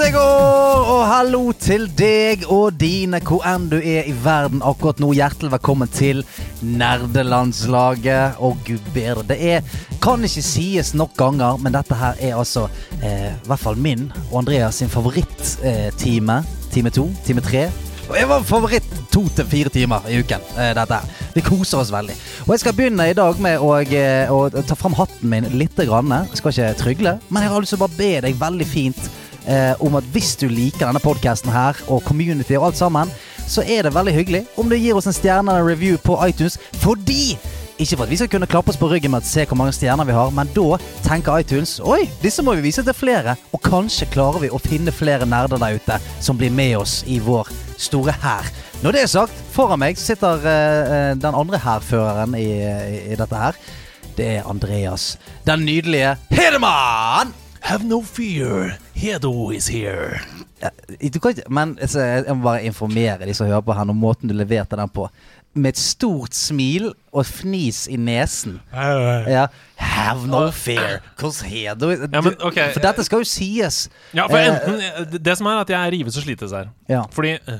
Kjøttet går, og hallo til deg og dine hvor enn du er i verden akkurat nå. Hjertelig velkommen til nerdelandslaget. Og gud bedre, det er kan ikke sies nok ganger, men dette her er altså eh, i hvert fall min og Andreas sin favoritt-time. time to, time tre. Og jeg var favoritt to til fire timer i uken. Eh, dette her. Vi koser oss veldig. Og jeg skal begynne i dag med å, eh, å ta fram hatten min litt. Grann. Jeg skal ikke trygle, men jeg har lyst til å bare be deg veldig fint eh, om at hvis du liker denne podkasten her, og community og alt sammen, så er det veldig hyggelig om du gir oss en stjerne eller review på iTunes, fordi ikke for at vi skal kunne klappe oss på ryggen med å se hvor mange stjerner vi har, men da tenker iTunes Oi, disse må vi vise til flere. Og kanskje klarer vi å finne flere nerder der ute som blir med oss i vår store hær. Når det er sagt, foran meg sitter uh, den andre hærføreren i, i, i dette her. Det er Andreas. Den nydelige Hedemann! Have no fear, Hedo is here. Ja, du kan ikke, men altså, jeg må bare informere de som hører på her, om måten du leverte den på. Med et stort smil og fnis i nesen. Ja. Have no fear, cause Hedo Ja, men, ok, For dette skal jo sies. Ja, for Eh, enten det- som er at jeg rives og slites her. Ja. Fordi eh,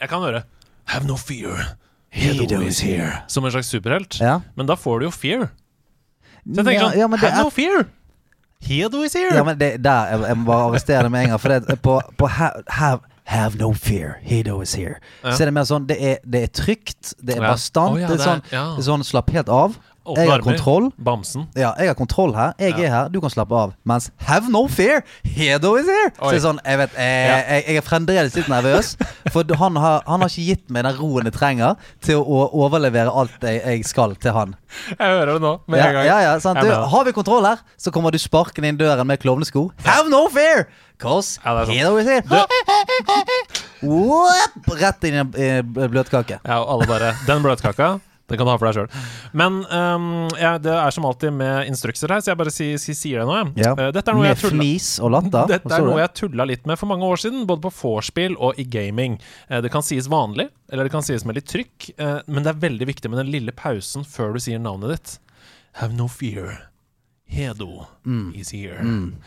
jeg kan høre Have no fear, Hedo is here. som en slags superhelt, Ja. men da får du jo fear. Så jeg tenker ja, sånn ja, Have er, no fear! Hedo is here! ja, men det, der, jeg, jeg må bare arrestere det med en gang. For det, på, på have, have, have no fear, Hedo is here. Ja. Så er det mer sånn Det er, det er trygt, det er bastant. Oh, ja, det, er sånn, det er sånn Slapp helt av. Åpne Jeg har armer. kontroll. Bamsen. Ja, jeg har kontroll her. Jeg Ja. er her, du kan slappe av. Mens have no fear, Hedo is here! Så Oi. det er sånn, jeg vet jeg, Ja. jeg, jeg er fremdeles litt nervøs. For han har, han har ikke gitt meg den roen jeg trenger til å overlevere alt jeg, jeg skal til han. Jeg hører det nå med Ja, en gang. ja, ja, sant? Jeg Du, er med. har vi kontroll her, så kommer du sparkende inn døren med klovnesko. Have no fear! Cause Ja, det er sant. Hedo is here. Whoop, rett inn i en eh, bløtkake. Ja, og alle bare Den bløtkaka, den kan du ha for deg sjøl. Men um, ja, det er som alltid med instrukser her, så jeg bare si, si, sier det nå. jeg. Ja. Eh, Dette er noe Med jeg tulla fnis og latter. Dette er noe jeg tulla litt med for mange år siden, både på vorspiel og i gaming. Eh, Det kan sies vanlig, eller det kan sies med litt trykk, eh, men det er veldig viktig med den lille pausen før du sier navnet ditt. Have no fear. Hedo Mm. is here.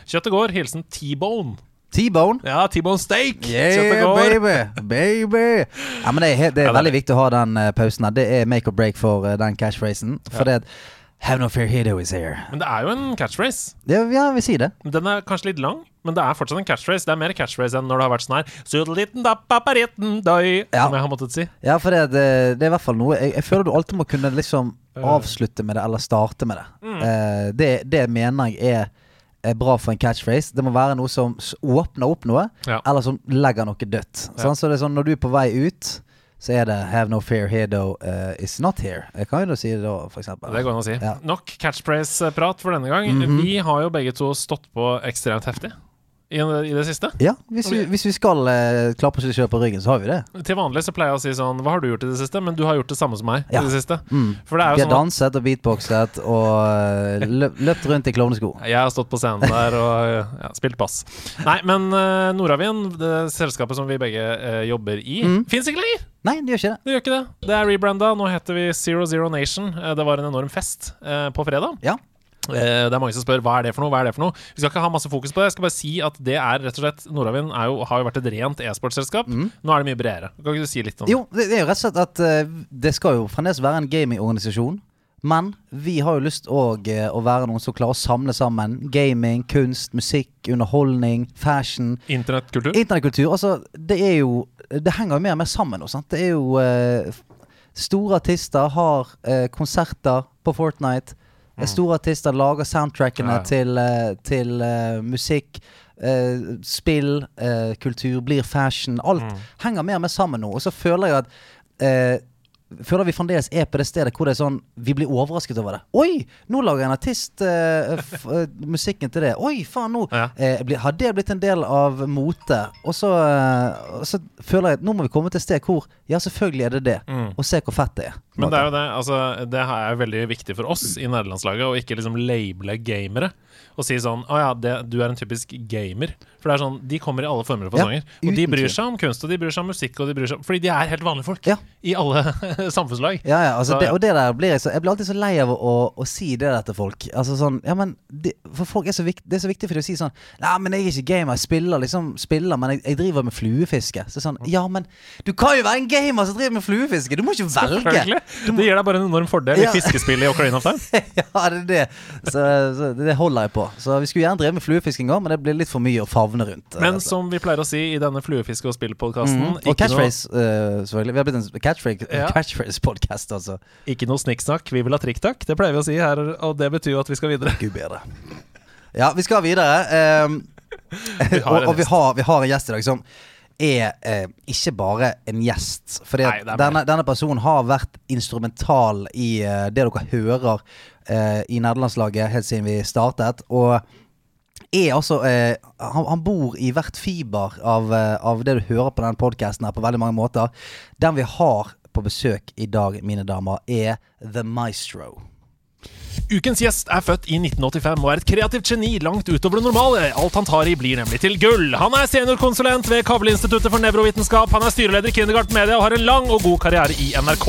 Kjøttet går. Hilsen T-bone. T-bone. Ja, T-bone steak! Yeah, baby! Baby! Ja, men det er, det er Ja, det veldig viktig å ha den uh, pausen. Det er make or break for uh, den catchphrasen. For det at Have no fear, Hedo is here. Men det er jo en catchphrase. Det, ja, vi sier det. Den er kanskje litt lang, men det er fortsatt en catchphrase. Det er mer catchphrase enn når det har vært sånn her Sudelitten da paparitten doi, Ja. Som jeg har måttet si. Ja, for det, det, det er i hvert fall noe jeg, jeg føler du alltid må kunne liksom avslutte med det, eller starte med det. Eh, det, det mener jeg er, er bra for en catchphrase. Det må være noe som åpner opp noe, Ja. eller som legger noe dødt. Sånn, så det er sånn når du er på vei ut, så er det 'Have no fear, Hedo uh, is not here'. Jeg kan jo si det da, eksempel. Det går an å si. Ja. Nok catchphrase-prat for denne gang. Mhm. Vi har jo begge to stått på ekstremt heftig i, i det siste. Ja, hvis vi, hvis vi skal eh, klappe oss selv på ryggen, så har vi det. Til vanlig så pleier jeg å si sånn Hva har du gjort i det siste? Men du har gjort det samme som meg Ja. i det siste. Mm. For det er Vi har sånn at danset og beatboxet og eh, løp, løpt rundt i klovnesko. jeg har stått på scenen der og ja, spilt bass. Nei, men uh, Nordavind, det selskapet som vi begge eh, jobber i, Mm. fins ikke lenger! Nei, det gjør ikke det. Det gjør ikke det. Det er rebranda. Nå heter vi Zero Zero Nation. Eh, Det var en enorm fest eh, på fredag. Ja. Eh, Det er mange som spør hva er det for noe. Hva er det for noe Vi skal ikke ha masse fokus på det. Jeg skal bare si at det er rett og slett Nordavind er jo, har jo vært et rent e-sportselskap. Nå er det mye bredere. Kan ikke du si litt om det? Mm. Jo, det, er jo rett og slett at eh, det skal jo fremdeles være en gamingorganisasjon. Men vi har jo lyst òg å være noen som klarer å samle sammen gaming, kunst, musikk, underholdning, fashion. Internettkultur? Internettkultur. Altså, det er jo Det henger jo mer og mer sammen nå, sant. Det er jo eh, Store artister har eh, konserter på Fortnite. Eh, Store artister lager soundtrackene Ja, til, eh, til uh, musikk. Uh, spill, uh, kultur, blir fashion. Alt Mm. henger mer og mer sammen nå. Og så føler jeg at føler vi fremdeles er på det stedet hvor det er sånn Vi blir overrasket over det. Oi! Nå lager en artist uh, eh, musikken til det. Oi, faen, nå Ja. uh, Har det blitt en del av mote? Og så, så føler jeg at nå må vi komme til et sted hvor Ja, selvfølgelig er det det. Og se hvor fett det er. Men det er jo det, altså Det er veldig viktig for oss i nederlandslaget å ikke liksom labele gamere. Og si sånn Å ja, det, du er en typisk gamer. For det er sånn De kommer i alle former og Ja, fasonger. og de bryr seg om kunst, og de bryr seg om musikk, og de bryr seg om Fordi de er helt vanlige folk Ja. i alle samfunnslag. Ja, ja, altså Så, det, og det der blir jeg så Jeg blir alltid så lei av å, å, å si det der til folk. Altså sånn Ja, men de, For folk er så viktig Det er så viktig for dem å si sånn Nei, men jeg er ikke gamer. Jeg spiller liksom Spiller, men jeg, jeg driver med fluefiske. Så sånn Ja, men du kan jo være en gamer som driver med fluefiske! Du må ikke velge! Må... Det gir deg bare en enorm fordel Ja. i fiskespillet i Ocarina of Time. ja, det er det. Så, så det holder jeg på. Så vi skulle gjerne drevet med fluefiske en gang, men det blir litt for mye å favne rundt. eh, Men rett som vi pleier å si i denne fluefiske- og spillpodkasten mm. Og catchphrase, uh, selvfølgelig. Vi har blitt en catchphrase- Ja. catchphrase-podkast, altså. Ikke noe snikksnakk, vi vil ha trikktakk. Det pleier vi å si her, og det betyr jo at vi skal videre. Gud bedre. Ja, vi skal videre. Um, vi og og vi, har, vi har en gjest i dag som er eh, ikke bare en gjest. Er denne, denne personen har vært instrumental i eh, det dere hører eh, i nederlandslaget helt siden vi startet. Og er altså eh, han, han bor i hvert fiber av, eh, av det du hører på denne podkasten her, på veldig mange måter. Den vi har på besøk i dag, mine damer, er The Maestro. Ukens gjest er født i 1985 og er et kreativt geni langt utover det normale. Alt han tar i, blir nemlig til gull. Han er seniorkonsulent ved Kavleinstituttet for nevrovitenskap. Han er styreleder i Kindergarten Media og har en lang og god karriere i NRK.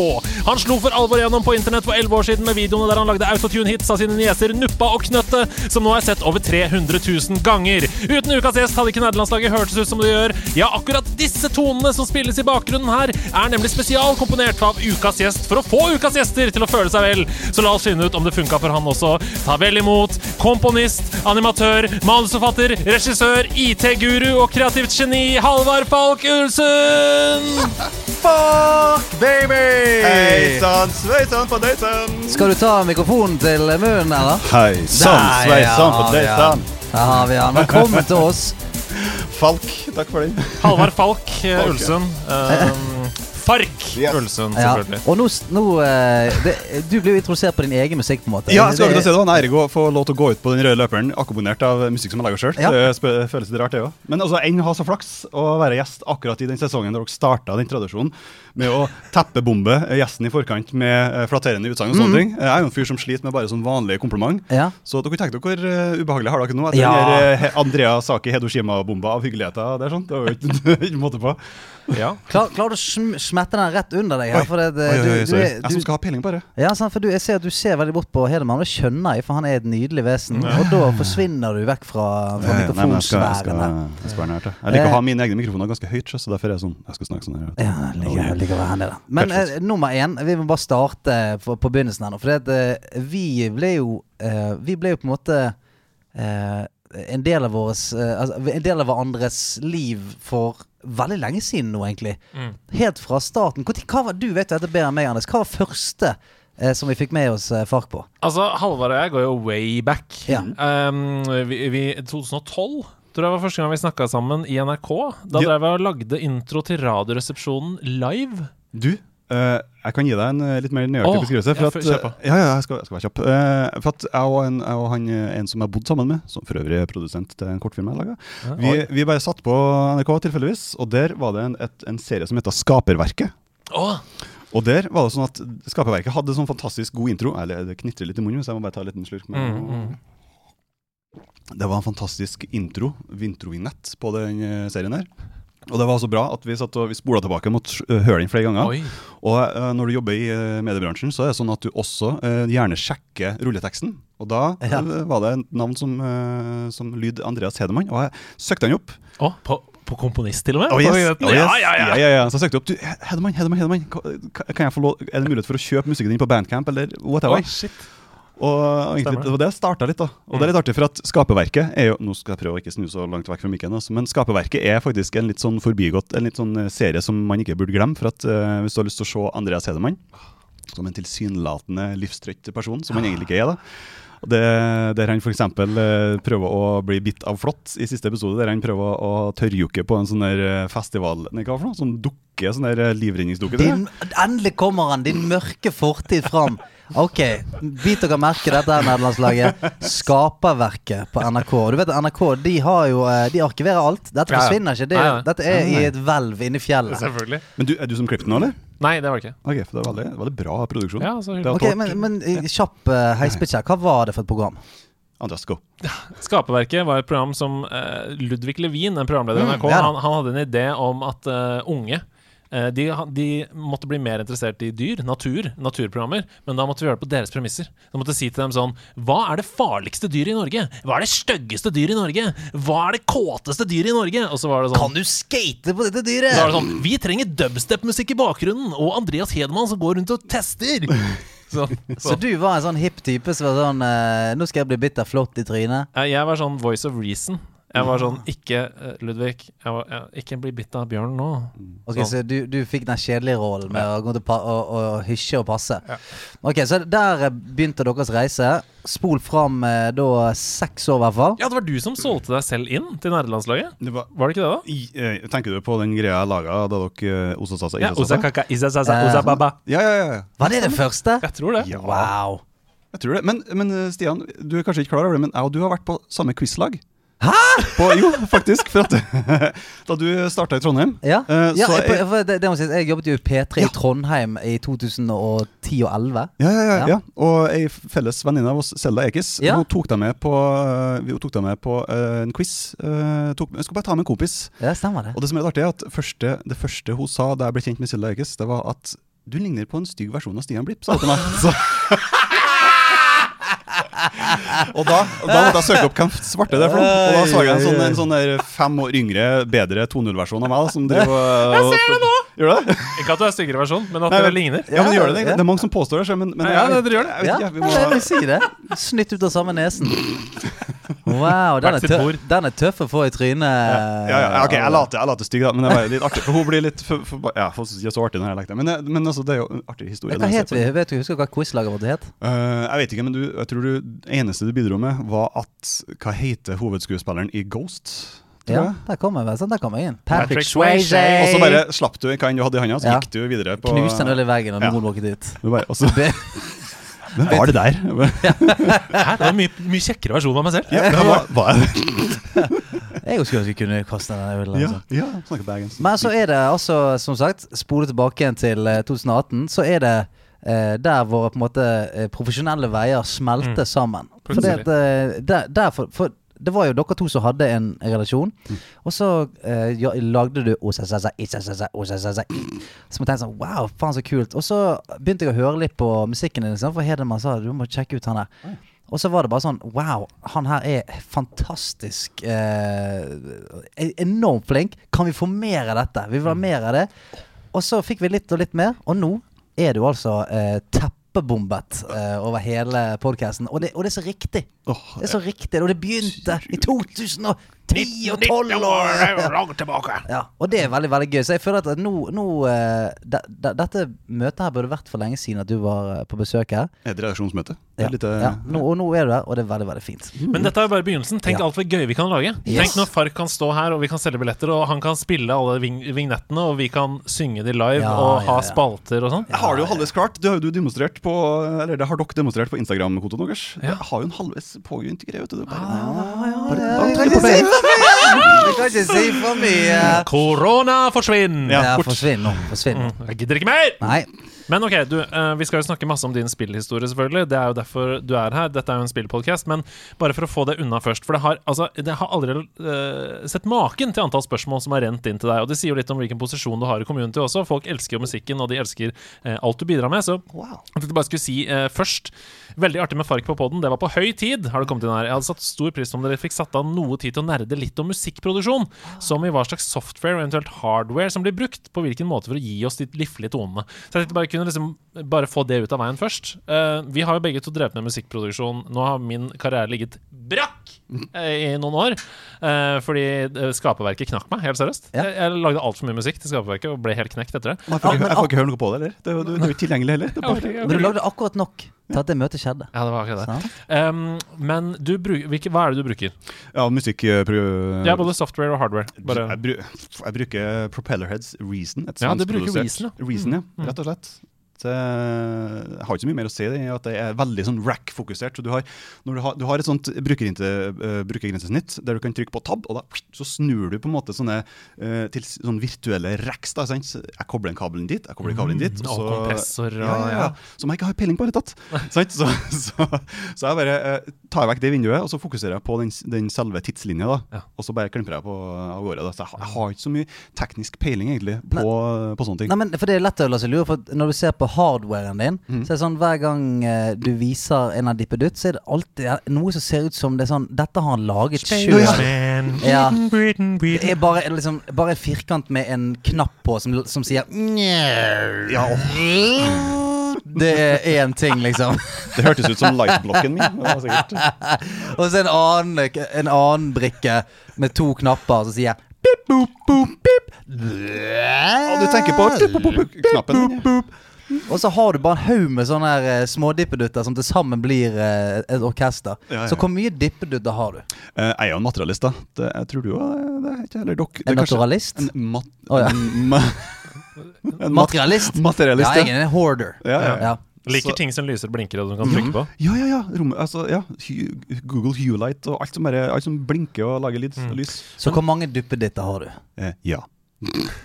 Han slo for alvor gjennom på internett for 11 år siden med videoene der han lagde autotune-hits av sine nieser Nuppa og Knøtte, som nå er sett over 300 000 ganger. Uten ukas gjest hadde ikke nederlandslaget hørtes ut som det gjør. Ja, akkurat disse tonene som spilles i bakgrunnen her, er nemlig spesialkomponert av ukas gjest for å få ukas gjester til å føle seg vel. Så la oss finne ut om det funka for han også. Ta vel imot komponist, animatør, manusforfatter, regissør, IT-guru og kreativt geni Halvard Falk Ulsund! Fuck, baby! Hei sann, sveisann på daten Skal du ta mikrofonen til munnen, eller? Hei sann, sveisann på daten. Der har vi han. Velkommen til oss. Falk, takk for den. Halvard Falk eh. Ulsund. Um, Fark Yes. Ja. selvfølgelig. Og nå, nå eh, det, Du blir jo introdusert på din egen musikk, på en måte. Ja, jeg skal Det- akkurat si det var en ære å få lov til å gå ut på den røde løperen akkompagnert av musikk som han lager sjøl. Ja. Det føles litt rart, det òg. Men altså, enn ha så flaks å være gjest akkurat i den sesongen da dere starta den tradisjonen med å teppebombe gjesten i forkant med eh, flatterende utsagn og sånne ting. Jeg er jo en fyr som sliter med bare sånn vanlige kompliment. Ja. Så dere tenker dere hvor eh, ubehagelig har dere nå etter Ja. den eh, Andrea Saki Hedoshima-bomba av hyggeligheter? Det er sånn, det var jo ikke, ikke måte på. Ja. Klar, klarer du å sm smette den rett under deg her? For det, det, Oi, oi, oi, du, du, er- Jeg som skal ha peiling, bare. ja, sant, for du, jeg ser at du ser veldig bort på Hedemann, det skjønner jeg, for han er et nydelig vesen. Og da forsvinner du vekk fra, fra mikrofonsfæren. jeg jeg jeg det. Jeg liker Eh. å ha mine egne mikrofoner ganske høyt, så derfor er jeg sånn Jeg skal snakke sånn her. Ja, liker, å være her det. Men eh, nummer én, vi må bare starte på, på begynnelsen her nå. For det, at, eh, vi ble jo eh, Vi ble jo på en måte eh, en del av våres eh, altså, En del av hverandres liv for veldig lenge siden nå, egentlig. Mm. Helt fra starten. Hva var, du vet jo dette bedre enn meg, Anders. Hva var første eh, som vi fikk med oss eh, Fark på? Altså, Halvard og jeg går jo way back. Ja. Um, vi, vi, 2012 tror jeg var første gang vi snakka sammen i NRK. Da Ja. drev jeg og lagde intro til Radioresepsjonen live. Du, uh, jeg kan gi deg en uh, litt mer nøyaktig beskrivelse. ja, For at, kjør på. eh, ja, ja, jeg skal, jeg skal være kjapp. Uh, for at jeg og, en, jeg og han, en som jeg har bodd sammen med, som for øvrig er produsent til en kortfilm jeg laga, vi, vi bare satt på NRK tilfeldigvis, og der var det en, et, en serie som heter Skaperverket. Åh, Og der var det sånn at Skaperverket hadde sånn fantastisk god intro. Eller det knitrer litt i munnen, så jeg må bare ta en liten slurk. med- Mm, mm. Det var en fantastisk intro, introvinett på den eh, serien der. Og det var så bra at vi satt og vi spola tilbake mot eh, høre den flere ganger. Oi. Og uh, når du jobber i uh, mediebransjen, så er det sånn at du også uh, gjerne sjekker rulleteksten. Og da Ja. var det et navn som, som lyd Andreas Hedemann, og jeg søkte han opp. Oh, på, på komponist, til og med? Oh, yes. Oh, yes. Ja, ja, ja. ja, ja. Så jeg søkte opp du, Hedemann, Hedemann, Hedemann. Kan jeg få lov, er det mulighet for å kjøpe musikken din på Bandcamp, eller whatever? Oh, shit. Og egentlig, det. det var det starta litt, da. Og det er litt artig, for at Skaperverket er jo Nå skal jeg prøve å ikke snu så langt vekk fra mikken, altså, men Skaperverket er faktisk en litt sånn forbigått En litt sånn eh, serie som man ikke burde glemme. For at uh, hvis du har lyst til å se Andreas Hedemann som en tilsynelatende livstrøtt person, som han egentlig ikke er, da. Det, Der han f.eks. Uh, prøver å bli bitt av flått i siste episode. Der han prøver å tørrjukke på en sånn der eh, festival Nei, hva for noe? Sånn dukke, sånn der eh, livredningsdukke. Din, endelig kommer han, din mørke fortid fram. Ok, bit dere merke dette her nederlandslaget. Skaperverket på NRK. Du vet NRK de har jo eh, De arkiverer alt. Dette forsvinner ikke. Det, Nei, nei. Dette er i et hvelv inni fjellet. Selvfølgelig. Men du, er du som klippet den nå, eller? Nei, det var det ikke. Ok, for det var veldig, veldig bra produksjon. Ja, så Det var Ok. Men, men eh, kjapp uh, heispitch her. Hva var det for et program? Andreas, go. Skaperverket var et program som uh, Ludvig Levin, en programleder i Mm, NRK, ja han, han hadde en idé om at uh, unge de, de måtte bli mer interessert i dyr, natur, naturprogrammer, men da måtte vi gjøre det på deres premisser. Da måtte si til dem sånn Hva er det farligste dyret i Norge? Hva er det styggeste dyret i Norge? Hva er det kåteste dyret i Norge? Og så var det sånn Kan du skate på dette da dyret? var det sånn Vi trenger dubstep-musikk i bakgrunnen, og Andreas Hedemann som går rundt og tester. Så, Så du var en sånn hipp type som var sånn eh, Nå skal jeg bli bitt av flått i trynet. Jeg var sånn voice of reason. Jeg var sånn Ikke, eh, Ludvig, jeg var, jeg, ikke bli bitt av bjørn nå. Ok, Så, Så du, du fikk den kjedelige rollen med å gå til pa og, og hysje og passe. Ok, Så der eh, begynte deres reise. Spol fram eh, da seks år, i hvert fall. Ja, det var du som solgte deg selv inn til nerdelandslaget. Var, Var det ikke det, da? i, eh, tenker du på den greia jeg laga da dere osa osasasa? Ja, isasasa? Osakaka, Isasasa, Eh, Osababa. Ja, ja, ja, ja. Var det det første? Jeg tror det. Ja. Wow. Jeg tror det. Men, men eh, Stian, du er kanskje ikke klar over det, men jeg og du har vært på samme quizlag. Hæ?! På, jo, faktisk. For at da du starta i Trondheim Ja, uh, ja så jeg, er- det, det sies, jeg jobbet jo i P3 Ja. i Trondheim i 2010 og 2011. ja, ja, ja. Og ei felles venninne av oss, Selda Ekiz, Ja. hun tok deg med på, eh, vi tok deg med på uh, en quiz. Uh, tok, jeg skulle bare ta med en kompis. Ja, stemmer det. Og det som er litt artig, er at første, det første hun sa da jeg ble kjent med Selda Ekiz, det var at du ligner på en stygg versjon av Stian Blipp, sa hun til meg. Så. og da, da måtte jeg søke opp hvem svarte det er for noe. Og da så jeg en sånn, en sånn der fem år yngre, bedre 2.0-versjon av meg. Som driver Jeg ser det nå! Gjør det? Ikke at du er styggere versjon, men at Nei, det ligner. Ja, men gjør det det? Det er mange som påstår det. Men, men Ja, det, det gjør det. Jeg vet Ja, ikke, vi ja, jeg må, vil si det. Snytt ut av samme nesen. Wow, den er, tøff, den er tøff å få i trynet. ja, ja, ok, jeg later, jeg later stygg, da, men det var litt artig. For hun blir litt for, for, Ja, for ikke så artig når jeg lekte. Men, det- men altså, det er jo en artig historie. Hva heter het vi? Vet du, Husker du hva quizlaget vårt het? Uh, jeg vet ikke, men du, jeg tror du, eneste du bidro med, var at Hva heter hovedskuespilleren i Ghost? Ja, der kom jeg. Sånn, der kom jeg inn. Patrick Patrick Swayze. Og så bare slapp du hva enn du hadde i hånda, så Ja. gikk du videre på Knuste en øl i veggen, og Ja. noen walket ut. Du bare, og så, Hvem var det der? Hæ? Det var en mye, mye kjekkere versjon av meg selv. Ja, hva, hva er det? Jeg skulle ønske jeg kunne kaste den ølen. Ja, Altså. ja ja, bergensk. Men så er det altså, som sagt, spole tilbake igjen til eh, 2018, så er det eh, der våre på en måte eh, profesjonelle veier smelter Mm. sammen. Fordi at, eh, der, der for, for det var jo dere to som hadde en relasjon, Mm. og så eh, ja, lagde du Isasasa, Osasasa, Som jeg sånn Wow, faen så kult. Og så begynte jeg å høre litt på musikken din, liksom, for Hedemann sa du må sjekke ut han her. Og så var det bare sånn Wow, han her er fantastisk eh, Enormt flink. Kan vi få mer av dette? Vi vil ha mer av det. Og så fikk vi litt og litt mer, og nå er du altså eh, teppebombet uh, over hele podkasten. Og, det- og det er så riktig. Oh, Det er så riktig. Og det begynte i 2010 og 12 år. Langt tilbake. Ja, og det er veldig veldig gøy. Så jeg føler at nå, nå eh, de, Dette møtet her burde vært for lenge siden at du var eh, på besøk her. et redaksjonsmøte. Det Ja, litt, eh, ja. Nå, og nå er du der, og det er veldig veldig fint. Men dette er bare begynnelsen. Tenk Ja. alt for gøy vi kan lage. Yes. Tenk når Fark kan stå her, og vi kan selge billetter, og han kan spille alle ving vignettene, og vi kan synge de live, Ja, og ha ja, ja. spalter og sånn. Jeg har det jo halvveis klart. Det har jo du demonstrert på Eller det har dere demonstrert på Instagram-kontoen deres. Ja. Jeg har jo en halvveis påbegynt greie. vet du. Det er bare- Ja, bare- ja, bare kan trykke ikke på si Jeg kan ikke si for mye. Korona, forsvinn! Ja, Ja, fort. forsvinn nå. Forsvinn. Mm, Jeg gidder ikke mer! Nei. Men ok, du, eh, vi skal jo snakke masse om din spillhistorie, selvfølgelig. Det er jo derfor du er her. Dette er jo en spillpodkast. Men bare for å få det unna først. For det har, altså, det har aldri eh, sett maken til antall spørsmål som har rent inn til deg. Og det sier jo litt om hvilken posisjon du har i community også. Folk elsker jo musikken, og de elsker eh, alt du bidrar med. Så jeg tenkte bare skulle si eh, først Veldig artig med Fark på poden. Det var på høy tid. har det kommet inn her Jeg hadde satt stor pris på om dere fikk satt av noe tid til å nerde litt om musikkproduksjon. Som i hva slags software og eventuelt hardware som blir brukt. På hvilken måte for å gi oss de liflige tonene. Så jeg tenkte bare kunne liksom bare få det ut av veien først. Uh, vi har jo begge to drevet med musikkproduksjon. Nå har min karriere ligget brakk eh, i noen år. Uh, fordi skaperverket knakk meg, helt seriøst. Ja. Jeg, jeg lagde altfor mye musikk til skaperverket og ble helt knekt etter det. Jeg får, Ja, ikke, men jeg får ikke høre noe på det, heller. Det er jo- er ikke tilgjengelig heller. Det er bare, Men du lagde akkurat nok til at det møtet skjedde. Ja, det var akkurat det. Um, men du bruker, hvilke, hva er det du bruker? ja, musikk eh, Ja, både software og hardware. Bare, jeg, bru, jeg bruker Propellerheads Reason. Et Ja, du bruker Reason, ja. Reason, ja. Mm. Rett og slett. Jeg har ikke så mye mer å si. Det at det er veldig sånn rack-fokusert. Så du har, du, har, du har et sånt eh, brukergrensesnitt der du kan trykke på tab, og da så snur du på en måte sånne eh, til sånne virtuelle racks. Da, sant? Jeg kobler en kabelen dit, jeg kobler kabelen dit. Mm, og kompressor og ja, ja, ja. ja. Som jeg ikke har peiling på i det hele tatt. sant? Så, så, så jeg bare eh, tar vekk det vinduet, og så fokuserer jeg på den, den selve tidslinja. da. Ja. Og så bare klimper jeg på av gårde. Da. Så jeg, har- jeg har ikke så mye teknisk peiling egentlig på, på sånne ting. Nei, men for Det er lett å la seg lure, for når du ser på hardwaren din, Mm. så er det sånn hver gang eh, du viser en av dippedutt, så er det alltid noe som ser ut som det er sånn Dette har han laget sjøl. Ja. Det er bare, liksom, bare en firkant med en knapp på som, som sier Ja, Det er én ting, liksom. Det hørtes ut som lightblokken min. Og så en annen, en annen brikke med to knapper som sier Bip, boop, boop, bip. Og du tenker på knappen. din, ja. Og så har du bare en haug med sånne her, eh, smådippedutter som til sammen blir eh, et orkester. Ja, ja. Så hvor mye dippedutter har du? Eh, Jeg er jo en materialist, da. Det, jeg tror du òg det er ikke Eller dere. En naturalist? En, mat, Oh, ja. en, ma, en mat- Materialist? Materialist, ja. Jeg er en hoarder. Ja, ja. Ja. Liker Så- ting som lyser og blinker, og som du kan trykke på. Ja, ja, ja. Rom, altså, ja. Google Huelight og alt som, er, alt som blinker og lager lyd, Mm. lys. Så hvor mange duppeditter har du? Eh, ja.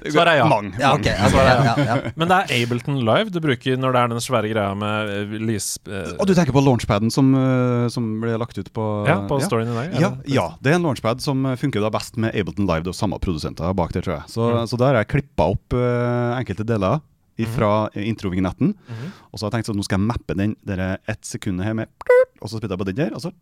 Svaret er ja. Mang, Ja, okay, altså, ja, ja, ja. Men det er Ableton Live du bruker når det er den svære greia med eh, lys... eh, Og du tenker på launchpaden som, eh, som ble lagt ut på ja, på storyen i dag? Ja, ja, det er en launchpad som funker da best med Ableton Live. Det er samme produsenter bak det, tror jeg. Så, Mm. så der har jeg klippa opp eh, enkelte deler fra Mhm. introvignetten. -hmm. Og så har jeg tenkt at nå skal jeg mappe den der ett sekund her med Og så spytter jeg på den der, og så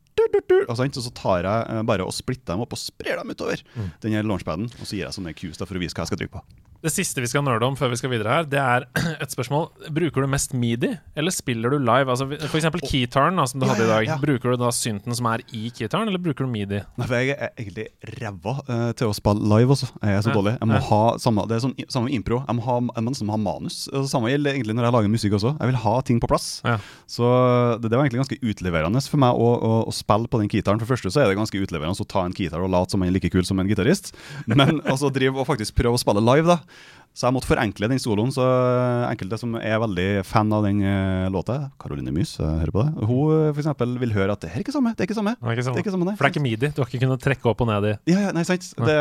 og, så tar jeg eh, bare og splitter dem opp og sprer dem utover Mm. den her launchpaden. Og så gir jeg sånne cues for å vise hva jeg skal trykke på. Det siste vi skal nerde om før vi skal videre her, det er et spørsmål. Bruker du mest midi, eller spiller du live? Altså For eksempel keytaren, som du Ja, hadde i dag. ja. Bruker du da synten som er i keytaren, eller bruker du midi? Nei, for Jeg er egentlig ræva uh, til å spille live. Også. Jeg er så Ja, dårlig. Jeg må ha samme, Det er sånn, samme impro. Jeg må, ha, jeg må ha manus. Det samme gjelder egentlig når jeg lager musikk også. Jeg vil ha ting på plass. Ja. Så det, det var egentlig ganske utleverende for meg å, å, å spille på den gitaren. For det første så er det ganske utleverende å ta en gitar og late som man er like kul som en gitarist. Men altså drive og faktisk prøve å spille live, da. Så jeg måtte forenkle den soloen. Så enkelte som er veldig fan av den eh, låta, Caroline Mys, jeg hører på det, hun eh, for eksempel vil høre at det er ikke samme. Det er ikke samme. Det er ikke Det sånn. er ikke samme, nei. For det er ikke midi. Du har ikke kunnet trekke opp og ned i Ja, ja, nei, sant. Det,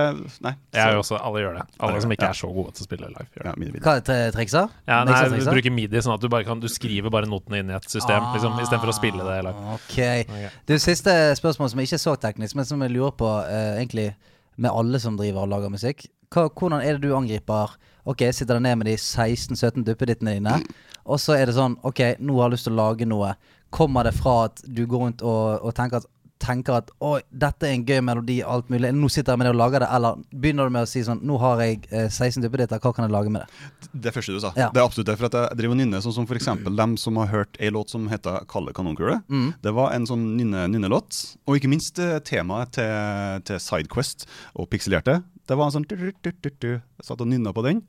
nei. Jeg er også, Alle gjør det. Alle som ikke Ja. er så gode til å spille live. Gjør det. ja. Hva er tre- triksa? Ja, nei, du bruker midi sånn at du bare kan Du skriver bare notene inn i et system liksom, istedenfor å spille det live. Okay. Ok. Det siste spørsmålet som ikke er så teknisk, men som jeg lurer på uh, egentlig med alle som driver og lager musikk. Hva, hvordan er det du angriper Ok, sitter deg ned med de 16-17 duppedittene dine, og så er det sånn Ok, nå har jeg lyst til å lage noe. Kommer det fra at du går rundt og, og tenker at tenker at Oi, dette er en gøy melodi, alt mulig. Nå sitter jeg med det og lager det. Eller begynner du med å si sånn Nå har jeg eh, 16 duppeditter, hva kan jeg lage med det? Det første du sa. Ja. Det er absolutt det. For at jeg driver og nynner, sånn som for eksempel dem som har hørt ei låt som heter 'Kalde kanonkule'. Mm. Det var en sånn nynne- nynnelåt. Og ikke minst eh, temaet til, til Sidequest og Pikselerte. Det var en sånn. Jeg satt og nynna på den,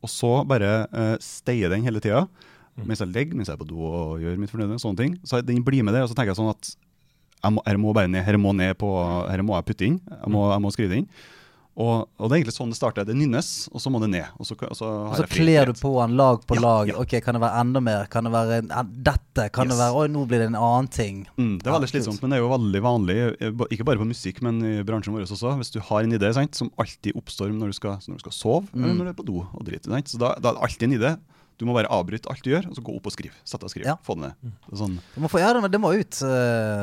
og så bare uh, steier den hele tida. Mens jeg legger, mens jeg er på do og gjør mitt fornøyde. Sånne ting. Så den blir med det, og så tenker jeg sånn at jeg må, må bare ned, her må, ned på, her må jeg putte inn. Jeg må, jeg må skrive det inn. Og, og det er egentlig sånn det starter. Det nynnes, og så må det ned. Og så, og så, har Og så kler du på den lag på Ja, lag. ja. Ok, Kan det være enda mer? Kan det være dette? Kan det være Oi, nå blir det en annen ting. Mm, det er veldig slitsomt, men det er jo veldig vanlig, eh, ikke bare på musikk, men i bransjen vår også. Hvis du har en idé sant, som alltid oppstår når du skal, når du skal sove, Mm. eller når du er på do og driter. Så da, da er det alltid en idé. Du må bare avbryte alt du gjør, og så gå opp og skrive. Sette og skriv. Ja. Få det ned. Det er sånn. Du må få, ja, det, må- det ut, uh,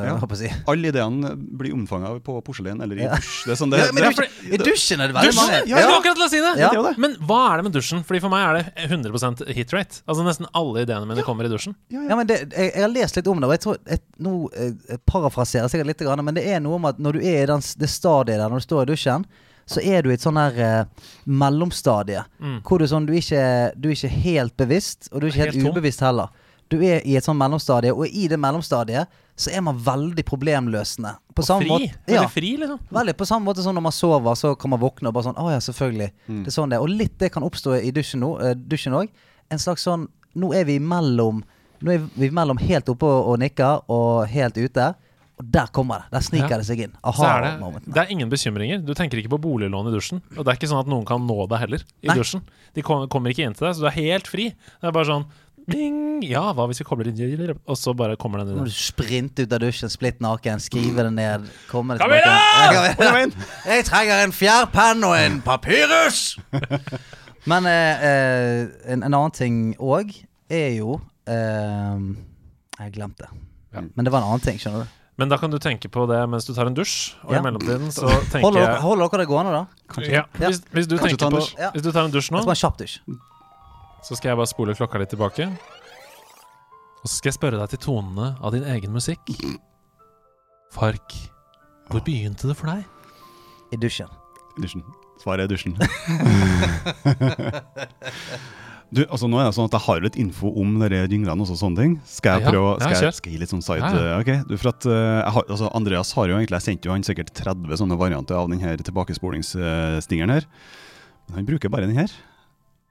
Ja. håper jeg å si. Alle ideene blir omfanga på porselen eller i Ja. dusj. Det er sånn det, Ja, men det, I dusjen er det veldig mange. Jeg skulle akkurat til å si det! Det det. Men hva er det med dusjen? Fordi For meg er det 100 hit rate. Altså Nesten alle ideene mine kommer i dusjen. Ja, men det, jeg, jeg har lest litt om det, og jeg tror jeg, Nå eh, parafraserer jeg sikkert litt, men det er noe om at når du er i den, det stadiet der, når du står i dusjen, så er du i et sånn her eh, mellomstadie. Mm. Hvor du, er sånn, du, er ikke, du er ikke helt bevisst, og du er ikke helt, Helt ubevisst heller. Du er i et sånn mellomstadie, og i det mellomstadiet så er man veldig problemløsende. På samme Fri. måte- Veldig ja, fri, liksom. veldig på samme måte som når man sover, så kan man våkne og bare sånn Å ja, selvfølgelig. Mm. Det er sånn det. Og litt det kan oppstå i dusjen nå. eh, òg. En slags sånn Nå er vi mellom Nå er vi mellom helt oppe og, og nikker, og helt ute. Og der kommer det. Der sniker Ja. det seg inn. Aha, er det, det er ingen bekymringer. Du tenker ikke på boliglån i dusjen. Og det er ikke sånn at noen kan nå deg heller i Nei. dusjen. De kommer ikke inn til deg, så du er helt fri. Det er bare sånn Ding! Ja, hva hvis vi kobler inn Og så bare kommer den må du sprinter ut av dusjen, splitt naken, skriver det ned. Kom det da! Jeg trenger en fjærpenn og en papyrus! Men eh, eh, en, en annen ting òg er jo eh, Jeg glemte det. Ja. Men det var en annen ting, skjønner du. Men da kan du tenke på det mens du tar en dusj, og Ja. i mellomtiden så tenker Holder jeg holder dere det gående, da? ja, hvis, hvis, du Kanskje ta på. Ja. hvis du tar en dusj nå, dusj. så skal jeg bare spole klokka litt tilbake. Og så skal jeg spørre deg til tonene av din egen musikk. Fark, hvor begynte det for deg? I dusjen. Dusjen. Svaret er dusjen. Du, altså nå er det sånn at Jeg har litt info om dere jinglene og sånne ting. Skal jeg prøve, skal jeg, skal jeg gi litt sånn side Ja, ja. Du, for at eh, jeg har, altså Andreas har jo egentlig Jeg sendte jo han sikkert 30 sånne varianter av denne her tilbakespolingsstingeren her. Men han bruker bare den her.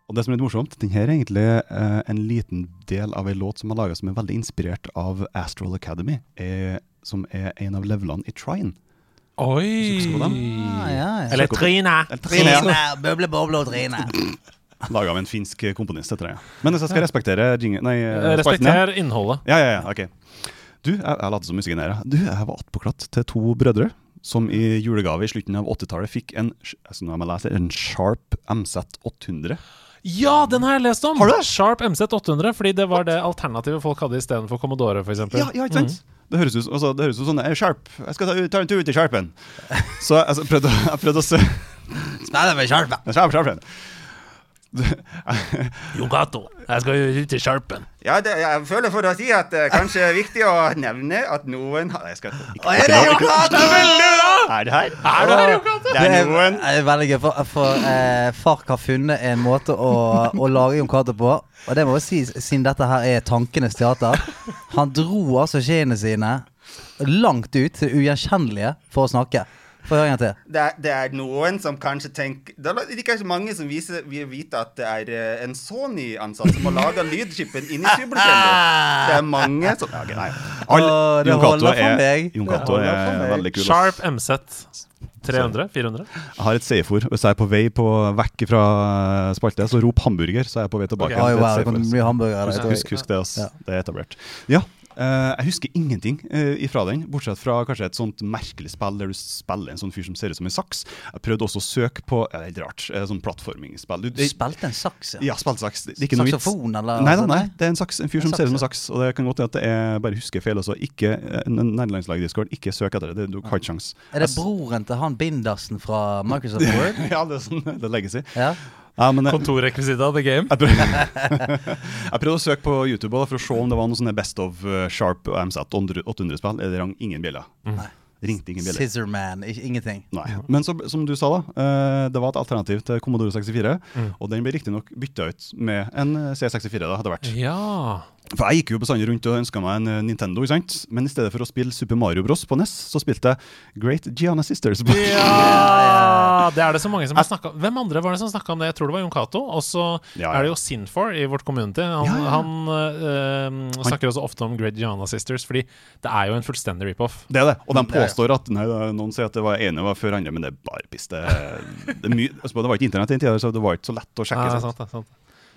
Og det som er litt morsomt, den her er egentlig eh, en liten del av ei låt som er laga som er veldig inspirert av Astral Academy, er, som er en av levelene i Trine. Oi! Ah, ja, ja. Eller Trine! Trine. Trine! Bøble, boble og Trine. Laga av en finsk komponist, heter det. ja. Men hvis jeg skal respektere jingle... Nei, eh, her- Respekter innholdet. Ja, ja, ja, ok. Du, jeg, jeg later som musikken her. Du, jeg var attpåklatt til to brødre som i julegave i slutten av 80-tallet fikk en, altså nå må jeg lese, en Sharp MZ 800. Ja, den har jeg lest om! Har du det? Sharp MZ 800, fordi det var det alternativet folk hadde istedenfor Commodore, f.eks. Ja, ja, ikke sant? Det høres ut altså, det høres ut sånn eh, Sharp, jeg skal ta, ta en tur ut i Sharpen. Så altså, jeg prøvde, jeg prøvde å se Spille med Sharpen! Sharp, Sharpen. Jon Cato, jeg skal jo ut til Sharpen. Ja, det, jeg føler for å si at det kanskje er viktig å nevne at noen har Jeg skal ikke Er det Jon Cato? Er det her? Er det her, Cato? Det er noen Det er veldig gøy, for, for eh, Fark har funnet en måte å, å lage Jon Cato på. Og det må jeg si, siden dette her er tankenes teater. Han dro altså skiene sine langt ut til det ugjenkjennelige for å snakke. Få høre en gang til. det er, det er noen som kanskje tenker Det er ikke så mange som viser, vil vite at det er eh, en Sony-ansatt som har laga lydchipen inni Super Det er mange som ja, okay, nei. All, Åh, det Jon Cato er, meg. Jon Cato er veldig kul. Sharp MZ 300? 400? Jeg har et safe-ord. Hvis jeg er på vei på, vekk fra spalte, så rop hamburger, så er jeg på vei tilbake. Okay. Et wow, det husk, husk det, ass. Ja. Det er etablert. Ja, eh, jeg husker ingenting uh, ifra den, bortsett fra kanskje et sånt merkelig spill der du spiller en sånn fyr som ser ut som en saks. Jeg prøvde også å søke på ja, Det er rart, uh, sånn plattformingsspill. Du, Du spilte en saks, ja, ja spilte saks. Det er ikke noe vits. Saksofon, eller? Nei, nei, altså, nei, det er en, saks, en fyr En som ser ut som en saks, saks. Og det kan godt hende at det er bare husker feil også. Ikke eh, en nederlandslag Discord, ikke søk etter det. du har ikke sjans. Er det broren til han Bindersen fra Microsoft Word? ja, det er sånn det legger seg. Ja. Ja, Kontorrekvisitt av The Game? jeg, prøvde, jeg prøvde å søke på YouTube for å se om det var noe sånne Best of eh, Sharp og MZ 800-spill. Det rang ingen bjeller. Mm. Ringte ingen bjeller. Scissorman, ingenting. Nei. Men så, som du sa, da. eh, det var et alternativ til Commodore 64. Mm. Og den ble riktignok bytta ut med en eh, C64. da, hadde vært. Ja. For Jeg gikk jo bestandig rundt og ønska meg en eh, Nintendo, ikke sant? men i stedet for å spille Super Mario Bros på NES, så spilte jeg Great Gianna Sisters. på- Ja, det er det så mange som har snakka Hvem andre var det som snakka om det? Jeg tror det var Jon Cato. Og så Ja, ja. er det jo Sinfor i vårt community. Han, Ja, ja. han øh, snakker også ofte om Great Gianna Sisters, fordi det er jo en fullstendig rip-off. Det er det. Og de det er det. påstår at nei, noen sier at det var ene var før andre, men det er bare piss. Det, det, er altså, det var ikke internett i den tida, så det var ikke så lett å sjekke. Ja, sant? sant, det, sant.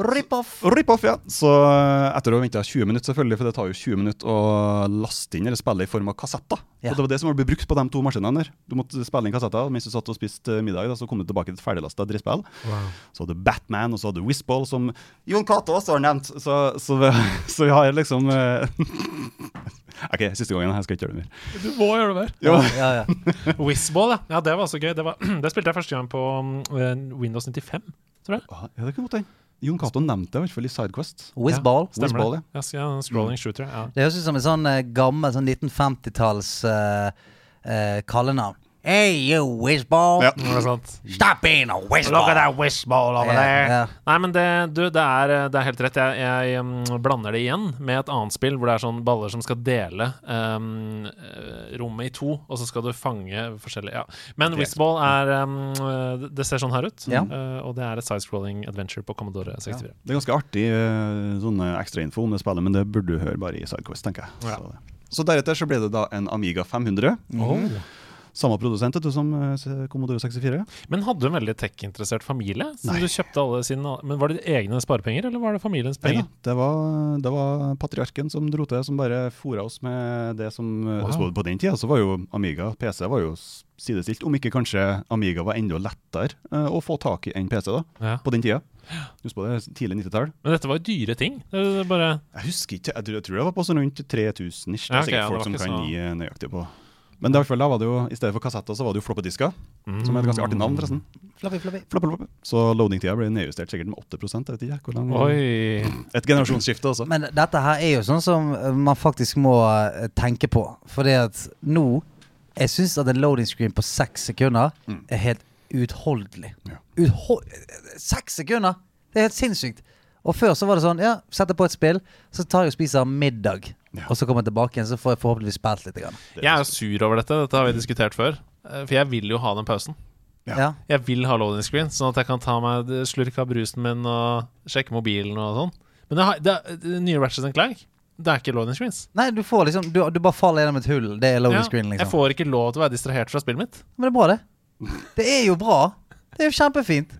Rip-off! Rip-off, ja. Så eh, etter å ha venta 20 minutter, selvfølgelig, for det tar jo 20 minutter å laste inn eller spille i form av kassetter. Ja. Og Det var det som ble brukt på de to maskinene der. Du måtte spille inn kassetter mens du satt og spiste eh, middag. Da, så kom du tilbake til et ferdiglasta drittspill. Så hadde du Batman, og så hadde du Whistball, som Jon Cato også har nevnt. Så, så, vi, så vi har liksom eh, OK, siste gangen. Jeg skal ikke gjøre det mer. Du må gjøre det mer. Ja. Ja, ja. Whizball, ja. ja. Det var så gøy. Det, var, det spilte jeg første gang på mm, Windows 95, tror jeg. Ah, Ja, det kan godt hende. Jon Cato nevnte det i hvert fall i Sidequest. Whizball. Stemmer Whizball, det. Ja, Yes, yeah, scrolling shooter. Ja. Det høres ut som en sånn eh, gammel sånn 1950-talls uh, uh, kallenavn. Hey, you whizzball. Ja. Stop being a whizzball. Look at that whizzball over yeah, there. Yeah. Nei, men det, du, det, er, det er helt rett. Jeg, jeg um, blander det igjen med et annet spill hvor det er sånn baller som skal dele um, eh, rommet i to, og så skal du fange forskjellige Ja. Men whizzball er um, det- ser sånn her ut, Ja. Uh, og det er et side-scrolling adventure på Commodore 64. Det er ganske artig uh, sånne ekstrainfo om det spillet, men det burde du høre bare i Sidequest, tenker jeg. Ja. Så, så deretter så ble det da en Amiga 500. Oh. Samme produsent du, som eh, Commodore 64. Men hadde du en veldig tech-interessert familie? Så Nei. du kjøpte alle sine Men Var det egne sparepenger, eller var det familiens Nei penger? det var, det var patriarken som dro til, som bare fora oss med det som eh, Wow. På den tida så var jo Amiga, PC var jo sidestilt, om ikke kanskje Amiga var enda lettere eh, å få tak i enn PC da, Ja. på den tida. Husk på det, tidlig 90-tall. Men dette var jo dyre ting. Det bare Jeg husker ikke, jeg tror, jeg tror det var på sånn rundt 3000 ish. Det Ja, er sikkert ja, det folk som kan så- gi nøyaktig på. Men det var i da var det jo, i stedet for kassetter så var det jo floppedisker, som er et ganske artig navn forresten. Floppy, floppy. floppy, floppy. Så loading-tida ble nedjustert sikkert med 8 jeg vet ikke hvor lang. Oi. Et generasjonsskifte også. Men dette her er jo sånn som eh, man faktisk må eh, tenke på. Fordi at nå Jeg syns at en loading screen på seks sekunder Mm. er helt utholdelig. Ja. Seks sekunder! Det er helt sinnssykt. Og før så var det sånn Ja, setter på et spill, så tar jeg og spiser middag. Ja. Og så kommer jeg tilbake igjen, så får jeg forhåpentligvis spilt litt. Grann. Jeg er sur over dette. Dette har vi diskutert før. Eh, For jeg vil jo ha den pausen. Ja. Jeg vil ha loading screen, sånn at jeg kan ta meg slurk av brusen min og sjekke mobilen og sånn. Men det, har, det, er- det nye Ratchet and Clank, det er ikke loading screens. Nei, du får liksom Du, du bare faller gjennom et hull. Det er loading Ja, screen, Jeg liksom. får ikke lov til å være distrahert fra spillet mitt. Men det er bra, det. Det er jo bra. Det er jo kjempefint.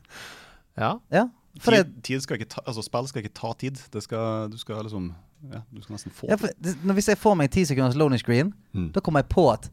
Ja. Ja. Det, tid, tid skal ikke ta, altså Spill skal ikke ta tid. Det skal, du skal liksom ja, Du skal nesten få Ja, for det, når Hvis jeg får meg ti sekunders loading screen, Mm. da kommer jeg på at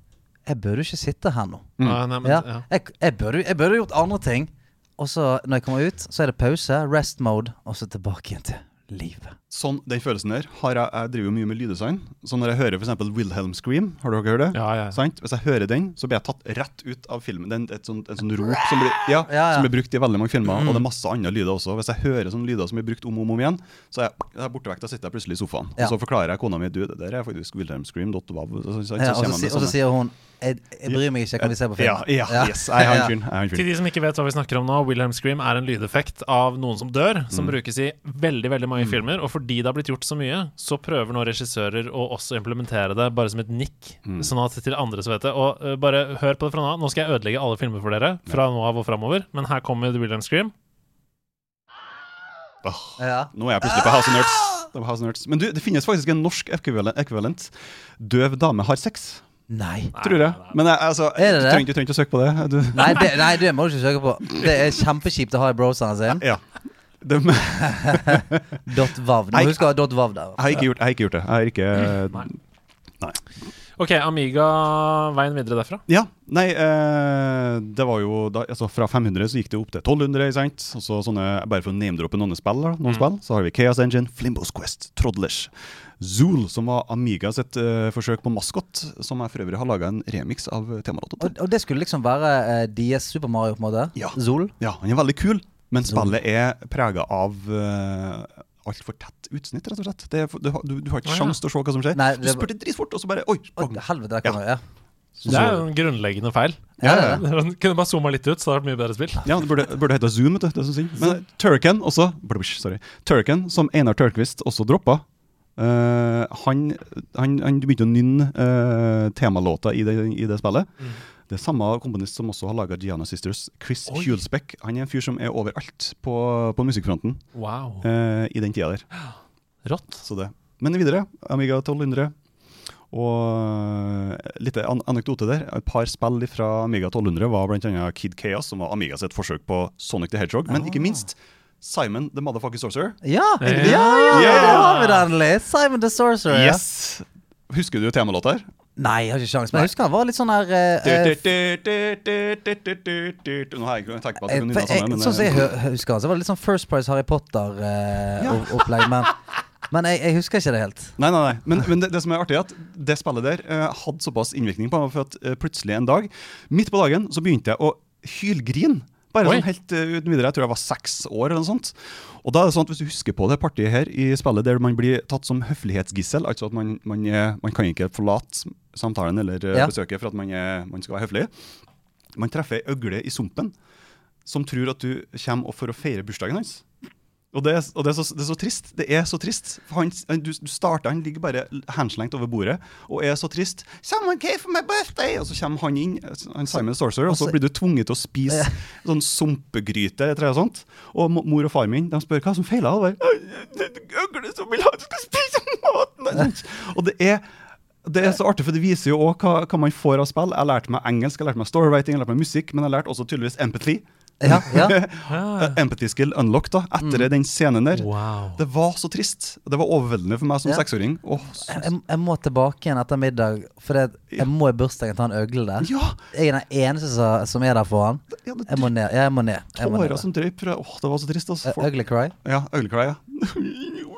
jeg burde ikke sitte her nå. Ah, nei, men, Ja. ja. Jeg, jeg, burde, jeg burde gjort andre ting. Og så, når jeg kommer ut, så er det pause, rest mode, og så tilbake igjen til livet. Sånn, Den følelsen der har jeg Jeg driver jo mye med lyddesign. Så når jeg hører f.eks. Wilhelm Scream, har dere hørt det? Ja, ja. Sant? Hvis jeg hører den, så blir jeg tatt rett ut av filmen. Det er et sånt, en sånn rop som blir, ja, Ja, ja. som blir brukt i veldig mange filmer. Og det er masse andre lyder også. Hvis jeg hører sånne lyder som blir brukt om og om igjen, så er jeg, jeg er borte vekk. Da sitter jeg plutselig i sofaen. Ja. Og så forklarer jeg kona mi du, det der er faktisk Wilhelm Scream.wav. Så, så, så, og, så, og så sier hun jeg, jeg bryr meg ikke, kan vi se på film? Ja, ja, yes, jeg har en jeg Til de som ikke vet hva vi snakker om nå, Wilhelm Scream er en lydeffekt av noen som dør, Mm. brukes i veldig veldig mange filmer. Og fordi det har blitt gjort så mye, så prøver nå regissører å også implementere det bare som et nikk. Mm. Sånn at til andre så vet det. Og uh, bare hør på det fra nå av. Nå skal jeg ødelegge alle filmer for dere fra nå av og framover, men her kommer The William Scream. Oh, Ja. nå er jeg plutselig på House of Nerds. Det var House of Nerds. Men du, det finnes faktisk en norsk ekvivalent. Døv dame har sex, Nei. tror jeg. Men jeg, altså, Er det du det? trenger, du trenger ikke å søke på det. Du, Nei det, nei, det må du ikke søke på. Det er kjempekjipt å ha i browseren sin. ja. Jeg Dot .vav. Du må huske dot .vav der. har ikke gjort, jeg har ikke gjort det. Jeg har ikke OK, Amiga, veien videre derfra. Ja, nei, eh, det var jo da, altså Fra 500 så gikk det opp til 1200, ikke sant? Og så sånne, Bare for å name-droppe noen spill, da, noen spill, så har vi Chaos Engine, Flimbos Quest, Trodlers, Zool, som var Amiga sitt eh, forsøk på maskot, som jeg for øvrig har laga en remix av temalåta til. Og, og det skulle liksom være eh, DS Super Mario, på en måte? Ja. Zool? Ja, han er veldig kul, men spillet er prega av uh, altfor tett utsnitt, rett og slett. Det er, du, har- du, du har ikke sjanse ja. sjans til å se hva som skjer. Nei, du det- spurte dritfort, og så bare Oi! Å, helvete, der kommer ja. Det er jo en grunnleggende feil. Ja, ja, ja. Kunne bare zooma litt ut, så hadde det vært mye bedre spill. Ja, det burde, det burde hete Zoom, du. Det er sier. Men Turken også blush, sorry. Turken, som Einar Tørkvist også droppa, uh, han, han, han begynte å nynne uh, temalåta i det, i det spillet. Det er samme komponist som også har laga Gianna Sisters, Chris Oi. Hulsbeck. Han er en fyr som er overalt på, på musikkfronten Wow. eh, i den tida der. Rått. Så det. Men videre, Amiga 1200. Og eh, litt an anekdote der. Et par spill fra Amiga 1200 var bl.a. Kid Chaos, som var Amiga sitt forsøk på Sonic the Hedgehog. Men ikke minst Simon the Motherfucking Sorcerer. Ja, ja, Ja. ja, ja, det har vi endelig! Simon the Sorcerer. Yes! Husker du temalåta her? Nei, jeg har ikke sjans Men jeg husker han var litt sånn her eh, eh, Nå har jeg ikke tenkt på at du kunne nynne sammen, Sånn som jeg husker han, så var det litt sånn First Price Harry Potter-opplegg. men men jeg, jeg husker ikke det helt. Nei, nei, nei. Men, men det, det som er artig, er at det spillet der uh, hadde såpass innvirkning på meg for at uh, plutselig en dag, midt på dagen, så begynte jeg å hylgrine. Bare Oi. sånn helt uh, uten videre. Jeg tror jeg var seks år eller noe sånt. Og da er det sånn at Hvis du husker på det partiet her i spillet der man blir tatt som høflighetsgissel, altså at man, man, man kan ikke forlate samtalen eller eh, Ja. besøket for at man, er, man skal være høflig, man treffer ei øgle i sumpen som tror at du kommer for å feire bursdagen hans. Og det og det er, så, det er så trist. Det er så trist. Han, du, du starter, han ligger bare henslengt over bordet og er så trist. 'Someone came for my birthday!' Og så kommer han inn, han Simon Sorcerer, og så Altså- blir du tvunget til å spise sånn sumpegryte noe sånt. Og mor og far min de spør hva som feiler. Og bare, det øgle som vil ha du skal spise maten! Og det er det er så artig, for det viser jo også hva, hva man får av spill. Jeg lærte meg engelsk, jeg lærte meg storywriting, jeg lærte meg musikk, men jeg lærte også tydeligvis empathy. Ja, ja. Eh, empathy skill unlocked da, etter den scenen der. Wow. Det var så trist. Det var overveldende for meg som Ja. seksåring. Så, Jeg, jeg må tilbake igjen etter middag, for det, Ja. jeg må i bursdagen ta en øgle der. ja! Jeg er den eneste som, som er der for han. det, Jeg må ned. Jeg må ned. Jeg må ned. tårer som drøyp. Oh, Åh, det var så trist. Altså. Ugly cry. Ja, Ugly Cry, ja.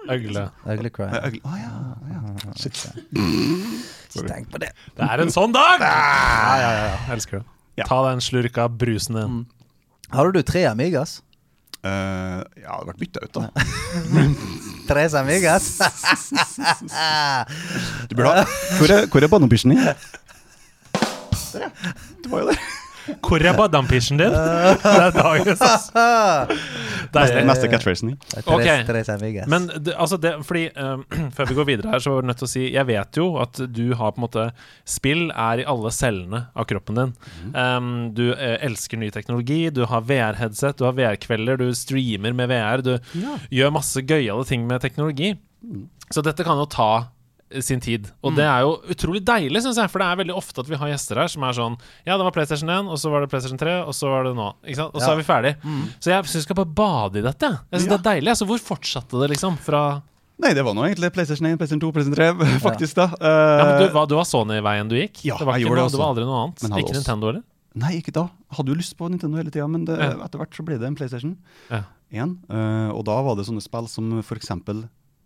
Øgle. Øgle cry. Ugly. Å, ja, ja. Shit. Ikke tenk på det. Det er en sånn dag! Ja, ja, ja. Elsker det. Ja. Ta deg en slurk av brusen din. Hadde du tre Amigas? Uh, ja, det har vært bytta ut, da. Tres Amigas? Du burde ha Hvor er, hvor er din? Der, ja. Det var jo der. Hvor er badampisjen din? Det er dagens, altså. Neste, neste catchphrasen din. Ok. Tres, tres Men det, altså det, fordi um, Før vi går videre her, så var jeg nødt til å si Jeg vet jo at du har på en måte Spill er i alle cellene av kroppen din. Um, du eh, elsker ny teknologi, du har VR-headset, du har VR-kvelder, du streamer med VR, du gjør masse gøyale ting med teknologi. Så dette kan jo ta sin tid. Og det er jo utrolig deilig, syns jeg. For det er veldig ofte at vi har gjester her som er sånn Ja, det var PlayStation 1, og så var det PlayStation 3, og så var det nå. Ikke sant? Og så er vi ferdig. Så jeg syns vi skal bare bade i dette. Jeg synes Ja. det er deilig. Altså, hvor fortsatte det, liksom? Fra Nei, det var nå egentlig PlayStation 1, PlayStation 2, PlayStation 3, faktisk, da. Uh, Ja, men du, var, du var Sony-veien du gikk? Ja, det var jeg gjorde noe, det også. det var aldri noe annet? Ikke også- Nintendo, eller? Nei, ikke da. Hadde jo lyst på Nintendo hele tida, men det, Ja. etter hvert så ble det en PlayStation Ja. 1. eh, og da var det sånne spill som f.eks.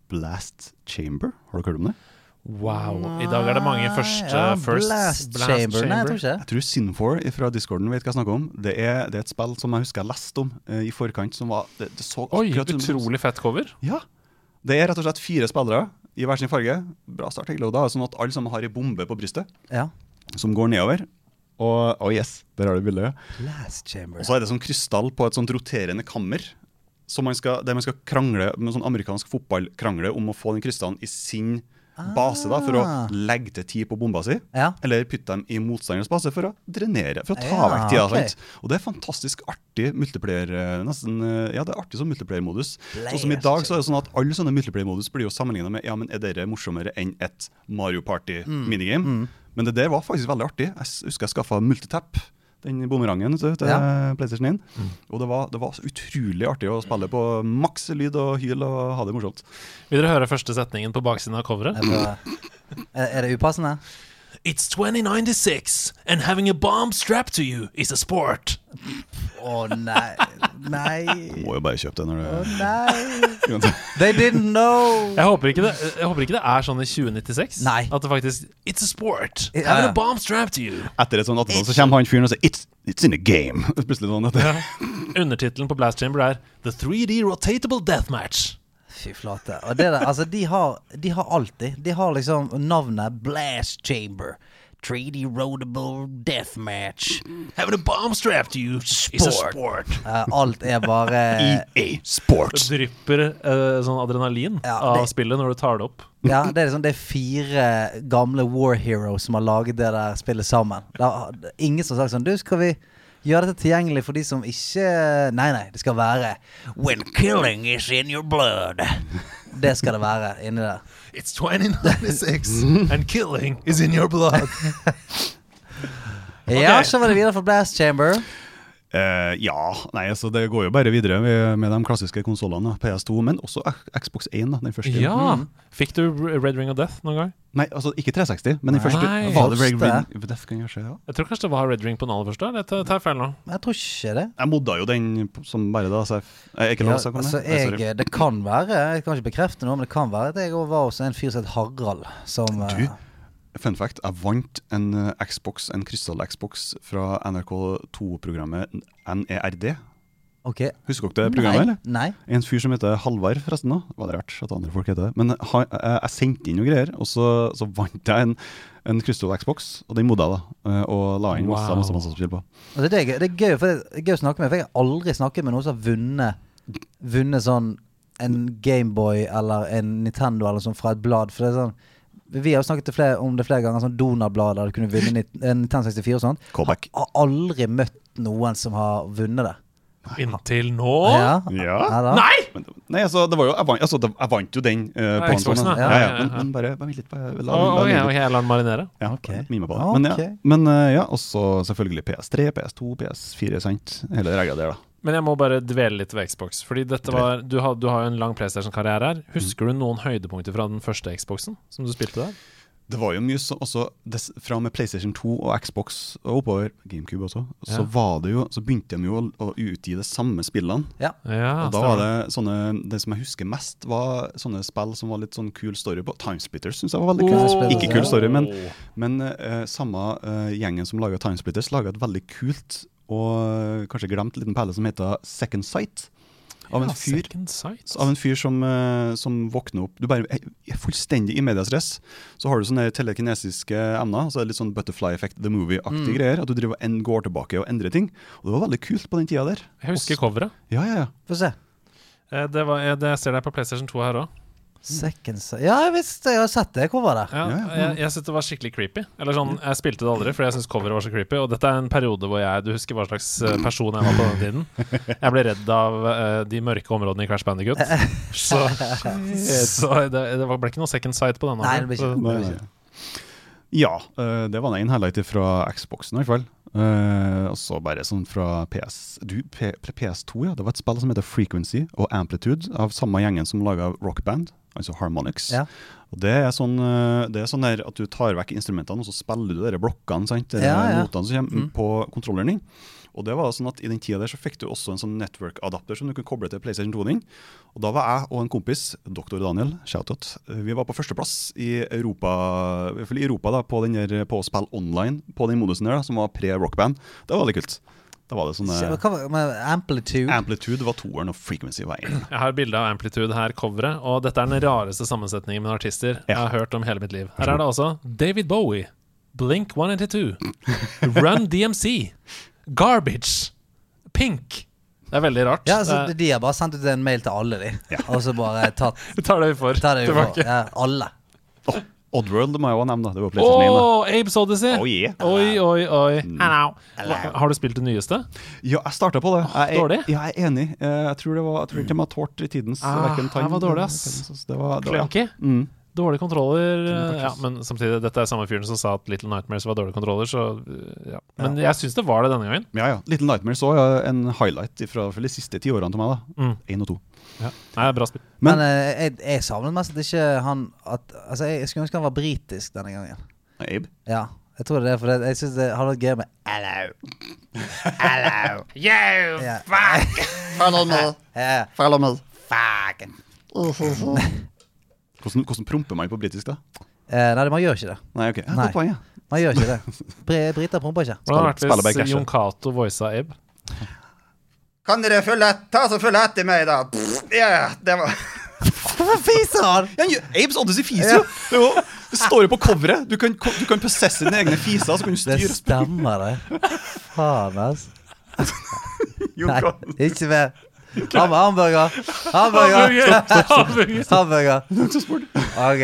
Blast Chamber. Har du hørt om det? Wow. I dag er det mange første ja, first Blast, Chamber. Nei, jeg tror ikke. Jeg tror Sin4 fra Discorden vet hva jeg snakker om. Det er, det er et spill som jeg husker jeg leste om uh, i forkant, som var Det, det så Oi, utrolig fett cover. Ja. Det er rett og slett fire spillere i hver sin farge. Bra start, egentlig. Og da er sånn at alle sammen har ei bombe på brystet Ja. som går nedover. Og oh yes, der har du bildet. Blast Chamber. Og så er det sånn krystall på et sånt roterende kammer. Som man skal, der man skal krangle med sånn amerikansk fotball krangle om å få den krystallen i sin base da, for å Ah. legge til tid på bomba si. Ja. Eller putte dem i motstanderens base for å drenere, for å ta Ja, vekk tida. Okay. Og det er fantastisk artig multiplayer eh, nesten, eh, Ja, det er artig som multiplayer-modus. Sånn som i dag så er det sånn at alle sånne multiplayer-modus blir jo sammenligna med Ja, men er dere morsommere enn et Mario Party-minigame? Men det der var faktisk veldig artig. Jeg husker jeg skaffa multitap. Den bumerangen til Ja. PlayStation 1. Og det var, det var så utrolig artig å spille på maks lyd og hyl og ha det morsomt. Vil dere høre første setningen på baksiden av coveret? Er, er det upassende? It's 2096, and having a bomb strapped to you is a sport. Å nei. Nei. Må jo bare kjøpe det når Å oh, nei. They didn't know. Jeg håper, ikke det, jeg håper ikke det er sånn i 2096. Nei. At det faktisk It's a sport. It, Having a bomb strapped to you. Etter et sånt attentat så kommer han fyren og sier It's, it's in a game. Plutselig sånn det, Undertittelen på Blast Chamber er The 3D rotatable deathmatch. Fy flate. Og det der, altså, de har, de har alltid De har liksom navnet Blast Chamber. 3D Roadable Deathmatch. Having a bomb strapped to you is a sport. Uh, alt er bare EA Sports. Det drypper uh, sånn adrenalin Ja, av spillet når du tar det opp. Ja, det er liksom Det er fire gamle war heroes som har laget det der spillet sammen. Det det er ingen som har sagt sånn Du, skal vi gjøre dette tilgjengelig for de som ikke Nei, nei, det skal være When killing is in your blood. Det skal det være inni der. It's 2096, and killing is in your blood. Ja, så var det videre for Blast Chamber. Eh, ja, nei, altså det går jo bare videre med, med de klassiske konsollene. PS2, men også Xbox 1, da, den første. Ja! Fikk du Red Ring of Death noen gang? Nei, altså ikke 360, men den Nei. første. Nei. Var det Red Ring of Death kan jeg ja. Jeg tror kanskje det var Red Ring på den aller første. Det tar jeg feil nå? Jeg tror ikke det. Jeg modda jo den som bare da, så jeg jeg ikke lov Ja, å snakke om altså, jeg, det kan være Jeg kan ikke bekrefte noe, men det kan være at jeg var hos en fyr som het Harald. Som Du, eh, fun fact, jeg vant en eh, Xbox, en krystall-Xbox fra NRK2-programmet NERD. Ok. Husker dere det programmet, eller? Nei. En fyr som heter Halvard, forresten. da Var det rart at andre folk heter det? Men han, jeg, jeg sendte inn noen greier, og så, så vant jeg en, en Crystal Xbox, og den modda jeg, da. eh, Og la inn masse, Wow. masse, masse spill på. Altså, det, er det er gøy, for det er gøy å snakke med, for jeg har aldri snakket med noen som har vunnet Vunnet sånn en Gameboy eller en Nintendo eller sånn fra et blad. For det er sånn Vi har snakket til flere, om det flere ganger, sånn Donald-blad der du kunne vinne Nit- en Nintendo 64 og sånt. Callback. Har aldri møtt noen som har vunnet det. Inntil nå Ja. Ja. ja Nei! Men, nei, altså, det var jo, jeg, vant, altså, jeg vant jo den Uh, på en Xboxen, ja. Ja, ja, men, men bare, vent litt. Bare, la, Å, la, la, la, la den marinere. Ja, okay. mime på det. Men ja, men, uh, ja også selvfølgelig PS3, PS2, PS4, sant. Hele regla der, da. Men jeg må bare dvele litt ved Xbox. Fordi dette var Du har, du har jo en lang PlayStation-karriere her. Husker du noen høydepunkter fra den første Xboxen som du spilte der? Det var jo mye så, også des, Fra med PlayStation 2 og Xbox og oppover, GameCube også, så Ja. var det jo Så begynte de jo å, å utgi de samme spillene. Ja. Ja, og da var det sånne Det som jeg husker mest, var sånne spill som var litt sånn kul story på. Timesplitters syns jeg var veldig kult. Oh. Ikke kul story, men, men uh, samme uh, gjengen som laga Timesplitters, laga et veldig kult og kanskje glemt en liten perle som heter Second Sight. Av en Ja, fyr Second Sight. av en fyr som, eh, som våkner opp Du bare er fullstendig i mediestress. Så har du sånne telekinesiske emner. Så er det litt sånn Butterfly Effect The Movie-aktige greier. At du driver en, går tilbake og endrer ting. Og det var veldig kult på den tida der. Jeg husker coveret. Ja, ja, ja. Få se. Eh, Det, var, eh, det jeg ser deg på PlayStation 2 her òg. Second Sight Ja, jeg visste jeg har sett det coveret. Ja, jeg, jeg syntes det var skikkelig creepy. Eller sånn, Jeg spilte det aldri fordi jeg syntes coveret var så creepy. Og dette er en periode hvor jeg Du husker hva slags eh, person jeg var på den tiden? Jeg ble redd av uh, de mørke områdene i Crash Bandicoot. Så, så det, det ble ikke noe second sight på denne. Nei, det ble ikke. det ble ikke. Ja, uh, det var en highlight fra Xboxen i hvert fall. Uh, og så bare sånn fra PS du, P, PS2, ja. Det var et spill som heter Frequency og Amplitude, av samme gjengen som laga Rockband, altså harmonics. Ja. Og det er sånn, eh, det er sånn at du tar vekk instrumentene, og så spiller du de blokkene, sant? Ja, ja. notene som kommer Mm. på kontrolleren din. Og det var sånn at I den tida der så fikk du også en sånn network-adapter som du kunne koble til PlayStation 2 din. Og Da var jeg og en kompis, doktor Daniel, shout-out, vi var på førsteplass i Europa, i hvert fall i Europa da, på, den der, på å spille online på den modusen der, da, som var pre-rockband. Det var veldig kult. Da var det Se, sånn Hva var med Amplitude? Amplitude var toeren, og Frequency var én. Jeg har bilde av Amplitude her, coveret, og dette er den rareste sammensetningen med artister jeg har hørt om hele mitt liv. Her er det også David Bowie, Blink 182, Run DMC, Garbage, Pink. Det er veldig rart. Ja, altså, Eh, De har bare sendt ut en mail til alle, de. Og så bare tatt tar det vi får. ta det vi får. tilbake. Ja, alle. Oddworld må jeg jo nevne, da. Det var Å, PlayStation 1. da. Abes Odyssey! Oh, yeah. Oi, oi, oi. Hello. Hva- Har du spilt det nyeste? Ja, jeg starta på det. Jeg dårlig? Ja, jeg er enig. Eh, Jeg tror det var Jeg tror ikke de har tålt i tidens Ah, hverken tann det var dårlig, ass. Det var, det Clunky? Mm. Dårlige kontroller. Eh, Ja, men samtidig, dette er samme fyren som sa at Little Nightmares var dårlige kontroller, så eh, ja. Men jeg syns det var det denne gangen. Ja, ja. Little Nightmares òg en highlight fra de siste ti årene til meg. da Mm. Og to. Ja. Nei, bra spill. Men, Men- eh, jeg, jeg savnet mest at ikke han at, Altså, jeg, jeg skulle ønske han var britisk denne gangen. Abe. Ja, jeg tror det er det, for det, jeg syns det hadde vært gøy med Hello. Hello. Yo, Ja. fuck! Follow me. Ja. Follow me. Fuck. Hvordan, hvordan promper man på britisk, da? Eh, nei, man gjør ikke det. Nei, ok. Ja, Nei. godt poeng, ja. Man gjør ikke det. Bri briter promper ikke. Hvordan hadde det Spiller vært bare hvis cashe. Jon Cato voisa Abe? Kan dere følge ta så følg etter meg, da? Pff, Ja, det var Hvorfor fiser han? Ja, Abes Odyssey fiser jo! Det, er det står jo på coveret. Du kan, du kan possesse dine egne fiser, så kan du styre Det stemmer, det. Faen, altså. Nei, ikke mer. Ham hamburger. Hamburger. Hamburger. Ok.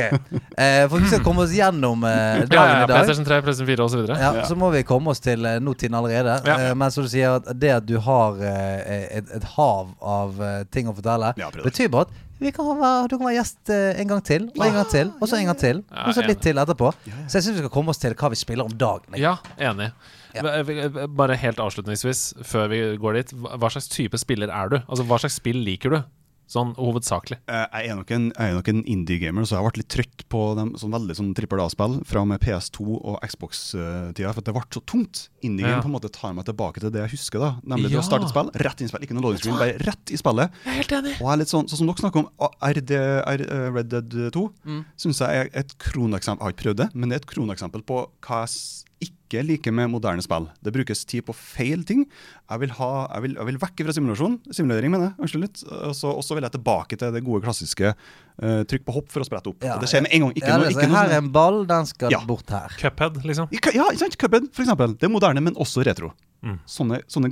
Eh, for vi skal komme oss gjennom eh, dagen ja, i dag. PlayStation 3, PlayStation 4 osv. Ja, Så må vi komme oss til eh, nåtiden allerede. Ja. Eh, men som du sier, at det at du har eh, et, et hav av eh, ting å fortelle, Ja, betyr bare at vi kan være, du kan være gjest en gang til, og en gang til, og så en gang til. Og så litt til etterpå. Så jeg syns vi skal komme oss til hva vi spiller om dagen. Ja, enig. Ja. Bare helt avslutningsvis, før vi går dit. Hva slags type spiller er du? Altså, Hva slags spill liker du? Sånn hovedsakelig. Eh, Jeg er nok en, jeg er nok en indie-gamer, så jeg har vært litt trøtt på dem, sånn veldig sånn trippel A-spill fra med PS2 og Xbox-tida. For det ble så tungt. Indie-game Ja. på en måte tar meg tilbake til det jeg husker. da Nemlig Ja. å starte et spill, rett inn i spill. Ikke noe loading screen, bare rett i spillet. Jeg er helt enig. Og jeg er litt sånn, sånn som dere snakker om, RD, R, eh, Red Dead 2, Mm. synes jeg er et kroneksempel Jeg har ikke prøvd det, men det er et kroneksempel på hva jeg ikke liker med moderne spill. Det brukes tid på feil ting. Jeg vil, ha, jeg vil, jeg vil vekke fra simulasjon. Simulering, mener jeg. Unnskyld litt. Og så vil jeg tilbake til det gode klassiske uh, trykk på hopp for å sprette opp. Ja. Det skjer med en gang. Ikke Ja, noe, ikke noe her er sånn- en ball, den skal Ja. bort her. Cuphead, liksom. Ja, ikke sant? Cuphead, for eksempel. Det er moderne, men også retro. Mm. Sånne, sånne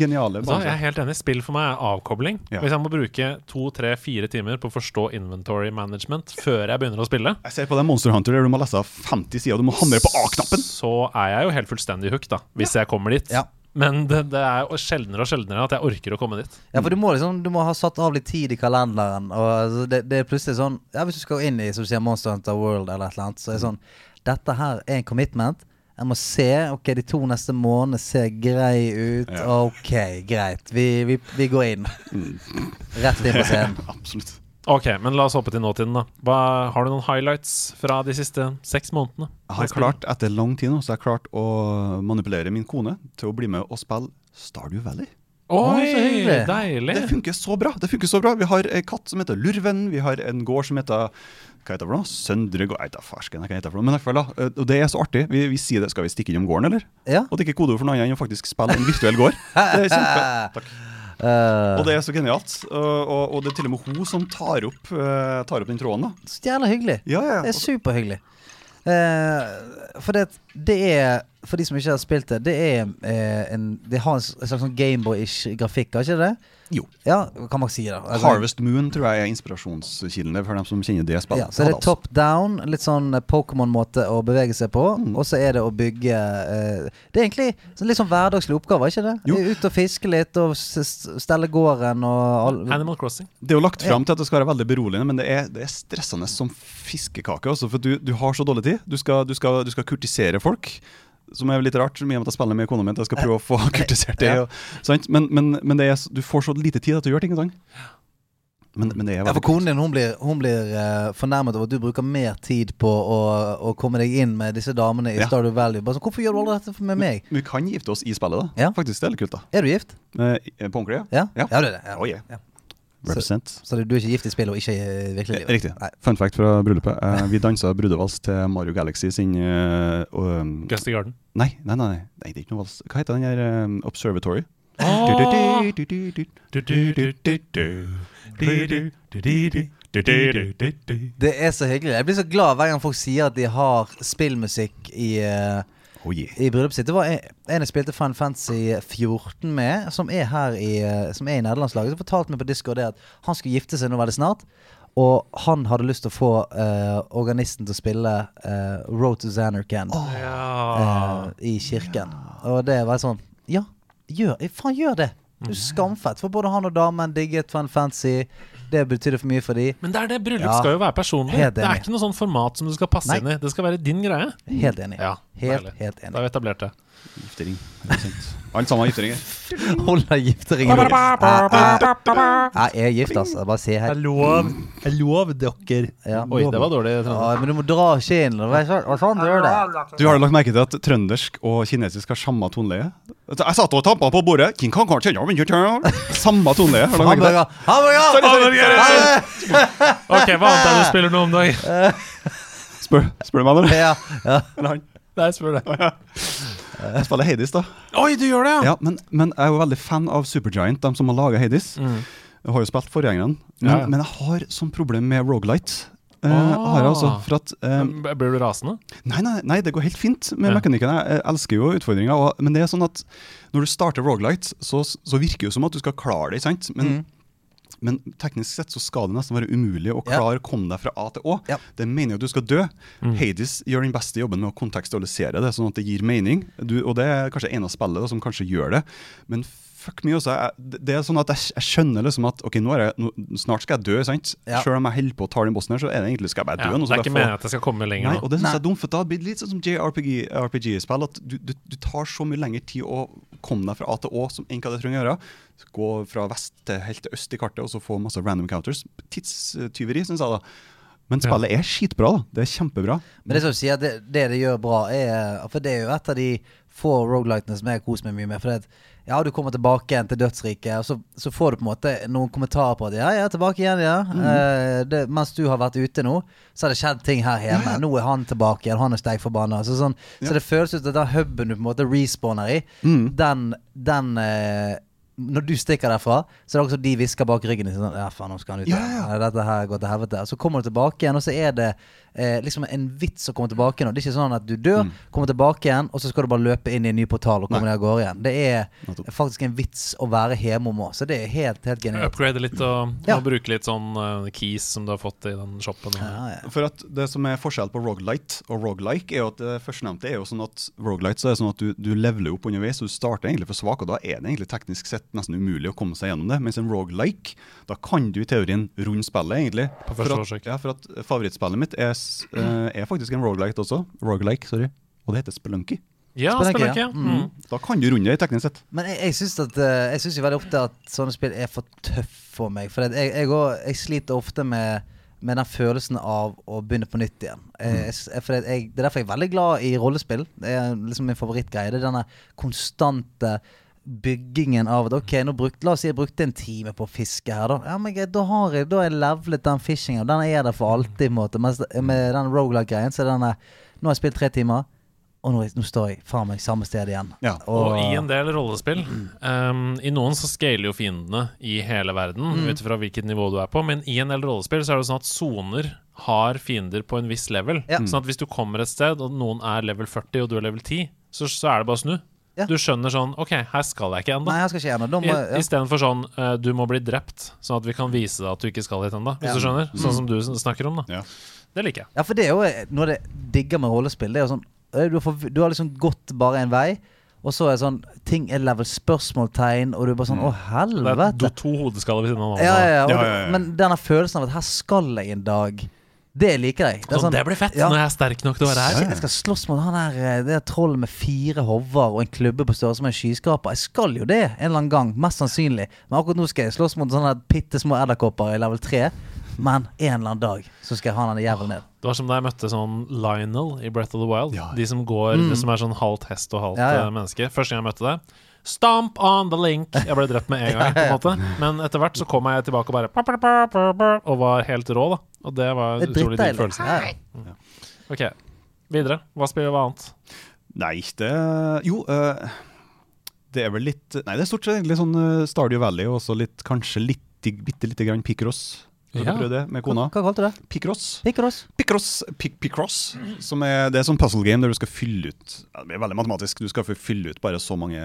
geniale Så jeg er helt enig. Spill for meg er avkobling. Ja. Hvis jeg må bruke to, tre, fire timer på å forstå inventory management før jeg begynner å spille, Jeg ser på den Monster Hunter der du må lese 50 sider, og du må hamre på A-knappen. så er jeg jo helt fullstendig hooked, da. Hvis jeg kommer dit. Ja. Men det, det er sjeldnere og sjeldnere at jeg orker å komme dit. Ja, for du må liksom Du må ha satt av litt tid i kalenderen. Og altså, det, det er plutselig sånn Ja, Hvis du skal inn i som du sier, Monster Hunter World eller et eller annet, så er det sånn Dette her er en commitment. Jeg må se. Ok, de to neste månedene ser grei ut. Ja. Ok, greit. Vi, vi, vi går inn. Rett inn på scenen. Absolutt. Ok, men la oss hoppe til nåtiden, da. Hva, har du noen highlights fra de siste seks månedene? Jeg har klart, etter lang tid nå, så har jeg klart å manipulere min kone til å bli med og spille Stardew Valley. Oi, så hyggelig. deilig! Det funker så bra. det funker så bra Vi har en katt som heter Lurven. Vi har en gård som heter hva heter det for noe? Søndre gård da farsken, hva heter det for noe. Men i hvert fall da, eh, og det er så artig. Vi, vi sier det. Skal vi stikke innom gården, eller? Ja. Og det er ikke kodeord for noe annet enn å faktisk spille en virtuell gård. Det er kjempe. Takk. Uh, Og det er så genialt. Og, og, og det er til og med hun som tar opp, uh, tar opp den tråden. da. så jævla hyggelig. Ja, ja. Det er superhyggelig. Uh, for det, det er For de som ikke har spilt det, det er en Det har en en slags sånn Gameboy-ish grafikk, har ikke det? Jo. Ja, kan man si det. Altså, Harvest Moon tror jeg er inspirasjonskildene for dem som kjenner det spillet. Ja, så det er top down, litt sånn Pokémon-måte å bevege seg på. Mm. Og så er det å bygge uh, Det er egentlig sånn litt sånn hverdagslig oppgave, ikke det? Jo. Ut og fiske litt, og stelle gården og all, Animal Crossing. Det er jo lagt fram til at det skal være veldig beroligende, men det er, det er stressende som fiskekake. Også, for du, du har så dårlig tid. Du skal, du, skal, du skal kurtisere folk. Som er litt rart, og med at jeg spiller med kona mi. at Jeg skal prøve å få kurtisert det. Og, sant? Men, men, men det er, du får så lite tid at du gjør ting. Sånn. Men, men det Ja, for konen din hun blir, hun blir uh, fornærmet over at du bruker mer tid på å, å komme deg inn med disse damene i Ja. Stardew Valley. Bare sånn, Hvorfor gjør du aldri dette med meg? Vi kan gifte oss i spillet, da. Ja. Faktisk, det er litt kult, da. Er du gift? Eh, på ordentlig, ja. Ja? Ja. det er det. Ja. Oh, yeah. Represent. Så du er ikke gift i spillet og ikke i virkelig livet? Riktig. Nei. Fun fact fra bryllupet. Eh, vi dansa brudevals til Mario Galaxy sin uh, um, Gusty Garden. Nei, nei, nei, nei, det er ikke noe vals. Hva heter den der um, Observatory? Det er så hyggelig. Jeg blir så glad hver gang folk sier at de har spillmusikk i, eh, Oh yeah. i bryllupet sitt. Det var en, en jeg spilte Fan Fancy 14 med, som er her i, eh, som er i nederlandslaget. Som fortalte meg på Discord det at han skulle gifte seg nå veldig snart. Og han hadde lyst til å få uh, organisten til å spille uh, Road to Xanarkand Ja. uh, i kirken. Og det var sånn Ja, gjør, faen gjør det! Du er skamfett. For både han og damen digget Fan Fantasy. Det betydde for mye for de Men det er det. Bryllup Ja. skal jo være personlig. Helt Det er ikke noe sånn format som du skal passe Nei. inn i. Det skal være din greie. Helt enig. Ja, Helt, deilig. helt Da enig. har vi etablert det. Giftering. Alt sammen er gifteringer. Holder gifteringen Jeg, jeg, jeg er gift, altså. Bare se her. Jeg lov. Jeg lov dere. Ja. Oi, det var dårlig. Ja, men du må dra sånn- og sånn du gjør det. Du har lagt merke til at trøndersk og kinesisk har samme toneleie? Jeg satt og tampa på bordet. King Kong Kong ikke. Samme toneleie. Har du lagt merke til! Ok, hva annet er det du spiller nå om dagen? Spør, spør du meg, eller? Ja, ja. Nei, spør det. Jeg spiller Hades, da. Oi, du gjør det, ja! Ja, men, men jeg er jo veldig fan av Supergiant, de som har laga Hades. Mm. Jeg har jo spilt forgjengerne. Men, Ja, ja. men jeg har sånn problem med Rogalight. Uh, ah. altså, Ah. for at eh, Blir du rasende? Nei, nei, nei, det går helt fint med Ja. mekanikken. Jeg elsker jo utfordringer. Og, men det er sånn at når du starter Rogalight, så, så virker det som at du skal klare det. sant? Men, Mm. Men teknisk sett så skal det nesten være umulig å klare å komme deg fra A til Å. Ja. Det mener jo at du skal dø. Mm. Hades gjør den beste jobben med å kontekstualisere det, sånn at det gir mening. Du, og det er kanskje en av spillet da, som kanskje gjør det. Men fuck me også. Jeg, det er sånn at jeg, jeg skjønner liksom at ok, nå er jeg, nå, snart skal jeg dø. sant? Ja. Selv om jeg holder på å ta den bossen her, så er det egentlig skal jeg bare Ja, dø. Ja, det er ikke meningen at jeg skal komme lenger Nei, nå. og det synes jeg er dumt, for da blir det litt sånn som JRPG-spill, at du, du, du tar så mye lengre tid å komme deg fra A til Å som enn hva det trenger å gjøre. Gå fra vest til helt til øst i kartet og så få masse random counters. Tidstyveri, syns jeg, da. Men spillet er skitbra, da. Det er kjempebra. Men det som du sier, det, det det gjør bra, er For det er jo et av de få rogelightene som jeg koser meg mye med. For det, at, ja, du kommer tilbake igjen til dødsriket, og så, så får du på en måte noen kommentarer på at ja, jeg er tilbake igjen, ja. Eh, det, mens du har vært ute nå, så har det skjedd ting her hjemme. Nå er han tilbake igjen, han er steik forbanna. Så, sånn, så det føles ut som den huben du på en måte respawner i, den, den eh, når du stikker derfra, så er det også de hvisker bak ryggen din. Sånn, ja, faen, nå skal han ut. Ja, ja. Dette her går til helvete. Så kommer du tilbake igjen, og så er det eh, liksom en vits å komme tilbake igjen. Det er ikke sånn at du dør, Mm. kommer tilbake igjen, og så skal du bare løpe inn i en ny portal og komme deg av gårde igjen. Det er faktisk en vits å være hjemme om òg, så det er helt, helt genialt. Upgrade litt og, Ja. og bruke litt sånn uh, keys som du har fått i den shoppen. Ja, ja. For at Det som er forskjell på Rogalight og Rogalike, er jo at det førstnevnte er jo sånn at Rogalight så er det sånn at du, du leveler opp underveis. og Du starter egentlig for svak, og da er det egentlig teknisk sett nesten umulig å komme seg gjennom det. Mens en Rogalike, da kan du i teorien runde spillet, egentlig. På For første at, forsøk. ja, for at favorittspillet mitt er, eh, er faktisk en rogelike også. Rogelike, sorry. Og det heter Spelunky. Ja, Spelunky, Spelunky. ja. Ja. Mm. Da kan du runde det teknisk sett. Men jeg, jeg syns at eh, Jeg synes jo veldig ofte at sånne spill er for tøff for meg. For jeg, jeg, jeg sliter ofte med, med den følelsen av å begynne på nytt igjen. Jeg, jeg, s- for at jeg, det er derfor jeg er veldig glad i rollespill. Det er liksom min favorittgreie. Det er denne konstante byggingen av at Ok, nå brukte, la oss si jeg brukte en time på å fiske her, da. Ja, men greit, da har jeg Da har jeg levelet den fishingen, den er der for alltid, på en måte. Mens med den rogelike-greien, så er denne Nå har jeg spilt tre timer, og nå, nå står jeg faen meg samme sted igjen. Ja. Og i en del rollespill um, I noen så scaler jo fiendene i hele verden Mm. ut fra hvilket nivå du er på, men i en del rollespill så er det sånn at soner har fiender på en viss level. Ja. Sånn at hvis du kommer et sted, og noen er level 40, og du er level 10, så, så er det bare å snu. Ja. Du skjønner sånn OK, her skal jeg ikke ennå. Ja. Istedenfor sånn eh, du må bli drept, sånn at vi kan vise deg at du ikke skal hit ennå. Hvis Ja. du skjønner? Sånn som du snakker om, da. Ja. Det liker jeg. Ja, for det er jo noe av det digger med rollespill. Det er jo sånn du har, du har liksom gått bare en vei, og så er sånn Ting er level spørsmålstegn, og du er bare sånn Å, Det er helvete. to hodeskaller ved siden av hverandre. Ja, ja, ja, Ja, ja, ja. Men denne følelsen av at her skal jeg en dag, det liker jeg. Det er Sånn, det blir fett ja. når jeg er sterk nok til å være her. Jeg skal slåss mot han her eh, Det er troll med fire hover og en klubbe på størrelse med en skyskraper. Jeg skal jo det en eller annen gang, mest sannsynlig. Men akkurat nå skal jeg slåss mot sånne bitte små edderkopper i level 3. Men en eller annen dag så skal jeg ha den jævelen ned. Det var som da jeg møtte sånn Lionel i Breath of the Wild. Ja. De som går, det som er sånn halvt hest og halvt Ja, ja. eh, menneske. Første gang jeg møtte det. Stomp on the link! Jeg ble drept med en gang. på en måte Men etter hvert så kom jeg tilbake og bare Og var helt rå, da. Og det var en utrolig digg følelse. Ja. Ok, videre. Hva spiller vi annet? Nei, det Jo, Uh det er vel litt Nei, det er stort sett egentlig sånn uh, Stardew Valley og også litt, kanskje litt, bitte lite grann Picross. Ja. du prøve det med Hva, kona? hva kalte du det? Picross. Picross? Picross, Pic Picross som er, det er sånn puzzle game der du skal fylle ut ja, Det er veldig matematisk. Du skal fylle ut bare så mange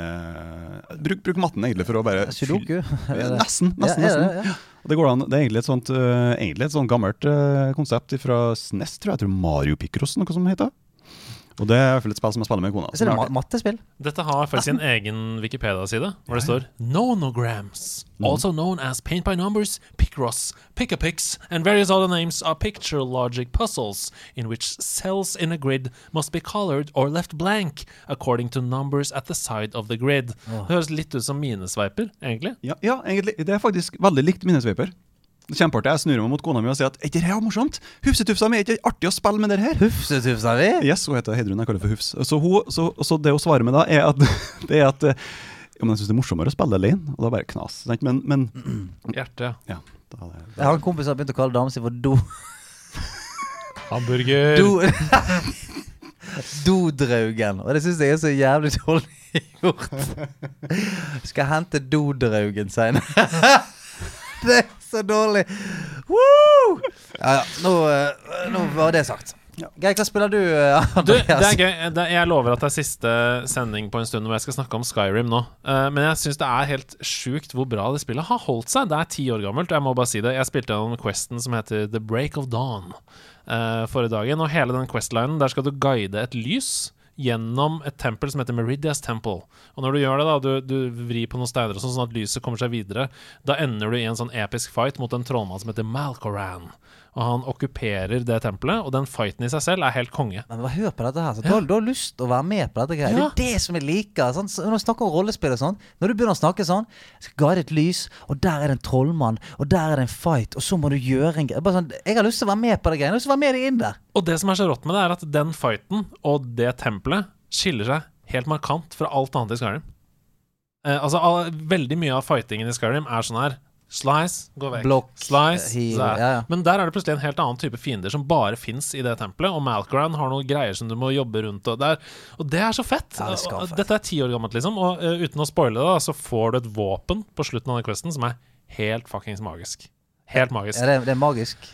Bruk, bruk matten egentlig for å bare Sudoku? Nesten. Nesten, nesten. Ja, Ja. Og det, går an, det er egentlig et sånt, uh, egentlig et sånt gammelt uh, konsept fra SNES, tror jeg. jeg tror Mario Picross, noe som heter. Og det er et spill som jeg spiller med kona. Så er det er ma mattespill? Dette har faktisk en egen Wikipedia-side, hvor det står Nonograms, also known as paint by numbers, Picross, Pick-a-Pix, and various other names are picture logic puzzles in which cells in a grid must be colored or left blank according to numbers at the side of the grid. Det høres litt ut som minesveiper, egentlig. Ja, ja, egentlig. Det er faktisk veldig likt minnesveiper. Kjempeartig. Jeg snur meg mot kona mi og sier at er ikke det her morsomt? Hufsetufsa mi, er ikke det artig å spille med det her? Hufsetufsa vi? Yes, hun heter Heidrun, jeg kaller det for Hufs. Så, hun, så, så det hun svarer med da, er at, det er at ja, men jeg syns det er morsommere å spille alene, og da bare knas. Sant? Men, men Hjerte. ja. Da, det- Jeg har en kompis som har begynt å kalle damen sin for do... Hamburger. do Dodraugen. Og det syns jeg er så jævlig dårlig gjort. Skal hente dodraugen seinere. Så dårlig. Woo! Ja, ja. Nå, eh, nå var det sagt. Geir, hva spiller du, eh, Du, det er gøy. Det, jeg lover at det er siste sending på en stund hvor jeg skal snakke om Skyrim nå. Eh, men jeg syns det er helt sjukt hvor bra det spillet har holdt seg. Det er ti år gammelt, og jeg må bare si det. Jeg spilte gjennom questen som heter The Break of Dawn uh, forrige dagen, og hele den questlinen, der skal du guide et lys gjennom et tempel som heter Meridias Temple. Og når du gjør det, da, du, du vrir på noen steiner sånn, sånn at lyset kommer seg videre, da ender du i en sånn episk fight mot en trollmann som heter Malkoran. Og han okkuperer det tempelet, og den fighten i seg selv er helt konge. Men bare hør på dette her. Så du, har, du har lyst til å være med på dette greiet. Ja. Det er det som jeg liker. Sånn, når vi snakker om rollespill og sånn Når du begynner å snakke sånn Skal guide et lys, og der er det en trollmann, og der er det en fight, og så må du gjøre en greie. Sånn, Jeg har lyst til å være med på det greiet. Jeg har lyst til å være med deg inn der. Og det som er så rått med det, er at den fighten og det tempelet skiller seg helt markant fra alt annet i Skyrim. Eh, altså, all, veldig mye av fightingen i Skyrim er sånn her Slice, gå vekk. Blokk, Slice, heal, ja, ja. Men der er det plutselig en helt annen type fiender som bare fins i det tempelet. Og Malkoran har noen greier som du må jobbe rundt. Og, der, og det er så fett! Ja, det Og. Dette er ti år gammelt, liksom. Og uh, uten å spoile det, da, så får du et våpen på slutten av den questen som er helt fuckings magisk. Helt magisk. Ja, det, er- det er magisk.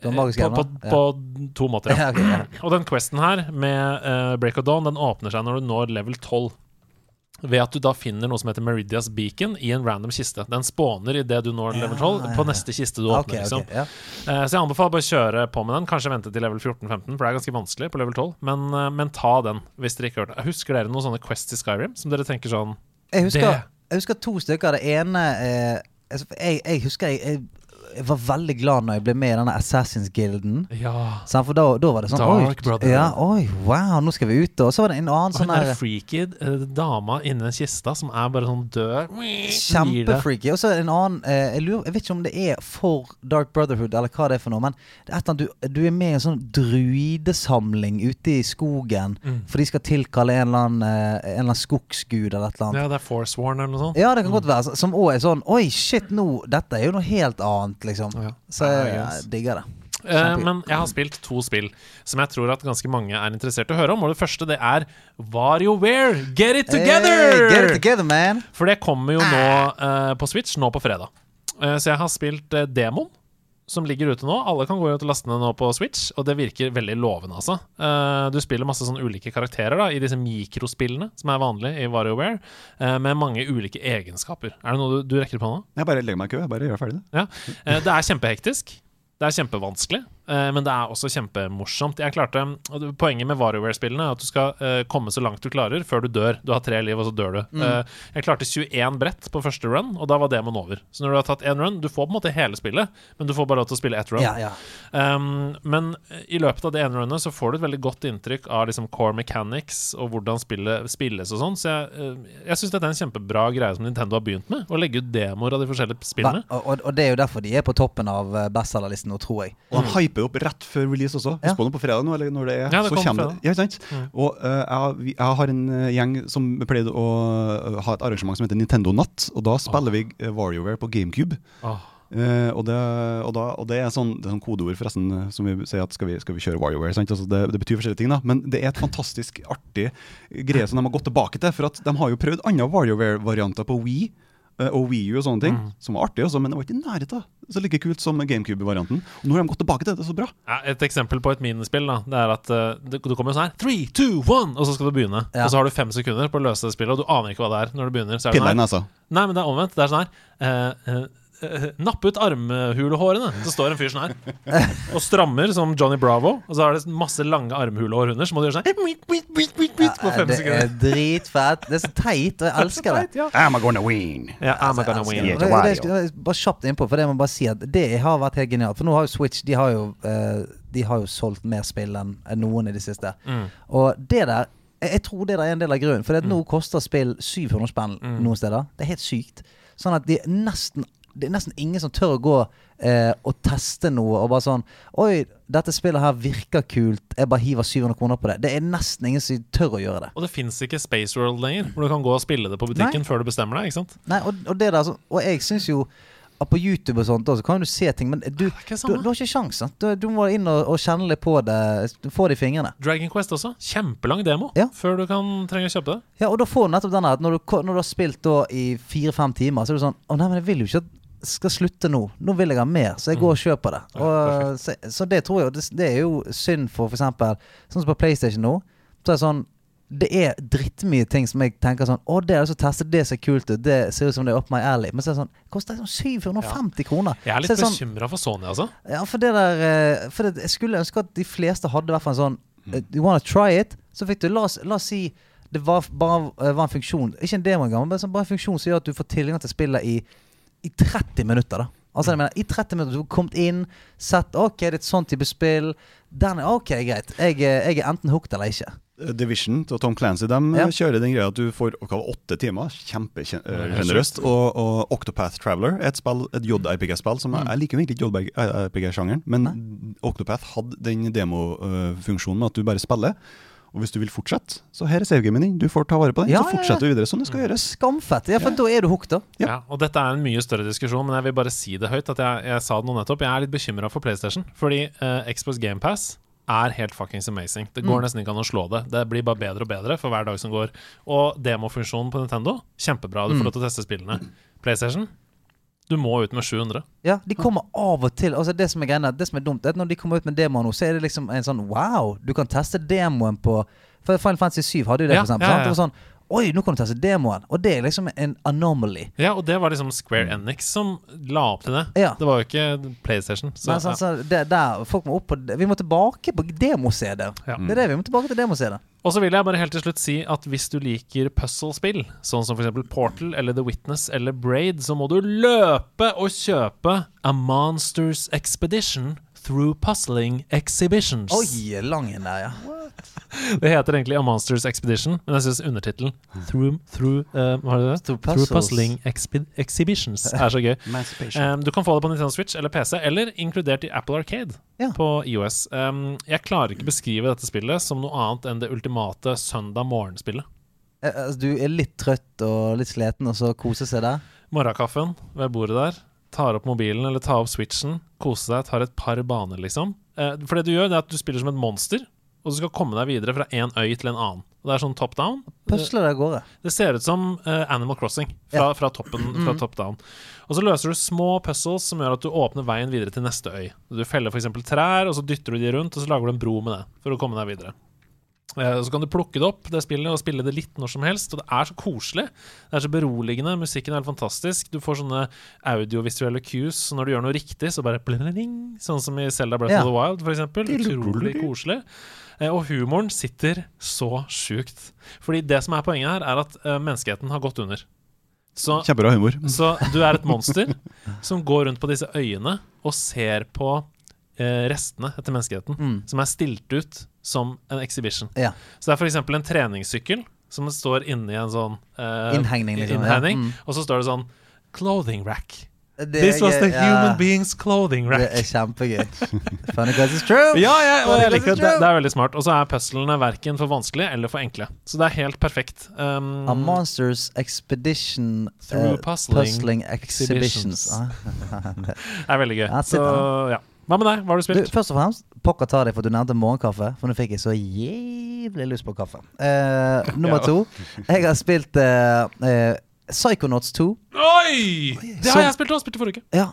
På, på, på, ja. to måter, ja. okay, ja. Og den questen her med uh, Break of Dawn Den åpner seg når du når level 12. Ved at du da finner noe som heter Meridias Beacon i en random kiste. Den spawner idet du når level 12 ja, på neste kiste du åpner. liksom ok, ja. Eh, Så jeg anbefaler bare å kjøre på med den. Kanskje vente til level 14-15, for det er ganske vanskelig på level 12. Men, eh, men ta den, hvis dere ikke har hørt det. Husker dere noen sånne Quest i Skyrim som dere tenker sånn Jeg husker, Det- jeg husker to stykker. Det ene eh, altså, jeg, jeg husker jeg, jeg, jeg var veldig glad når jeg ble med i denne Assassins Guilden. Ja. For da, da var det sånn Dark oi, Brotherhood. ja, oi, wow, nå skal vi ut. Og så var det en annen sånn der der freaky eh, dama inni kista som er bare sånn død. Kjempefreaky. Og så en annen uh, jeg, lurer, jeg vet ikke om det er for Dark Brotherhood eller hva det er for noe, men det er du, du er med i en sånn druidesamling ute i skogen, Mm. for de skal tilkalle en eller annen, uh, en eller annen skogsgud eller et eller annet. Ja, det er Forsworn eller noe sånt. Ja, det kan godt være. Som òg er sånn Oi, shit, nå Dette er jo noe helt annet, liksom. Ja. Så jeg, jeg digger det. Uh, men jeg har spilt to spill som jeg tror at ganske mange er interessert i å høre om. Og det første det er WarioWare Get It Together! Hey, get it together, man! For det kommer jo nå uh, på Switch nå på fredag. Uh, så jeg har spilt uh, demoen. Som ligger ute nå. Alle kan gå ut og laste ned nå på Switch, og det virker veldig lovende, altså. Eh, du spiller masse sånne ulike karakterer da i disse mikrospillene som er vanlige i WarioWare, eh, med mange ulike egenskaper. Er det noe du, du rekker på nå? Jeg bare legger meg i kø. Bare gjør ferdig det. Ja. Eh, Det er kjempehektisk. Det er kjempevanskelig, men det er også kjempemorsomt. Jeg klarte, og Poenget med WarioWare-spillene er at du skal eh, komme så langt du klarer før du dør. Du har tre liv, og så dør du. Mm. Eh, jeg klarte 21 brett på første run, og da var demoen over. Så når du har tatt én run Du får på en måte hele spillet, men du får bare lov til å spille ett run. Ja, ja. Um, men i løpet av det ene runnet så får du et veldig godt inntrykk av liksom core mechanics og hvordan spillet spilles og sånn. Så jeg, uh, jeg syns dette er en kjempebra greie som Nintendo har begynt med. Å legge ut demoer av de forskjellige spillene. Hva- Og, og det er jo derfor de er på toppen av eh, bestselgerlisten nå, tror jeg. Og de hyper opp rett før release også. Ja. På det på fredag nå, eller når det er. Ja, det så kommer det. Ja, sant? Mm. Og uh, jeg, har- jeg har en eh, gjeng som pleide å eh, ha et arrangement som heter Nintendo Natt. Og da spiller vi uh, WarioWare på GameCube. Oh. Uh, og, det, og, da, og det er sånn, det er sånn kodeord forresten som vi sier at skal vi, skal vi kjøre WarioWare. Sant? Altså det, det betyr forskjellige ting, da. Men det er et fantastisk artig greie som de har gått tilbake til. For at de har jo prøvd andre WarioWare-varianter på Wii og Wii U og sånne ting, Mm. som var artig, også, men det var ikke i nærheten så like kult som GameCube-varianten. Og nå har de gått tilbake til det. Det er så bra. Ja, et eksempel på et minispill da Det er at uh, det, det kommer sånn her Three, two, one Og så skal du begynne Ja. Og så har du fem sekunder på å løse det spillet Og du aner ikke hva det er når du begynner Så er Pilla sånn nesa. Nei, men det er omvendt Det er sånn her uh, uh, eh, Napp ut armhulehårene Så står en fyr sånn her Og strammer som Johnny Bravo Og så har det masse lange armhulehårhunder Så må du gjøre sånn På fem det er dritfett. Det er så teit, og jeg elsker det. Ja, Am I gonna win? ja I'm gonna win bare kjapt innpå, for det må bare si at det har vært helt genialt. For nå har jo Switch De har jo, eh, de har jo solgt mer spill enn noen i det siste. Mm. Og det der jeg, tror det der er en del av grunnen. For det at nå koster spill 700 spenn Mm. noen steder. Det er helt sykt. Sånn at de er nesten det er nesten ingen som tør å gå eh, og teste noe og bare sånn Oi, dette spillet her virker kult. Jeg bare hiver 700 kroner på det. Det er nesten ingen som tør å gjøre det. Og det finnes ikke Space World lenger Hvor du kan gå og spille det på butikken Før du bestemmer deg, ikke sant? Nei, og, og det der så- Og jeg syns jo at på YouTube og sånt også, kan du se ting, men du, du, du har ikke sjans? Du, du må inn og, og kjenne litt på det. Få det i fingrene. Dragon Quest også Kjempelang demo Ja. Før du kan trenge å kjøpe det Ja, og da får du nettopp den at når du, når du har spilt da i fire-fem timer, så er du sånn Å nei, men jeg vil jo ikke at skal slutte nå. Nå vil jeg ha mer, så jeg går og kjøper det. Og, så, så det tror jeg det, det er jo synd for eksempel Sånn som på PlayStation nå. Så er det sånn det er drittmye ting som jeg tenker sånn Å, det er altså testet, det ser kult ut. Det ser ut som det er up my alley. Men så er det sånn Koster det sånn 750 kroner? Jeg er litt er sånn, bekymret for Sony altså Ja, for det der eh, For det, jeg skulle ønske at de fleste hadde i hvert fall en sånn mm. You wanna try it? Så fikk du, la oss, la oss si det var, bare eh, var en funksjon Ikke en demo engang, men sånn bare en funksjon som gjør at du får tilgang til spillet i, i 30 minutter. da Altså jeg mener, I 30 minutter du har kommet inn, sett OK, det er et sånn type spill. Den er OK, greit. Jeg, er- jeg er enten hooked eller ikke. Eh, Division og Tom Clancy de Ja. kjører den greia at du får åtte timer. Kjempesjenerøst. Og, og Octopath Traveler er et spill, et JRPG-spill som jeg, jeg liker jo egentlig ikke JRPG-sjangeren, men Octopath hadde den demofunksjonen med at du bare spiller. Og hvis du vil fortsette, så her er savegamen din. Du får ta vare på den, Ja, så ja, ja. fortsetter du videre som det skal gjøres. Skamfett. Ja, for da er du hooked, da. Ja. Ja, og dette er en mye større diskusjon, men jeg vil bare si det høyt. At jeg, jeg sa det nå nettopp. Jeg er litt bekymra for PlayStation. Fordi uh, Xbox GamePass er helt fuckings amazing. Det går nesten ikke an å slå det. Det blir bare bedre og bedre for hver dag som går. Og demofunksjonen på Nintendo, kjempebra. Du får lov til å teste spillene. PlayStation, du må ut med 700. Ja, De kommer av og til. Altså Det som er greia, det som er dumt, er at når de kommer ut med demoer nå, så er det liksom en sånn wow! Du kan teste demoen på For Final Fantasy 7 hadde jo det, Ja, for eksempel. ja, ja. Det var sånn Oi, nå kan du teste demoen. Og det er liksom en anomaly. Ja, og det var liksom Square Enix som la opp til det. Ja. Det var jo ikke PlayStation. Så, Men sånn, så det, der, folk må opp på Vi må tilbake på demo-CD. Ja. Det er det, vi må tilbake til demo-CD. Og så vil jeg bare helt til slutt si at hvis du liker puzzle-spill, sånn som f.eks. Portal eller The Witness eller Braid, så må du løpe og kjøpe A Monsters Expedition Through Puzzling Exhibitions. Oi, lang der, ja. Det heter egentlig A Monsters Expedition, men jeg syns undertittelen Through, through, det? Through through Puzzling Expi Exhibitions er så gøy. Um, du kan få det på Nintendo Switch eller PC, eller inkludert i Apple Arcade Ja. på IOS. Um, jeg klarer ikke beskrive dette spillet som noe annet enn det ultimate søndag morgen-spillet. Altså, Du er litt trøtt og litt sliten, og så kose seg der? Morgenkaffen ved bordet der. Tar opp mobilen eller tar opp switchen. Kose deg, tar et par baner, liksom. Eh, for det du gjør, det er at du spiller som et monster, og du skal komme deg videre fra én øy til en annen. Og Det er sånn top down. Pusler deg av gårde. Det ser ut som eh, Animal Crossing fra, Ja. fra, toppen, fra top down. Og så løser du små puzzles som gjør at du åpner veien videre til neste øy. Du feller f.eks. trær, og så dytter du de rundt, og så lager du en bro med det for å komme deg videre. Eh, så kan du plukke det opp, det spillet, og spille det litt når som helst. Og det er så koselig. Det er så beroligende. Musikken er helt fantastisk. Du får sånne audiovisuelle cues. Så når du gjør noe riktig, så bare bling, Sånn som i Zelda Breath Ja. of the Wild, f.eks. Utrolig koselig. Eh, Og humoren sitter så sjukt. Fordi det som er poenget her, er at eh, menneskeheten har gått under. Så, Kjempebra humor. så du er et monster som går rundt på disse øyene og ser på restene etter menneskeheten, som er stilt ut som en exhibition. Ja. Så det er f.eks. en treningssykkel som står inni en sånn uh, Innhegning, liksom, ja. Mm. Og så står det sånn Clothing rack. Det This was the ja, human beings clothing rack. Det er kjempegøy. Funny because it's true. Ja, ja, det. Det, det er veldig smart. Og så er puzzlene verken for vanskelige eller for enkle. Så det er helt perfekt. Um, A Monsters Expedition Through eh, puzzling Exhibitions. exhibitions. Ah. det er veldig gøy. Så ja. Hva med deg? Hva har du Du, spilt? først og fremst, pokker ta deg for at du nevnte morgenkaffe. For nå fikk jeg så jævlig lyst på kaffe. Uh, nummer Ja. to. Jeg har spilt uh, uh, Psychonauts 2. Oi! Det har jeg spilt òg. Spilte forrige uke. Ja,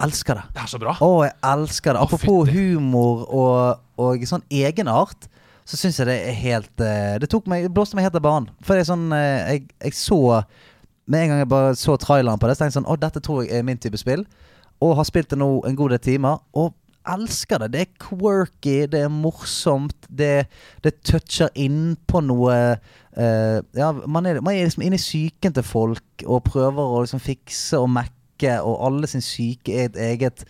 elsker det. Det er så bra. Å, jeg elsker det. Å, Apropos fytti. humor og, og sånn egenart, så syns jeg det er helt Det tok meg, det blåste meg helt av banen. For det er sånn jeg, jeg så Med en gang jeg bare så traileren på det, så tenkte jeg sånn Å, dette tror jeg er min type spill. Og har spilt det nå en god del timer. Og elsker det. Det er quirky, det er morsomt, det, det toucher inn på noe uh, Ja, man er, man er liksom inne i psyken til folk og prøver å liksom fikse og mekke, og alle sin syke er et eget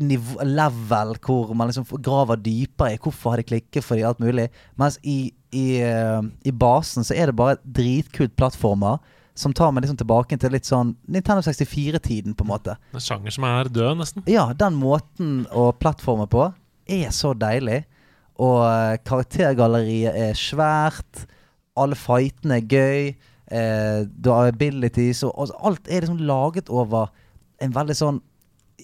nivå, level hvor man liksom graver dypere i hvorfor har det klikket for de alt mulig. Mens i, i, eh, i basen så er det bare dritkult plattformer som tar meg liksom tilbake til litt sånn Nintendo 64-tiden, på en måte. En sjanger som er død, nesten. Ja, den måten å plattforme på er så deilig. Og eh, karaktergalleriet er svært. Alle fightene er gøy. Eh, du har abilities, og, og alt er liksom laget over en veldig sånn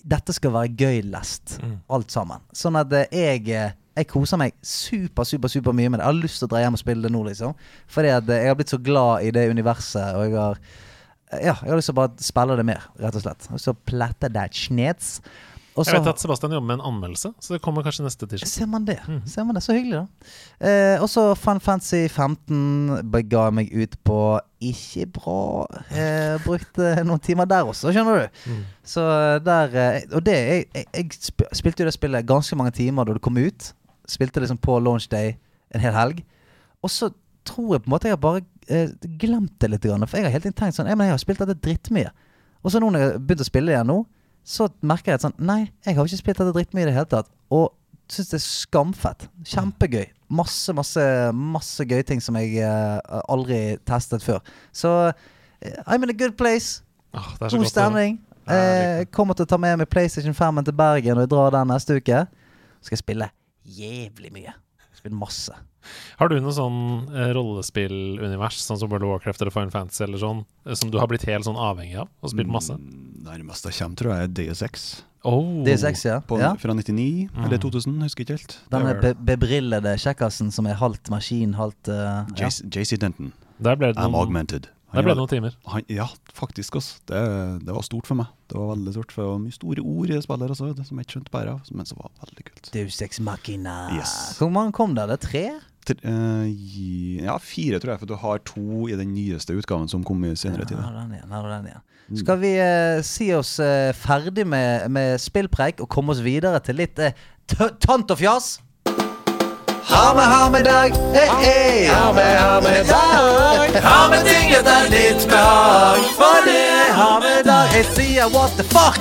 Dette skal være gøy-lest, Mm. alt sammen. Sånn at eh, jeg eh, jeg koser meg super, super super mye med det. Jeg har lyst til å dra hjem og spille det nå, liksom. Fordi at eh, jeg har blitt så glad i det universet, og jeg har Ja, jeg har lyst til å bare spille det mer, rett og slett. Og så plette that schnitz. Og Jeg vet at Sebastian jobber med en anmeldelse, så det kommer kanskje neste tirsdag. Ser man det? Mm. Ser man det? Så hyggelig, da. Eh, og så Fun Fancy 15 bega meg ut på ikke bra. Eh, brukte noen timer der også, skjønner du. Mm. Så der eh, Og det jeg, jeg, jeg spilte jo det spillet ganske mange timer da det kom ut. Spilte liksom på launch day en hel helg. Og så tror jeg på en måte jeg har bare eh, glemt det litt. Grann, for jeg har hele tiden tenkt sånn Jeg, men Jeg har spilt dette drittmye. Og så nå når jeg har begynt å spille igjen nå, så merker jeg at sånn Nei, jeg har ikke spilt dette drittmye i det hele tatt. Og syns det er skamfett. Kjempegøy. Masse, masse, masse gøye ting som jeg eh, aldri testet før. Så eh, I'm in a good place. Oh, God stemning. Eh, kommer til å ta med meg PlayStation 5 til Bergen og jeg drar den neste uke. Så skal jeg spille jævlig mye. Spilt masse. Har du noe sånn eh, rollespillunivers, sånn som World of Warcraft eller Final Fantasy eller sånn, eh, som du har blitt helt sånn avhengig av og spilt masse? Mm, Nærmest jeg kommer, tror jeg, er DSX. Oh. DSX, ja. På, ja. Fra 99 eller 2000, husker ikke helt. Den be bebrillede kjekkasen som er halvt maskin, halvt uh. JC ja. Denton. Der ble det I'm augmented. Der ble det noen timer. han, ja, faktisk. Også. Det, det var stort for meg. Det var veldig stort, for det var mye store ord i det spillet, også, det som jeg ikke skjønte bare av, men som var veldig kult. Deus Ex Machina. Yes. Hvor mange kom der? Det er tre? Tre- uh, ja, fire, tror jeg, for du har to i den nyeste utgaven som kom i senere tid. Ja, den igjen, den igjen. Skal vi uh, si oss uh, ferdig med, med spillpreik og komme oss videre til litt uh, tant og fjas? Ha med, ha med dag, Hey, hey. Ha med, ha med dag. Ha med ting er litt behag. For det er ha med dag. Jeg sier what the fuck.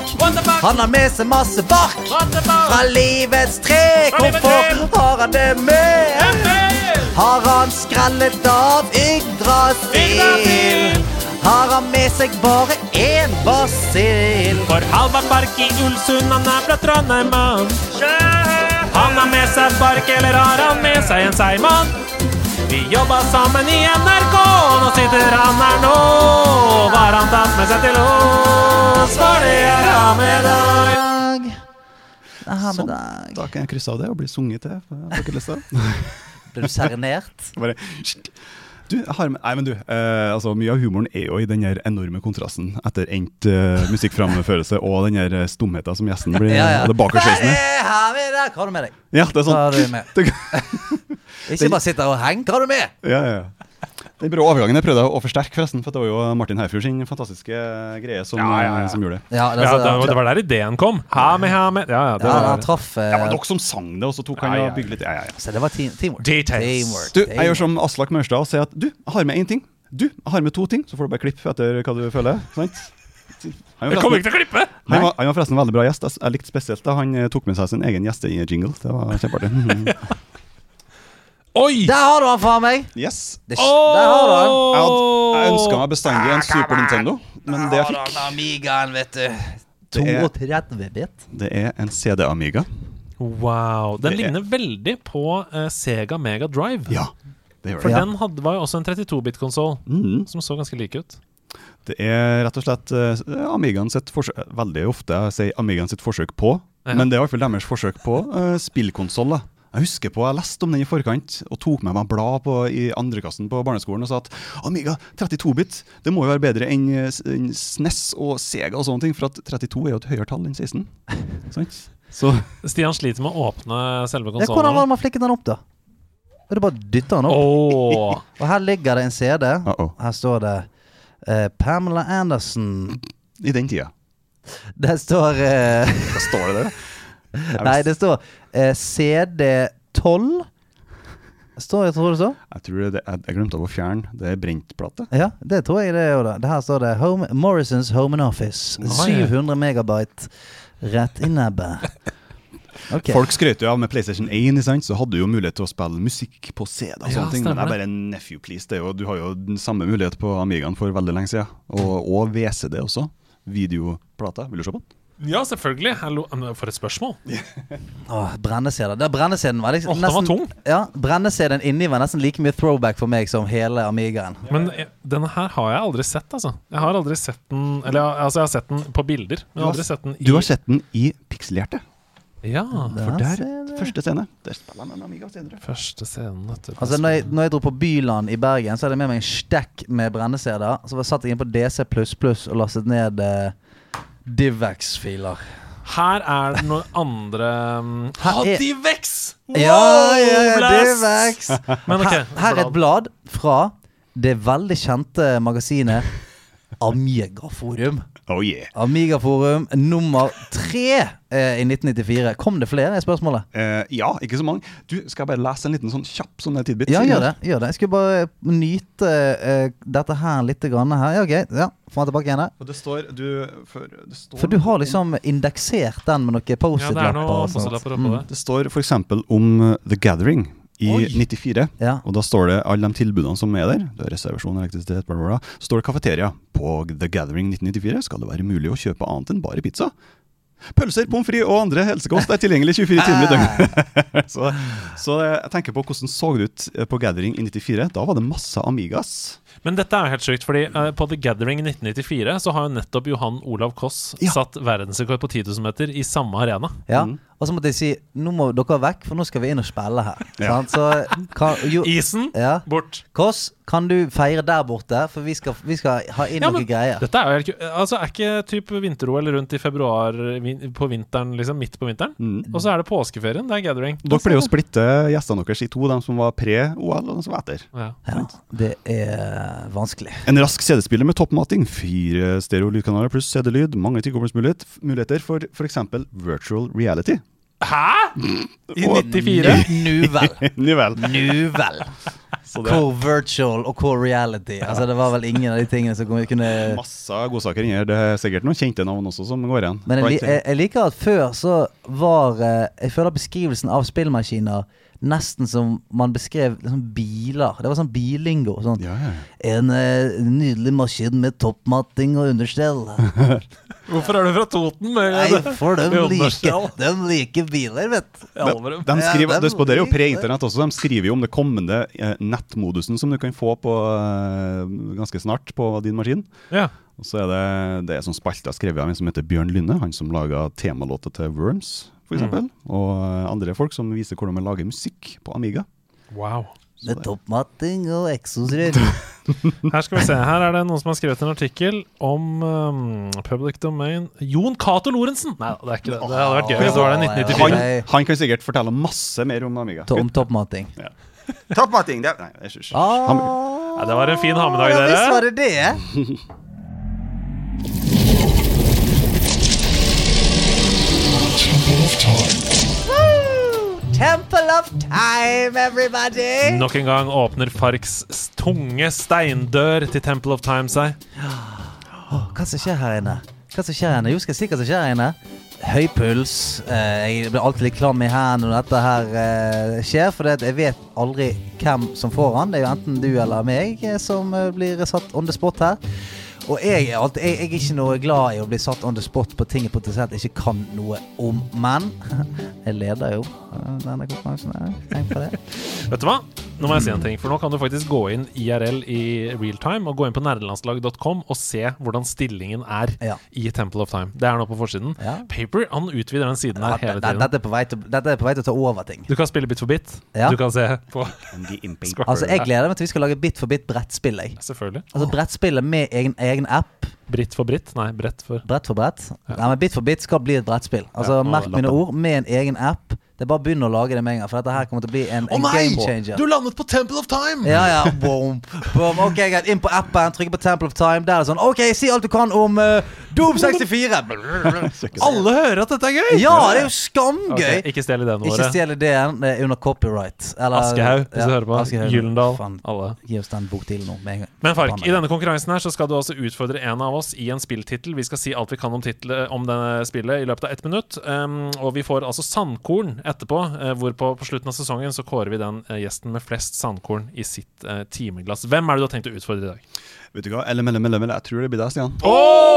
Han har med seg masse bark. Fra livets tre. Hvorfor har han det med? Har han skrellet av Yggdrasil? Har han med seg bare én basil? For Halvard Bark i Ulsund, han er fra Trondheim. Han har med seg bark, eller har han med seg en seigmann? Vi jobba sammen i NRK, nå sitter han her nå. Hva har han tatt med seg til oss? For det er ha med dag. ha med Sånn. dag. Da kan jeg krysse av det og bli sunget til. Ble du serenert? Bare du, har nei, men du, eh, altså Mye av humoren er jo i den enorme kontrasten etter endt eh, musikkframførelse og den her eh, stumheten som gjesten blir. Ja, ja. det med dag. Hva har du med deg? Ja, det er Hva har sånn. du med? Ikke bare sitte og henge. Hva har du med? ja, ja. Den brå overgangen jeg prøvde å forsterke, forresten. For det var jo Martin Herfjord sin fantastiske greie som, Ja, ja, ja. som gjorde det. Ja, det, Ja, altså, det, var, det var der ideen kom. Ha med, ha med. Ja, ja, det ja, han var traff uh, Det var dere som sang det, og så tok han Ja, ja, og bygde litt. Ja, ja, ja. Så det var team, teamwork. Details. Teamwork. Du, jeg gjør som Aslak Maurstad og sier at du, jeg har med én ting. Du, jeg har med to ting. Så får du bare klippe etter hva du føler. Sant? Han Jeg var kommer ikke til å klippe! han var, han var forresten en veldig bra gjest. Jeg- Jeg likte spesielt da han eh, tok med seg sin egen gjestejingle. Det var kjempeartig. Oi! Der har du han, faen meg! Yes. Det, Der har du han. Jeg, hadde, jeg ønska meg bestandig en Super Nintendo, men det jeg fikk, Amigaen, vet du. Det er- 32 bit. det er en CD-Amiga. Wow. Den Det er- ligner veldig på uh, Sega Mega Drive. Ja, det gjør For det. Ja. den hadde, var jo også en 32-bit-konsoll Mm. som så ganske lik ut. Det er rett og slett uh, Amigaen sitt forsøk Veldig ofte jeg sier Amigaen sitt forsøk på, Ja. men det er i hvert fall deres forsøk på uh, spillkonsoll. Jeg husker på, jeg leste om den i forkant og tok med meg blad på, i andrekassen på barneskolen og sa at Amiga 32-bit det må jo være bedre enn en SNES og Sega og sånne ting, for at 32 er jo et høyere tall enn 16. Sant? Så Stian sliter med å åpne selve konsollen. hvordan var det man flikket den opp, da? Og det bare dytter den opp? Oh. Og her ligger det en CD. uh-oh. Her står det uh, Pamela Anderson. I den tida. Det står uh, Hva står det der? Nei, det står eh, CD12. Står, jeg tror det står. Jeg tror det, jeg, jeg glemte å fjerne. Det er brentplate. Ja, det tror jeg det er. da. Det her står det Home, Morrisons Home and Office. Nei. 700 megabyte rett i nebbet. Okay. Folk skrøt jo av med PlayStation 1, sant? så hadde du jo mulighet til å spille musikk på CD. og Ja, ting, Men det er bare en nephew please. Det jo, du har jo den samme mulighet på Amigaen for veldig lenge siden. Og, og VCD også. Videoplate. Vil du se på den? Ja, selvfølgelig. Hallo. For et spørsmål. Åh, brenneseder. Det brenneseden var liksom Åh, den var tung. Ja, Brenneseden inni var nesten like mye throwback for meg som hele Amigaen. Men eh, denne her har jeg aldri sett, altså. Jeg har aldri sett den Eller altså, jeg har sett den på bilder, men jeg har aldri sett den i Du har sett den i pikselhjertet. Ja. For Der første scene, der spiller han en Amiga senere. Første scenen etter Altså når jeg, når jeg dro på Byland i Bergen, så hadde jeg med meg en stekk med brenneseder. Så satt jeg inn på DC og lastet ned eh, Divex-filer. Her er det noen andre um, Her er- Hadivex! Ja, ja! Men ok, her, her er et blad fra det veldig kjente magasinet Amigaforum. Oh yeah. Amigaforum nummer tre eh, i 1994. Kom det flere, er spørsmålet? Eh, ja, ikke så mange. Du, Skal jeg bare lese en liten sånn kjapp sånn tidbit? Ja, gjør det. gjør det Jeg skulle bare nyte eh, dette her litt grann her. Ja, ok. Ja, Få den tilbake igjen. her. Og det står du For, det står For du har liksom indeksert den med noen Ja, det er Post-It-lapper. noen. Post-It-lapper oppå Mm. det. Det står f.eks. om uh, The Gathering i Oi. 94. Ja. Og da står det alle de tilbudene som er der. Det er reservasjon, elektrisitet, bla, bla, bla. Så står det kafeteria. På The Gathering 1994 skal det være mulig å kjøpe annet enn bare pizza. Pølser, pommes frites og andre helsekost er tilgjengelig 24 timer i døgnet. så, så jeg tenker på hvordan så det ut på Gathering i 94. Da var det masse Amigas. Men dette er jo helt sykt, fordi uh, på The Gathering i 1994 så har jo nettopp Johan Olav Koss Ja. satt verdensrekord på 10 000 meter i samme arena. Ja. Mm. Og så måtte jeg si nå må dere vekk, for nå skal vi inn og spille her. Ja. Så kan, jo, Isen ja. bort. Kåss, kan du feire der borte? For vi skal, vi skal ha inn Ja, noen greier. Dette er jo helt Altså, er ikke type vinter-OL rundt i februar på vinteren, liksom? Midt på vinteren? Mm. Og så er det påskeferien. Det er gathering. Dere pleier å splitte gjestene deres i to, de som var pre-OL og de som var etter. Ja. Ja, det er vanskelig. En rask CD-spiller med toppmating, fire stereo-lydkanaler pluss CD-lyd, mange tilkommelsesmuligheter for f.eks. virtual reality. Hæ?! I 94? Nu vel. nu vel. Nu vel. Så det Hvor virtual og hvor reality. Altså Det var vel ingen av de tingene som kunne- masse godsaker inni her. Det er sikkert noen kjente navn også som går igjen. Men jeg, jeg, jeg liker at før så var eh, Jeg føler beskrivelsen av spillmaskiner nesten som man beskrev liksom biler. Det var sånn bilingo. Sånn. Ja, ja. En eh, nydelig maskin med toppmatting og understell. Hvorfor er du fra Toten? Med, Nei, for de liker, de liker biler, vet du. De, De skriver, Ja, dem det, er jo pre-internett også. De skriver jo om det kommende eh, nettmodusen som du kan få på eh, ganske snart på din maskin. Ja. Og så er det, det er sånn spalte skrevet av en som heter Bjørn Lynne, han som laga temalåter til Worms, f.eks. eksempel Og eh, andre folk som viser hvordan man lager musikk på Amiga. Wow. Med toppmatting og eksosrør. Her skal vi se, her er det noen som har skrevet en artikkel om um, public domain Jon Cato Lorentzen! Nei, det er ikke det. Det hadde vært gøy hvis det var det 1994. Han, han kan sikkert fortelle masse mer om Amiga. Om toppmatting. Toppmatting. Det, nei, det. Ah, Ja, det var en fin hammedag dere ja, visst var dere. det det. Woo! Temple of Time, everybody! Nok en gang åpner Farks tunge steindør til Temple of Time seg. Oh, hva som skjer her inne? Hva som skjer her inne? Jo, skal jeg si hva som skjer her inne? Høy puls. Eh, jeg blir alltid litt klam i hendene når dette her eh, skjer, for jeg vet aldri hvem som får han. Det er jo enten du eller meg eh, som blir satt on the spot her. Og jeg er, jeg, jeg er ikke noe glad i å bli satt on the spot på ting jeg potensielt ikke kan noe om. Men jeg leder jo eh, denne konkurransen. Tenk på det. Vet du hva? Nå må jeg si en ting, for nå kan du faktisk gå inn IRL i real time og gå inn på nerdelandslag.com og se hvordan stillingen er Ja. i Temple of Time. Det er nå på forsiden. Ja. Paper han utvider den siden her hele tiden. dette, er på vei til, dette er på vei til å ta over ting. Du kan spille bit for bit. Ja. Du kan se på Altså, Jeg gleder meg til vi skal lage bit for bit brettspill. jeg. Selvfølgelig. Altså Brettspillet med egen, egen app. Britt for britt. Nei, brett for Brett for brett. Nei, men Bit for bit skal bli et brettspill. Altså Ja, Merk mine ord, med en egen app. Det er bare å begynne å lage det med en gang, for dette her kommer til å bli en, en game changer. Du landet på Temple of Time! Ja, ja, boom, boom. Ok, greit. Inn på appen, trykke på Temple of Time. Der er det sånn OK, si alt du kan om uh, Doom 64. Alle hører at dette er gøy! Ja, det er jo skamgøy. Okay, ikke stjel ideen Ikke stjel ideen. Det er under copyright. Eller- Aschehoug, hvis ja, du hører på. Gyllendal. Alle. Gi oss den bokdealen nå med en gang. Men Fark, i denne konkurransen her så skal du altså utfordre en av oss i en spilltittel. Vi skal si alt vi kan om, titlet, om denne spillet i løpet av ett minutt. Um, og vi får altså sandkorn etterpå, uh, hvorpå på slutten av sesongen så kårer vi den eh, gjesten med flest sandkorn i sitt eh, timeglass. Hvem er det du har tenkt å utfordre i dag? Vet du hva, LM, LM, LM, jeg tror det blir deg, Stian. Oh.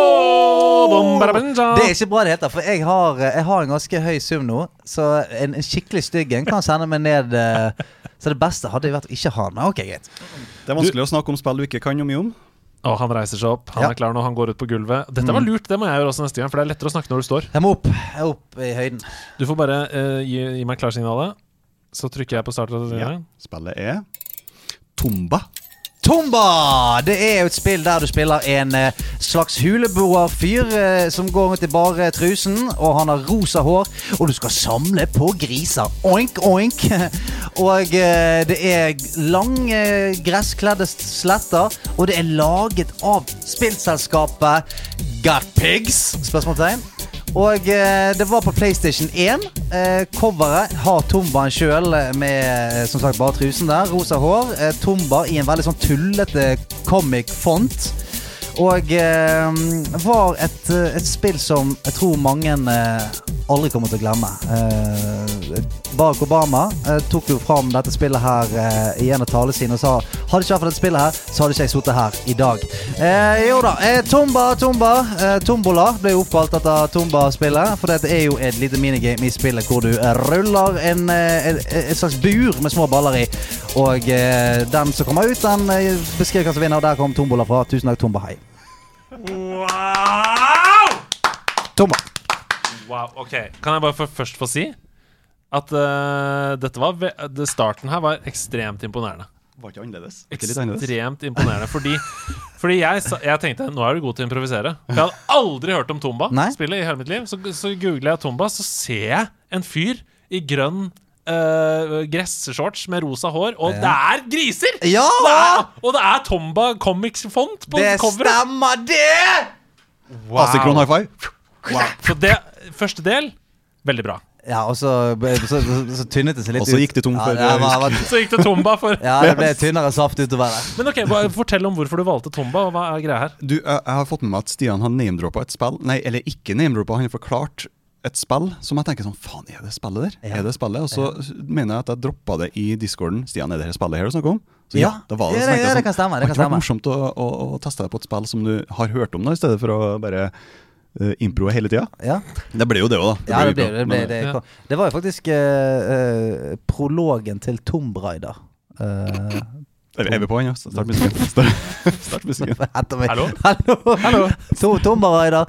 Det er ikke bra det heter, for jeg har, eh, jeg har en ganske høy sum nå. Så en, en skikkelig stygg en kan sende meg ned. eh, Så det beste hadde jo vært å ikke ha den. Ok, greit. Det er vanskelig å snakke om spill du ikke kan noe mye om. Og han reiser seg opp, han Ja. er klar nå, han går ut på gulvet. Dette var lurt, det må jeg gjøre også neste gang, for det er lettere å snakke når du står. Jeg må opp. Jeg er opp i høyden. Du får bare uh, gi, gi meg klarsignalet, så trykker jeg på start. Ja. Spillet er Tomba. Tomba! Det er jo et spill der du spiller en eh, slags huleboerfyr eh, som går rundt i bare trusen, og han har rosa hår, og du skal samle på griser. Oink, oink. Og eh, det er lange, gresskledde sletter, og det er laget av spillselskapet Got pigs? Spørsmålstegn. Og eh, det var på PlayStation 1. Eh, coveret har Tombaen sjøl med eh, som sagt bare trusen der. Rosa hår. Eh, Tomba i en veldig sånn tullete comic-font. Og eh, var et, eh, et spill som jeg tror mange eh, aldri kommer til å glemme. Eh, Barack Obama eh, tok jo fram dette spillet her eh, i en av talene sine og sa hadde ikke vært for dette spillet her, så hadde ikke jeg sittet her i dag. Jo da. Tomba, Tomba. Tombola ble jo oppkalt etter Tomba-spillet. For det er jo et lite minigame i spillet hvor du ruller en, et, slags bur med små baller i. Og den som kommer ut, den beskriver hva som vinner. Og der kom Tombola fra. Tusen takk, Tomba. Hei. Wow! Tomba. Wow, ok Kan jeg bare for, først få si at uh, dette var ve det starten her var ekstremt imponerende. Var ikke annerledes? Ikke annerledes? Ekstremt imponerende. Fordi, fordi jeg, jeg tenkte nå er du god til å improvisere. Jeg hadde aldri hørt om Tomba-spillet i hele mitt liv Så, så googler jeg Tomba, så ser jeg en fyr i grønn uh, gresshorts med rosa hår, og det er griser! Ja! Det er, og det er Tomba Comics-font på Det coveret. stemmer, det! Asikron high five. Så det, første del veldig bra. Ja, og så, så, så, så tynnet det seg litt Og så gikk det tom for, ja, det, var, Så gikk det Tomba for ja, det ble tynnere saft utover der. Men ok, Fortell om hvorfor du valgte Tomba, og hva er greia her? Du, jeg har fått med meg at Stian har name-droppa et spill. Nei, eller ikke name-droppa, han har forklart et spill som jeg tenker sånn Faen, er det spillet der? Ja. Er det spillet? Og så mener jeg at jeg droppa det i discorden. Stian, er det her spillet her du snakker om? Så ja, var det, Ja, så det- jeg det sånn, kan stemme, det Har kan ikke vært morsomt å, å, å teste deg på et spill som du har hørt om, da, i stedet for å bare uh, improe hele tida? Ja, Det ble jo det òg, da. ja det, ble, det, ble, det, Ja. det var jo faktisk uh, uh, prologen til Tomb Raider. Uh, er, vi- på ennå? ja? Start musikken. Start, musikken. Hallo? Hallo? Hallo? To, Tombaraider.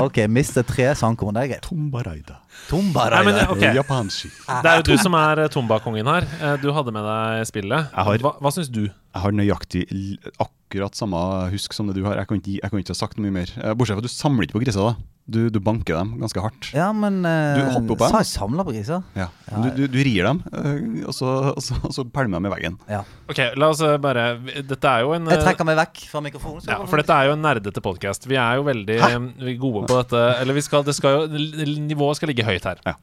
Ok, mister tre sangkorn. Det er greit. Tombaraida. Tomb Nei, men, Raider. ok. Japanski. Det er jo du som er tombakongen her. Eh, Du hadde med deg spillet. Har- Hva, hva syns du? Jeg har nøyaktig akkurat samme husk som det du har. Jeg kan ikke, jeg kan ikke ha sagt mye mer. Eh, Bortsett fra at du samler ikke på griser. da Du, du banker dem ganske hardt. Ja, men uh, Du hopper på Så har jeg samla på griser? Ja. Du, du, du rir dem, eh, og så, og så, og så pælmer dem i veggen. Ja. Ok, la oss eh, bare Dette er jo en Jeg trekker meg vekk fra mikrofonen. ja, For dette er jo en nerdete podkast. Vi er jo veldig Hæ? gode på dette. Eller vi skal, det skal jo Nivået skal ligge høyt her. Ja.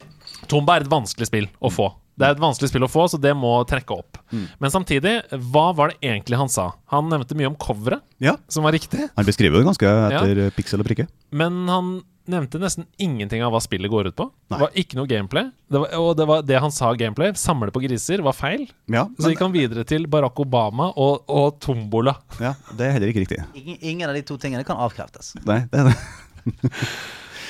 Tomba er et vanskelig spill å få. Det er et vanskelig spill å få, så det må trekke opp. Men samtidig, hva var det egentlig han sa? Han nevnte mye om coveret, Ja, som var riktig. Han beskriver det ganske etter ja. piksel og prikke. Men han nevnte nesten ingenting av hva spillet går ut på. Nei. Det var ikke noe gameplay. Det var, og det, var det han sa gameplay, samle på griser, var feil. Ja, Så men, gikk han videre til Barack Obama og, og tombola. ja, det er heller ikke riktig. Ingen, ingen av de to tingene kan avkreftes. Nei, det er det.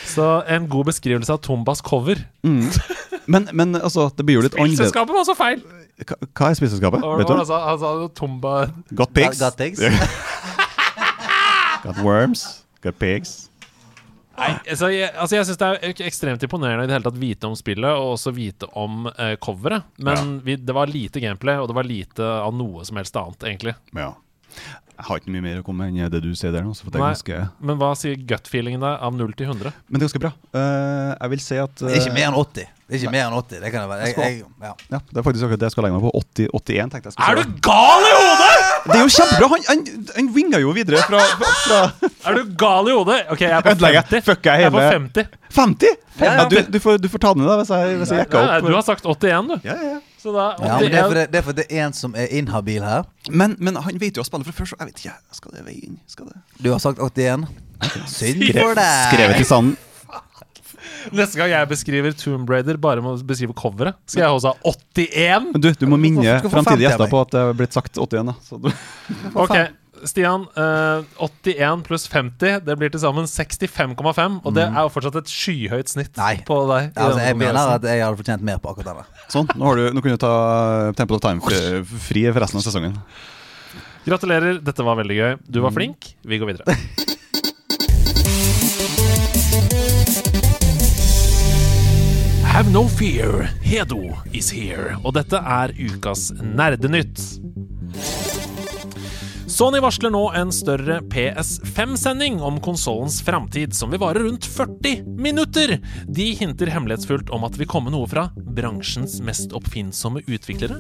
Så en god beskrivelse av Tombas cover. Men, men altså, det blir jo litt annerledes. Spillselskapet var så feil! Hva hva er spillselskapet? Vet du? han, sa, han jo Tomba Got pigs. Got pigs. Got worms. Got pigs. Nei, altså jeg, altså jeg syns det er ekstremt imponerende i det hele tatt vite om spillet, og også vite om eh, coveret. Men vi, det var lite gameplay, og det var lite av noe som helst annet, egentlig. Ja. Jeg har ikke mye mer å komme med enn det du sier der nå. Så for det er Nei. ganske, Men hva sier gut-feelingen deg av 0 til 100? men det er ganske bra. Uh, jeg vil si at uh, Ikke mer enn 80. Ikke mer enn 80, det kan det være. Jeg, jeg, ja. Ja, Det er faktisk akkurat det jeg skal legge meg på. 80, 81, tenkte jeg. Skal Er du gal i hodet?! Det er jo kjempebra! Han, han, han winga jo videre fra, fra, fra Er du gal i hodet? Ok, jeg er på 50. Fuck jeg Jeg er på hele 50. 50! Ja, du, du, får, du får ta den da, hvis jeg, hvis jeg jekka Nei, opp. du har sagt 81, du. ja, ja, ja. Så da Ja, men det er, 81 fordi, det er fordi det er en som er inhabil her. Men, men han vet jo å spille fra før, så jeg vet ikke. Skal det veie inn? Skal det Du har sagt 81. Synd for deg. Skrevet i sanden. Neste gang jeg beskriver Tomb Raider bare med å beskrive coveret, skal jeg også ha 81? Men du, du må minne framtidige gjester på at det er blitt sagt 81. Da. Så du, Ok, Stian. eh, 81 pluss 50, det blir til sammen 65,5. Og det er jo fortsatt et skyhøyt snitt Nei. på deg. Ja, altså, jeg mener at jeg hadde fortjent mer på akkurat denne. sånn, nå, har du, nå kan du ta Temple of Time fri, fri for resten av sesongen. Gratulerer, dette var veldig gøy. Du var flink. Vi går videre. Have no fear, Hedo is here. Og dette er ukas Nerdenytt. Sony varsler nå en større PS5-sending om konsollens framtid, som vil vare rundt 40 minutter. De hinter hemmelighetsfullt om at det vil komme noe fra bransjens mest oppfinnsomme utviklere,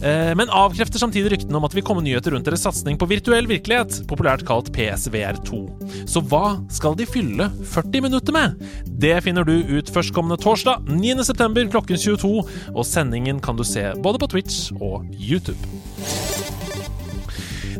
eh, men avkrefter samtidig ryktene om at det vil komme nyheter rundt deres satsing på virtuell virkelighet, populært kalt PSVR2. Så hva skal de fylle 40 minutter med? Det finner du ut førstkommende torsdag 9.9. klokken 22, og sendingen kan du se både på Twitch og YouTube.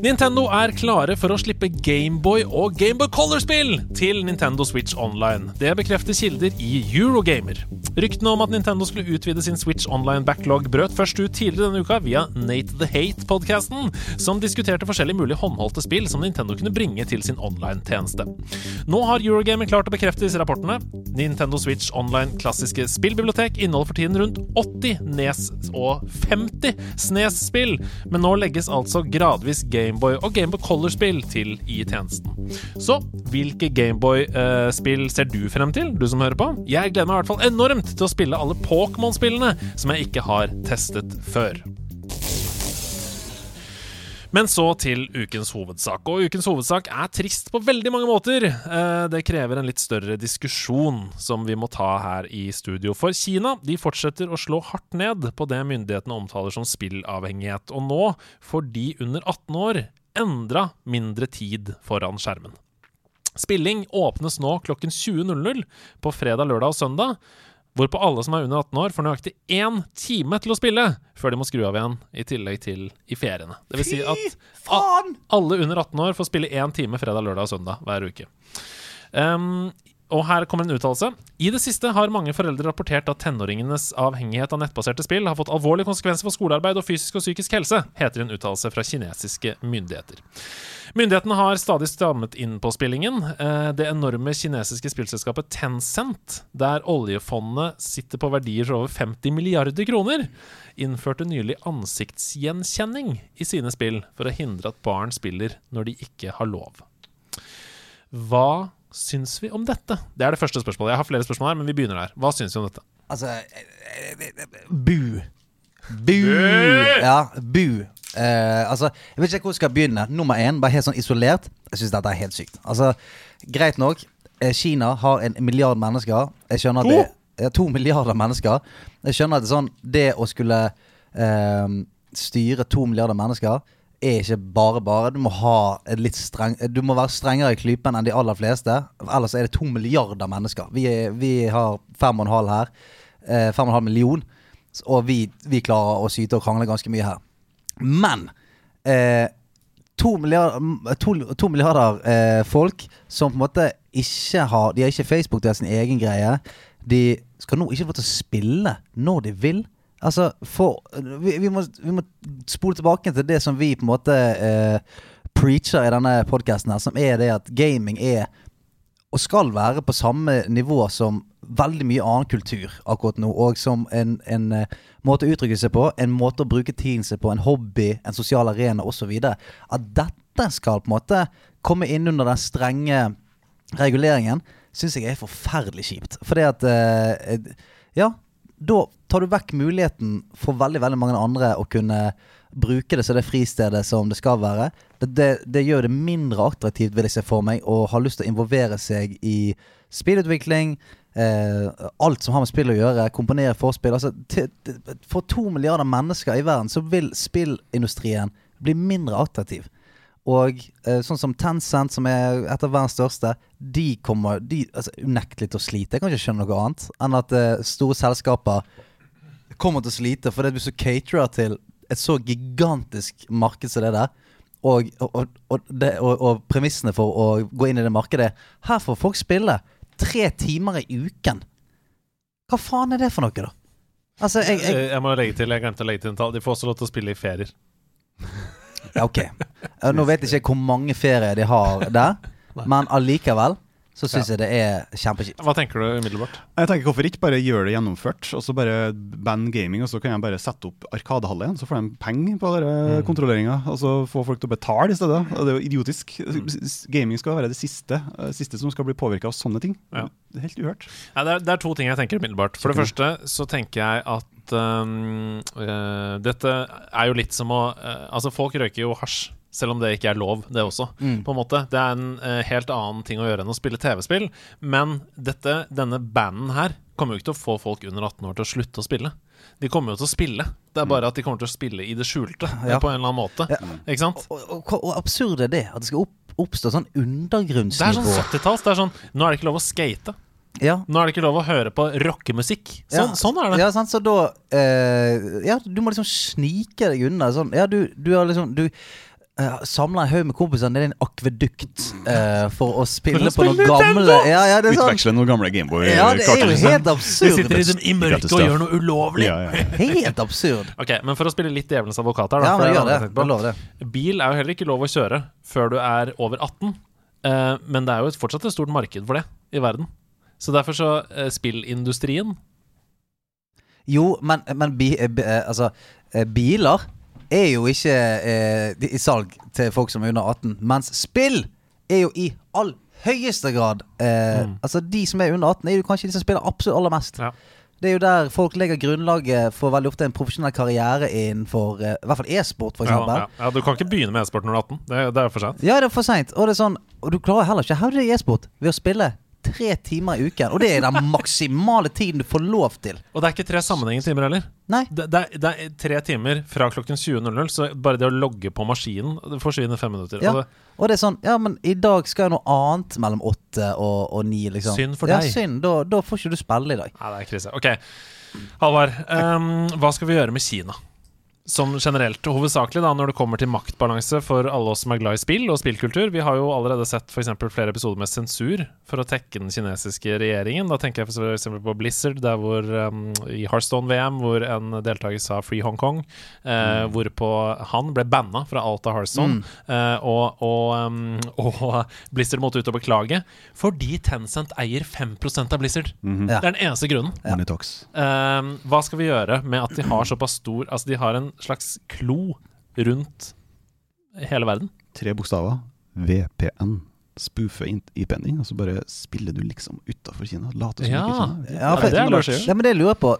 Nintendo er klare for å slippe Gameboy og Gameboy Color-spill til Nintendo Switch Online. Det bekrefter kilder i Eurogamer. Ryktene om at Nintendo skulle utvide sin Switch Online-backlog, brøt først ut tidligere denne uka via Nate the Hate-podkasten, som diskuterte forskjellige mulige håndholdte spill som Nintendo kunne bringe til sin online-tjeneste. Nå har Eurogamer klart å bekrefte disse rapportene. Nintendo Switch Online klassiske spillbibliotek inneholder for tiden rundt 80 Nes og 50 Snes-spill, men nå legges altså gradvis Gameboy og Gameboy Color-spill til i tjenesten. Så hvilke Gameboy-spill ser du frem til, du som hører på? Jeg gleder meg i hvert fall enormt til å spille alle Pokémon-spillene som jeg ikke har testet før. Men så til ukens hovedsak. Og ukens hovedsak er trist på veldig mange måter. Eh, Det krever en litt større diskusjon som vi må ta her i studio. For Kina de fortsetter å slå hardt ned på det myndighetene omtaler som spillavhengighet. Og nå får de under 18 år endra mindre tid foran skjermen. Spilling åpnes nå klokken 20.00 på fredag, lørdag og søndag. Hvorpå alle som er under 18 år, får nøyaktig én time til å spille før de må skru av igjen, i tillegg til i feriene. Det vil si at alle under 18 år får spille én time fredag, lørdag og søndag hver uke. Um, og her kommer en uttalelse. I det siste har mange foreldre rapportert at tenåringenes avhengighet av nettbaserte spill har fått alvorlige konsekvenser for skolearbeid og fysisk og psykisk helse, heter en uttalelse fra kinesiske myndigheter. Myndighetene har stadig strammet inn på spillingen. Eh, Det enorme kinesiske spillselskapet Tencent, der oljefondet sitter på verdier for over 50 milliarder kroner, innførte nylig ansiktsgjenkjenning i sine spill for å hindre at barn spiller når de ikke har lov. Hva syns vi om dette? Det er det første spørsmålet. Jeg har flere spørsmål her, men vi begynner der. Hva syns vi om dette? Altså Bu. Bu! Ja, bu. Uh, altså, jeg vet ikke hvor jeg skal begynne. Nummer én, bare helt sånn isolert. Jeg syns dette er helt sykt. Altså, Greit nok, eh, Kina har en milliard mennesker. Jeg skjønner at det ja, To milliarder mennesker. Jeg skjønner at det er sånn Det å skulle uh, styre to milliarder mennesker er ikke bare bare. Du må streng Du må være strengere i klypen enn de aller fleste. Ellers er det to milliarder mennesker. Vi, er, vi har fem og en halv her. Eh, fem og en halv million. Og vi, vi klarer å syte og krangle ganske mye her. Men eh, to milliarder, to, to milliarder eh, folk som på en måte ikke har De har ikke Facebook, de har sin egen greie. De skal nå ikke få til å spille når de vil. Altså, for Vi, vi, må, vi må spole tilbake til det som vi på en måte eh, preacher i denne podkasten som er det at gaming er og skal være på samme nivå som veldig mye annen kultur akkurat nå. Og som en, en eh, måte å uttrykke seg på, en måte å bruke tiden sin på, en hobby, en sosial arena osv. At dette skal på en måte komme inn under den strenge reguleringen, syns jeg er forferdelig kjipt. Fordi at eh, Ja, da tar du vekk muligheten for veldig, veldig mange andre å kunne bruke det som det fristedet som det skal være. Det, det, det gjør det mindre attraktivt, vil jeg se for meg, å ha lyst til å involvere seg i spillutvikling. Eh, alt som har med spill å gjøre. Komponere forspill. Altså, for to milliarder mennesker i verden så vil spillindustrien bli mindre attraktiv. Og eh, sånn som Tencent, som er et av verdens største, de kommer de, altså, unektelig til å slite. Jeg kan ikke skjønne noe annet enn at eh, store selskaper kommer til å slite For hvis du caterer til et så gigantisk marked som det der. Og, og, og, det, og, premissene for å gå inn i det markedet Her får folk spille tre timer i uken. Hva faen er det for noe, da? Altså, jeg, jeg, Jeg må legge til, jeg glemte å legge til en tall. De får også lov til å spille i ferier. Ja, ok. Nå vet jeg ikke hvor mange ferier de har der, men allikevel så syns jeg det er kjempekjipt. Hva tenker du umiddelbart? Jeg tenker Hvorfor ikke bare gjøre det gjennomført, og så bare ban gaming, og så kan jeg bare sette opp Arkadehall igjen. så får de penger på mm. kontrolleringa, og så får folk til å betale i stedet. Og det er jo idiotisk. Gaming skal være det siste, eh, siste som skal bli påvirka av sånne ting. Ja. Det er helt uhørt. Ja, det, er, det er to ting jeg tenker umiddelbart. For det første så tenker jeg at um, uh, dette er jo litt som å uh, Altså, folk røyker jo hasj Selv om det ikke er lov, det også. På en måte Det er en uh, helt annen ting å gjøre enn å spille TV-spill. Men dette, denne banden her kommer jo ikke til å få folk under 18 år til å slutte å spille. De kommer jo til å spille. Det er bare at de kommer til å spille i det skjulte. Ja. På en eller annen måte. Ja. Ikke sant? Og, og, og absurd er det? At det skal opp, oppstå sånn undergrunnsnivå. Det er sånn 70-talls. Er sånn Nå er det ikke lov å skate. Ja. Nå er det ikke lov å høre på rockemusikk. Sånn, Ja, sånn er det. Ja, sant, så da eh, Ja, du må liksom snike deg unna. Sånn. Ja, du, du har liksom Du uh, samler en haug med kompisene nede i en akvedukt uh, for å spille For på å noen gamle Ja, ja, det er sånn. Utveksle noen gamle Ja, det er jo helt absurd. absurd. sitter i, dem i mørket og gjør noe ulovlig. Ja, ja. Helt absurd. Ok, Men for å spille litt djevelens advokat her, da, Ja, det gjør det. på. Det. Bil er jo heller ikke lov å kjøre før du er over 18. Uh, men det er jo fortsatt et stort marked for det i verden. Så derfor så eh, Spillindustrien Jo, men, men bi, eh, bi- eh, altså, eh, biler er jo ikke eh, i salg til folk som er under 18. Mens spill er jo i all høyeste grad eh, Altså De som er under 18, er jo kanskje de som spiller absolutt aller mest. Ja. Det er jo der folk legger grunnlaget for veldig ofte en profesjonell karriere innenfor I hvert fall e-sport, for ja, ja, ja, Du kan ikke begynne med e-sport når du er 18. Det, det er for sent. Ja, det er for seint. Og det er sånn Og du klarer heller ikke å hevde deg i e-sport ved å spille tre timer i uken. Og det er den maksimale tiden du får lov til. Og det er ikke tre sammenhengende timer heller. Nei. Det, det, er, det er tre timer fra klokken 20.00, så bare det å logge på maskinen Det forsvinner fem minutter. Ja. Og det, Og det er sånn Ja, men i dag skal jeg noe annet mellom åtte og, og ni, liksom. Synd for deg. Ja, synd. Da, da får ikke du spille i dag. Nei, det er krise. Ok, Halvard. Um, hva skal vi gjøre med Kina? Som generelt, og hovedsakelig da når det kommer til maktbalanse for alle oss som er glad i spill og spillkultur. Vi har jo allerede sett for eksempel flere episoder med sensur for å tekke den kinesiske regjeringen. Da tenker jeg for eksempel på Blizzard, der hvor um, i Hearthstone-VM, hvor en deltaker sa 'Free Hong Kong', eh, hvorpå han ble banna fra alt av Hearthstone. Eh, og, og, um, og Blizzard måtte ut og beklage fordi Tencent eier 5 av Blizzard. Ja. Det er den eneste grunnen. Ja. talks. Ehm, hva skal vi gjøre med at de har såpass stor Altså, de har en slags klo rundt hele verden. Tre bokstaver. VPN. Spoofe IP-ending, og så bare spiller du liksom utafor Kina. Later som Ja. ikke Kina. Ja, Ja, det er det, gjøre. ja, men det jeg på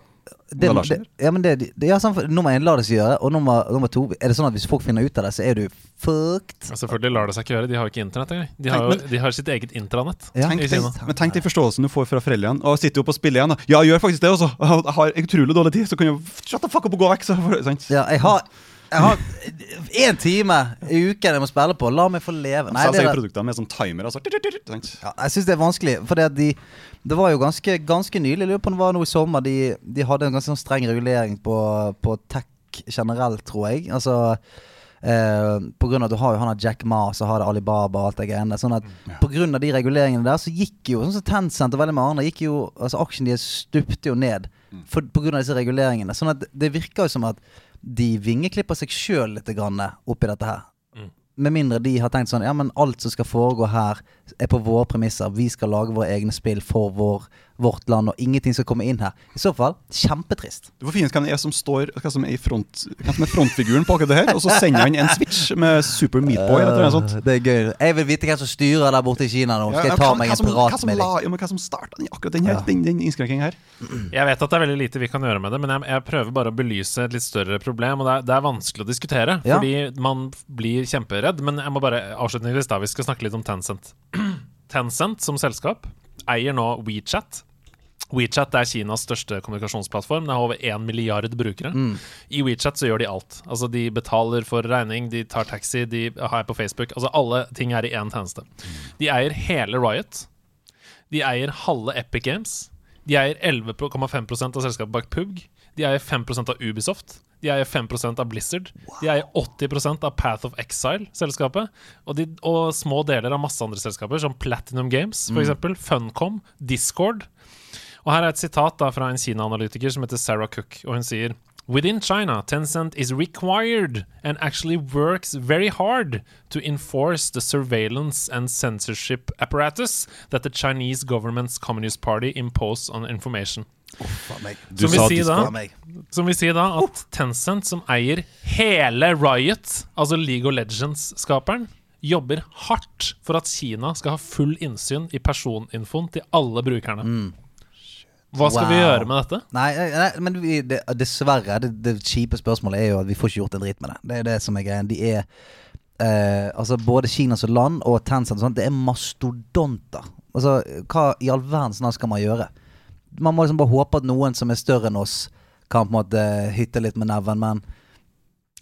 det, Det ja, men det, det, ja, sånn, for- Nummer én lar det seg gjøre, og nummer, nummer to Er det sånn at hvis folk finner ut av det, så er du fucked? Ja, Selvfølgelig lar det seg ikke gjøre. De har jo ikke internett engang. De har, jo, men- de har sitt eget intranett. Ja. Tenk tenk, men tenk den forståelsen du får fra foreldrene. Og sitter jo på spillet igjen. da. Ja, gjør faktisk det også. Jeg har utrolig dårlig tid, så kan jeg shut the fuck up og gå vekk. Så? Ja, jeg har Jeg har én time i uken jeg må spille på. La meg få leve. Nei, så det seg er, produktene med sånn timer. Altså. Ja, jeg syns det er vanskelig. For de, det var jo ganske, ganske nylig, jeg lurer på om det var noe i sommer, de, de hadde en ganske sånn streng regulering på, på tech generelt, tror jeg. Altså eh, På grunn av at du har jo han der Jack Ma, så har det Alibaba og alt det greiene. Sånn at på grunn av de reguleringene der, så gikk jo sånn som Tencent og veldig mange andre gikk jo Altså aksjen deres stupte jo ned for, på grunn av disse reguleringene. Sånn at det virker jo som at de vingeklipper seg sjøl litt grann oppi dette her. Med mindre de har tenkt sånn Ja, men alt som skal foregå her, er på våre premisser. Vi skal lage våre egne spill for vår, vårt land, og ingenting skal komme inn her. I så fall kjempetrist. Ut hvem det er som står Hva som er, i front, Hva som er frontfiguren på akkurat det her, og så sender han en switch med Super Meatboy eller noe sånt. Øh, Det er gøy. Jeg vil vite hvem som styrer der borte i Kina nå. Skal jeg ta meg en piratmelding? ja, men Hva som starta akkurat den her, Ja. den, den innskrenkingen her? Jeg vet at det er veldig lite vi kan gjøre med det, men jeg, jeg prøver bare å belyse et litt større problem. Og det er, det er vanskelig å diskutere, Ja. fordi man blir kjemperedd. Men jeg må bare avslutningsvis da, vi skal snakke litt om Tencent. Tencent som selskap eier nå WeChat. WeChat er Kinas største kommunikasjonsplattform. Det har over 1 milliard brukere. I WeChat så gjør de alt. Altså De betaler for regning, de tar taxi, de er på Facebook. Altså Alle ting er i én tjeneste. De eier hele Riot. De eier halve Epic Games. De eier 11,5% av selskapet bak PUG. De eier 5% av Ubisoft. De eier 5% av Blizzard. De eier 80% av Path of Exile-selskapet. Og, de- og små deler av masse andre selskaper, som Platinum Games, for eksempel, Funcom, Discord. Og her er et sitat da fra en Kina-analytiker som heter Sarah Cook, og hun sier Within China, Tencent is required and actually works very hard to enforce the surveillance and censorship apparatus that the Chinese government's Communist Party impose on information. Som vil sier si da, som vil si da at Tencent, som eier hele Riot, altså League of Legends-skaperen, jobber hardt for at Kina skal ha full innsyn i personinfoen til alle brukerne. Hva skal vi gjøre med dette? Nei, nei, nei, men vi, det, dessverre. Det, det kjipe spørsmålet er jo at vi får ikke gjort en drit med det. Det er det som er greien. De er eh, Altså både Kina som land og Tencent og sånt, det er mastodonter. Altså, hva i all verdens navn skal man gjøre? Man må liksom bare håpe at noen som er større enn oss, kan på en måte hytte litt med neven, men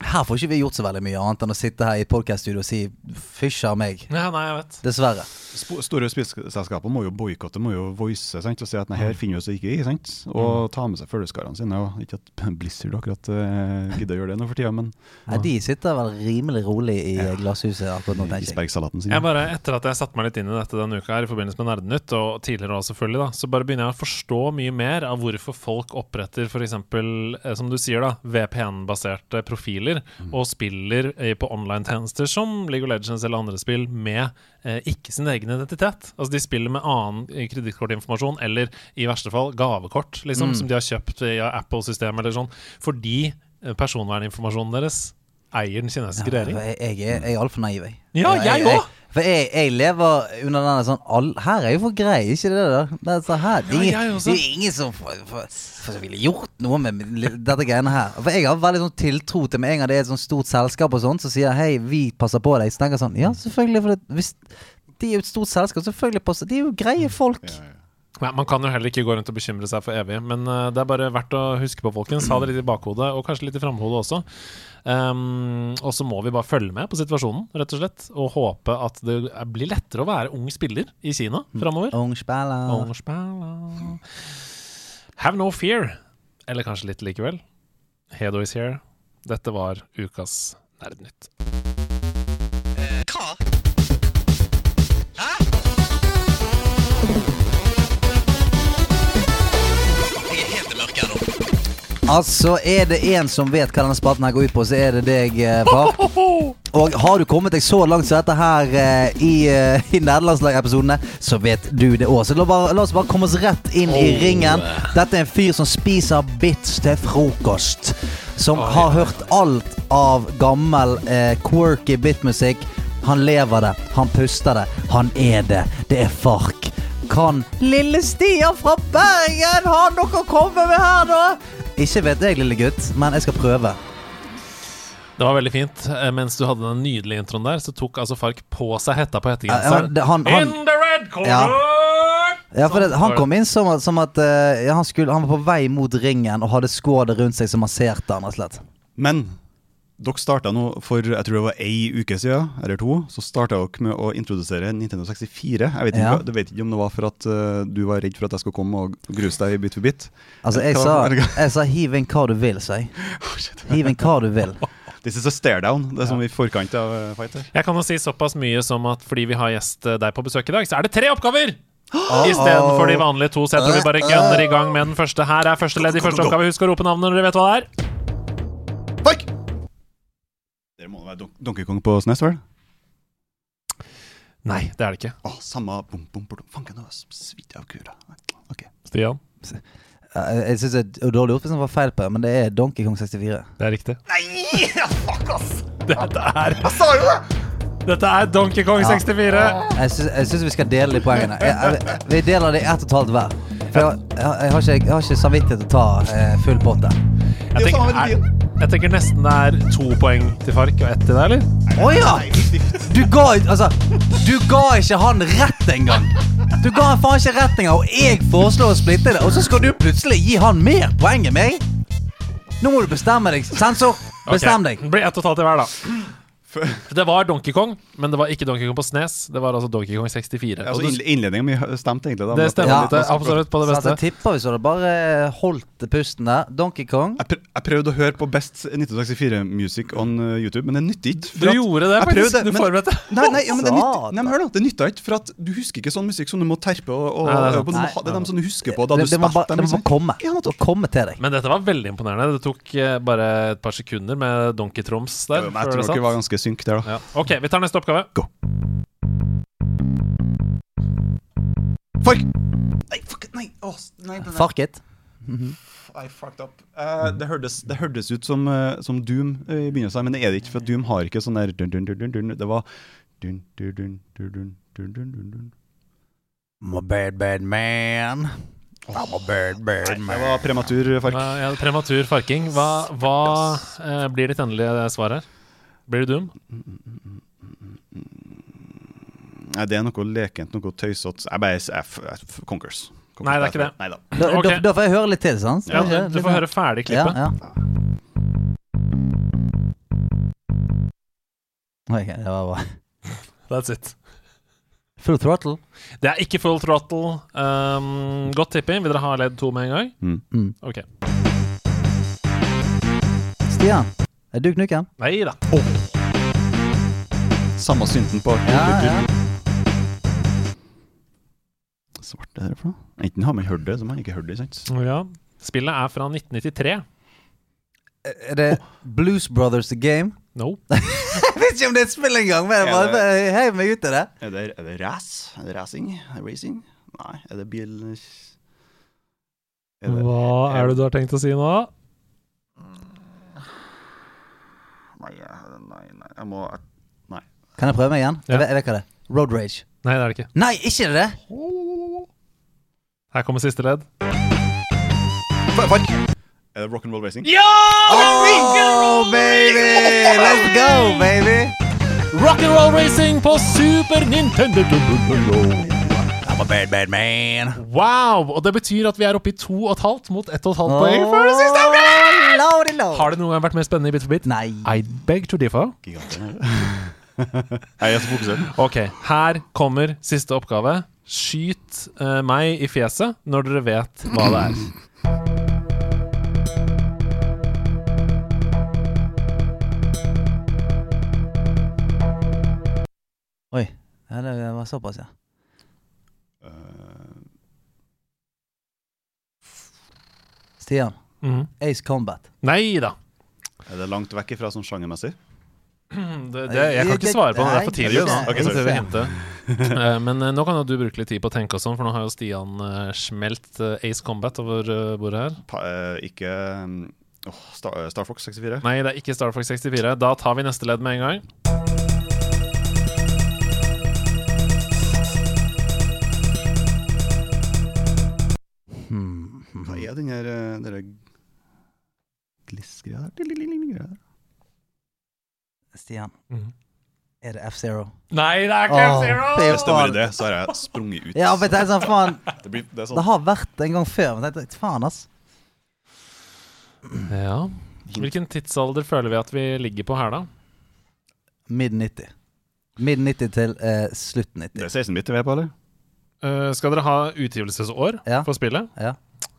her får ikke vi gjort så veldig mye annet enn å sitte her i podcaststudio og si 'fysj av meg'. Ja, nei, jeg vet. Dessverre. Sp- Store spillselskaper må jo boikotte, må jo voice sant, og si at nei, her finner vi oss ikke i. sant? Og ta med seg følgeskarene sine. Og ikke at Blizzard akkurat uh, gidder å gjøre det nå for tida, men Nei, de sitter vel rimelig rolig i glasshuset akkurat nå, tenker jeg. Jeg bare, Etter at jeg satte meg litt inn i dette denne uka her i forbindelse med Nerdenytt, og tidligere også selvfølgelig, da, så bare begynner jeg å forstå mye mer av hvorfor folk oppretter f.eks., eh, som du sier, da, VPN-baserte profiler, og spiller eh, på online-tjenester som League of Legends eller andre spill med eh, ikke sin egen identitet. Altså De spiller med annen eh, kredittkortinformasjon, eller i verste fall gavekort, liksom, som de har kjøpt via Apple-systemet eller sånn, fordi personverninformasjonen deres eier den kinesiske Ja, regjering. jeg, jeg, er- jeg er altfor naiv, jeg. Ja, jeg òg! For jeg, jeg lever under denne sånn all, Her er jo for grei, ikke det der? Det er, så her, det, Ja, det er jo ingen som for, for, for ville gjort noe med dette greiene her. For jeg har veldig sånn tiltro til med en gang det er et sånt stort selskap og sånt, som sier hei, vi passer på deg. Så tenker jeg sånn, ja, selvfølgelig. For det, hvis de er jo et stort selskap, selvfølgelig passer De er jo greie folk. Nei, Man kan jo heller ikke gå rundt og bekymre seg for evig, men eh, det er bare verdt å huske på, folkens. Ha det litt i bakhodet, og kanskje litt i framhodet også. Um, og så må vi bare følge med på situasjonen, rett og slett. Og håpe at det blir lettere å være ung spiller i Kina framover. Ung spiller. Ung spiller. Have no fear. Eller kanskje litt likevel. Hedo is here. Dette var ukas Nerdnytt. Altså, er det en som vet hva denne spalten her går ut på, så er det deg, eh, far. Og har du kommet deg så langt som dette her eh, i, uh, i nederlandslagepisodene, så vet du det òg. Så la, bare, la oss bare komme oss rett inn i ringen. Dette er en fyr som spiser bits til frokost. Som har hørt alt av gammel eh, quirky bitmusikk. Han lever det, han puster det, han er det. Det er Fark. Kan lille Stian fra Bergen ha noe å komme med her, da? Ikke vet jeg, lille gutt, men jeg skal prøve. Det var veldig fint. Eh, Mens du hadde den nydelige introen der, så tok altså Fark på seg hetta på Ja, hettegenseren. Ja, han- han- In the red corner! Ja, for det, Sånn Han kom inn som, at- som at eh, ja, han, skulle, han var på vei mot ringen og hadde skådet rundt seg som masserte han. rett og slett Men dere starta nå for jeg tror det var ei uke siden, eller to, så starta dere med å introdusere Nintendo 64. Jeg vet ikke, Ja. du vet ikke om det var for at uh, du var redd for at jeg skulle komme og gruse deg bit for bit? Altså, jeg sa, jeg sa 'hiv inn hva du vil', sa jeg. Hiv inn hva du vil. This is a stare down. Det er som i forkant av fighter fight her. Jeg kan jo si såpass mye som at fordi vi har gjest eh, deg på besøk i dag, så er det tre oppgaver! Istedenfor de vanlige to. Så jeg tror vi bare gønner i gang med den første. Her er første ledd i første oppgave. Husk å rope navnet når dere vet hva det er. Dere må være Don Donkey Kong på SNES, vel? Nei, det er det ikke. Å, samme bom, bom, bom. Fanken, det var svidd av kura. Ok. Stian, Jeg, syns det er dårlig gjort hvis han var feil på det, men det er Donkey Kong 64. det er riktig. Nei! Fuck, ass! Dette er, Jeg sa jo det! dette er Donkey Kong 64. Jeg syns, jeg syns vi skal dele de poengene. Jeg, jeg, vi deler det i ett og et halvt hver. For jeg, jeg, jeg, har ikke, jeg har ikke samvittighet til å ta eh, full pott der. Jeg er tenker, er, jeg tenker nesten det er to poeng til Fark og ett til deg, eller? Å ja! Du ga, altså, du ga ikke han rett engang. Du ga han faen ikke rett engang, og jeg foreslår å splitte det. Og så skal du plutselig gi han mer poeng enn meg? Nå må du bestemme deg. Sensor, bestem deg. Det blir ett og et halvt til hver, da. Det var Donkey Kong, men det var ikke Donkey Kong på SNES. Det var altså Donkey Kong 64. Altså, Og du- Innledningen min stemte egentlig. da. det stemmer Ja, det er absolutt på det beste. Så at jeg tippa hvis du hadde bare holdt pusten der. Donkey Kong. Jeg, prøv, jeg prøvde å høre på Best 1964-music on uh, YouTube, men det nytter ikke. Du at- gjorde det, faktisk. prøvde, Du forberedte. Nei, nei, ja, men det nytt, nei, men hør da, det nytta ikke, for at du husker ikke sånn musikk som du må terpe og, og Nei, er på. Du må Det er dem som du husker på da Det, du spilte dem. det må sant? komme. Ja, Det komme til deg. Men dette var veldig imponerende. Det tok eh, bare et par sekunder med Donkey Troms Ja, der. men Jeg tror det dere var ganske synk der, da. Ja. Ok, vi tar neste oppgave. Go. Fark! Nei, fuck, nei, Oh, nei, den der- Fuck it. I fucked up. Eh, det, hørtes, det hørtes ut som, eh, som Doom eh, i begynnelsen, men det er det ikke, for Doom har ikke sånn der dun, dun, dun, dun, dun. Det var dun, dun, dun, dun, dun, dun, dun, dun, dun. I'm a bad, bad man. I'm a bad, bad Det man. var prematur, Fark. Hva, ja, prematur farking. Hva, hva eh, blir ditt endelige svar her? Blir det Doom? Nei, det er noe lekent, noe tøysete. Jeg bare. Conkers. Nei, det er ikke det. Nei da. Da, okay. da, da får jeg høre litt til, sant? Ja, du får høre ferdig klippet. Ja, ja. Ok, det var bra. That's it. Full throttle. Det er ikke full throttle. Um, godt tipping. Vil dere ha ledd to med en gang? Mm. Mm. Ok. Stian, er du knukken? Nei da. Samme synten på Ja, ja. Svart er det for noe? Enten har man hørt det, så har man ikke hørt det. sant? Ja. Spillet er fra 1993. Er det Blues Brothers The Game? No. Jeg vet ikke om det er et spill engang, men jeg Er bare heiv meg ut i det. Er det, er det race? Er det racing? Er det racing? Nei. Er det bil... Er det, Hva er det du har tenkt å si nå? Nei, nei, nei, jeg må Nei. Kan jeg prøve meg igjen? Ja. Jeg, vet, jeg vet hva det er. Road Rage. Nei, det er det ikke. Nei, ikke det! Her kommer siste ledd. Er det rock'n'roll racing? Ja! Oh, baby! Let's go, baby! Rock'n'roll racing på Super Nintendo. I'm a bad, bad man. Wow! Og det betyr at vi er oppe i to og et halvt mot ett og et halvt poeng før det siste oppgaven! Lordy, lord. Har det noen gang vært mer spennende i Bit for bit? Nei. I beg to differ. Nei, Jeg er så fokusert. Ok, her kommer siste oppgave. Skyt eh, meg i fjeset når dere vet hva det er. Oi. Ja, det var såpass, ja. Eh, Stian. Mhm. Ace Combat. Nei da. er det langt vekk ifra sånn sjangermessig? Det, det, jeg kan ikke svare på det. Det er for tidlig. Da. Okay, Ok, sorry. Eh, Men eh, nå kan jo du bruke litt tid på å tenke og sånn, for nå har jo Stian eh, smelt Ace Combat over bordet her. Pa, eh, ikke oh, Star, Star Fox 64? Nei, det er ikke Star Fox 64. Da tar vi neste ledd med en gang. Hmm. Hva er den der? Greia der? Stian. Mhm. Er det F-Zero? Nei, det er ikke F-Zero! Hvis det var det, så har jeg sprunget ut. Ja, men Det er sånn, faen Det, blir, det er Det sånn har vært en gang før, men tenkte, faen, ass. Ja. Hvilken tidsalder føler vi at vi ligger på her, da? Mid 90. Mid 90 til eh, slutt 90. Det er 16-bit vi er på, eller? Uh, skal dere ha utgivelsesår Ja. for spillet? Ja.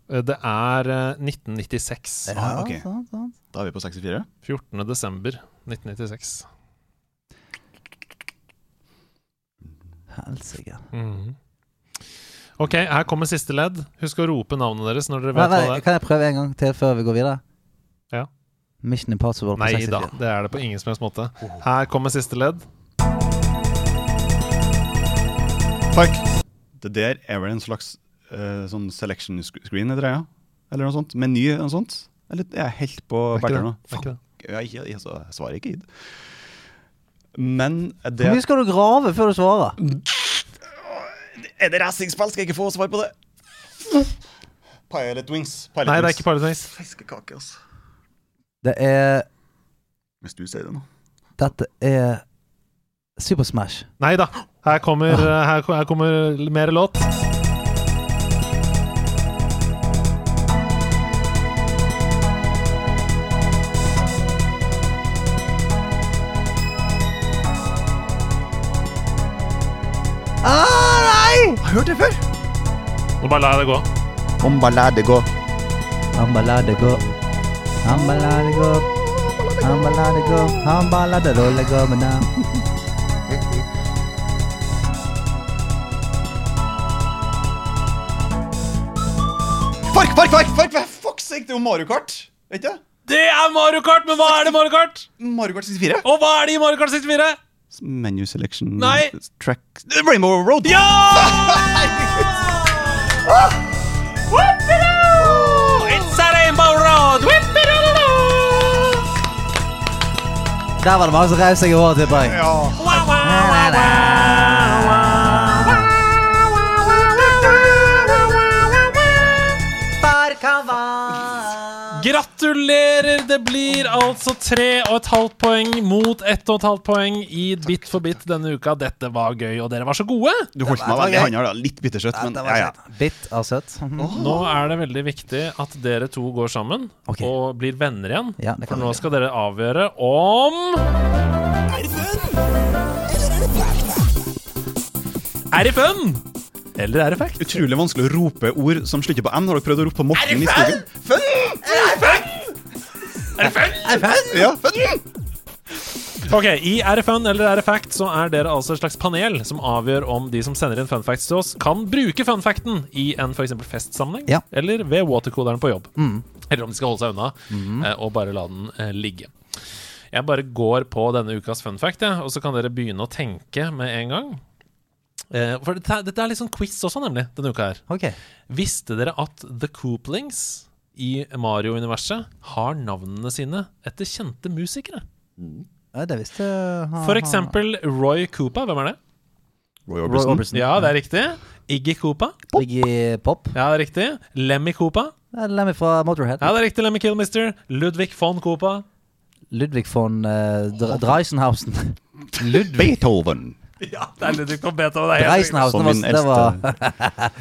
Eh, det er eh, 1996. Ja, Ah, ok. sant, sant. Da er vi på 64. 14. desember 1996. Helsike. Mhm. Ok, her kommer siste ledd. Husk å rope navnet deres når dere vet hva det er. Kan jeg prøve en gang til før vi går videre? Ja. Mission Impossible på Nei 64. da, det er det på ingen som helst måte. Her kommer siste ledd. Fuck. Det der er vel en slags eh, sånn selection screen, er det ja? Eller noe sånt? Meny eller noe sånt? Eller er helt på bærtur nå? Fuck? Jeg, jeg, så, jeg svarer ikke id. Men det Hvor mye skal du grave før du svarer? Er det racingspill? Skal jeg ikke få svar på det? Pilot Wings. Pilot Nei, det er ikke Pilot Wings. Fiskekake, altså. Det er Hvis du sier det nå. Dette er Super Smash. Nei da. Her kommer, eh, her, her kommer mer låt. Hørt det før. Nå bare lar jeg det gå. Om ballade gå. Om det gå. Om bare la det gå. Om det gå. Om bare la det rulle gå med navn. Fark, fark, fark! fark, park. Fuck sake, det er jo Mario Kart. Vet du? Det er Mario Kart, men hva er det Mario Kart? Mario Kart 64. Og hva er det i Mario Kart 64? Menu selection Nei. Track Rainbow Road. Ja! It's a rainbow road! Der var det mange som rev seg i håret, tipper jeg. Wow, wow, wow, Gratulerer! Det blir altså tre og et halvt poeng mot ett og et halvt poeng i Bit for bit denne uka. Dette var gøy, og dere var så gode! Du holdt meg var veldig i handa. da. Litt bittersøtt, men ja, ja. Bit av søtt. Nå er det veldig viktig at dere to går sammen okay. og blir venner igjen. Ja, For nå skal dere avgjøre om Er det fun? Eller er det fact? Utrolig vanskelig å rope ord som slutter på N. Har dere prøvd å rope på Morten i skogen? Ja, fun! Ok, I Er det fun eller er det fact, så er dere altså et slags panel som avgjør om de som sender inn fun facts til oss, kan bruke fun facten i en eksempel festsammenheng, Ja. eller ved watercooleren på jobb. Eller om de skal holde seg unna mm. og bare la den eh, ligge. Jeg bare går på denne ukas fun fact, jeg, og så kan dere begynne å tenke med en gang. Eh, for dette, er- dette er litt sånn quiz også, nemlig, denne uka her. Ok. Visste dere at The Cooplings i Mario-universet har navnene sine etter kjente musikere? Ja, det visste ha, For eksempel Roy Coopa. Hvem er det? Roy Roy Orbison. Orbison. Ja, det er riktig. Iggy Coopa. Iggy Pop. Ja, det er riktig. Lemmy Coopa. Lemmy fra Motorhead. Ja, det er riktig. Lemmy Killmister. Ludvig von Coopa. Ludvig von uh, Dreisenhausen. Ludvig Beethoven. Ja, det er Ludvig von Beethoven. Det er helt. Som min det var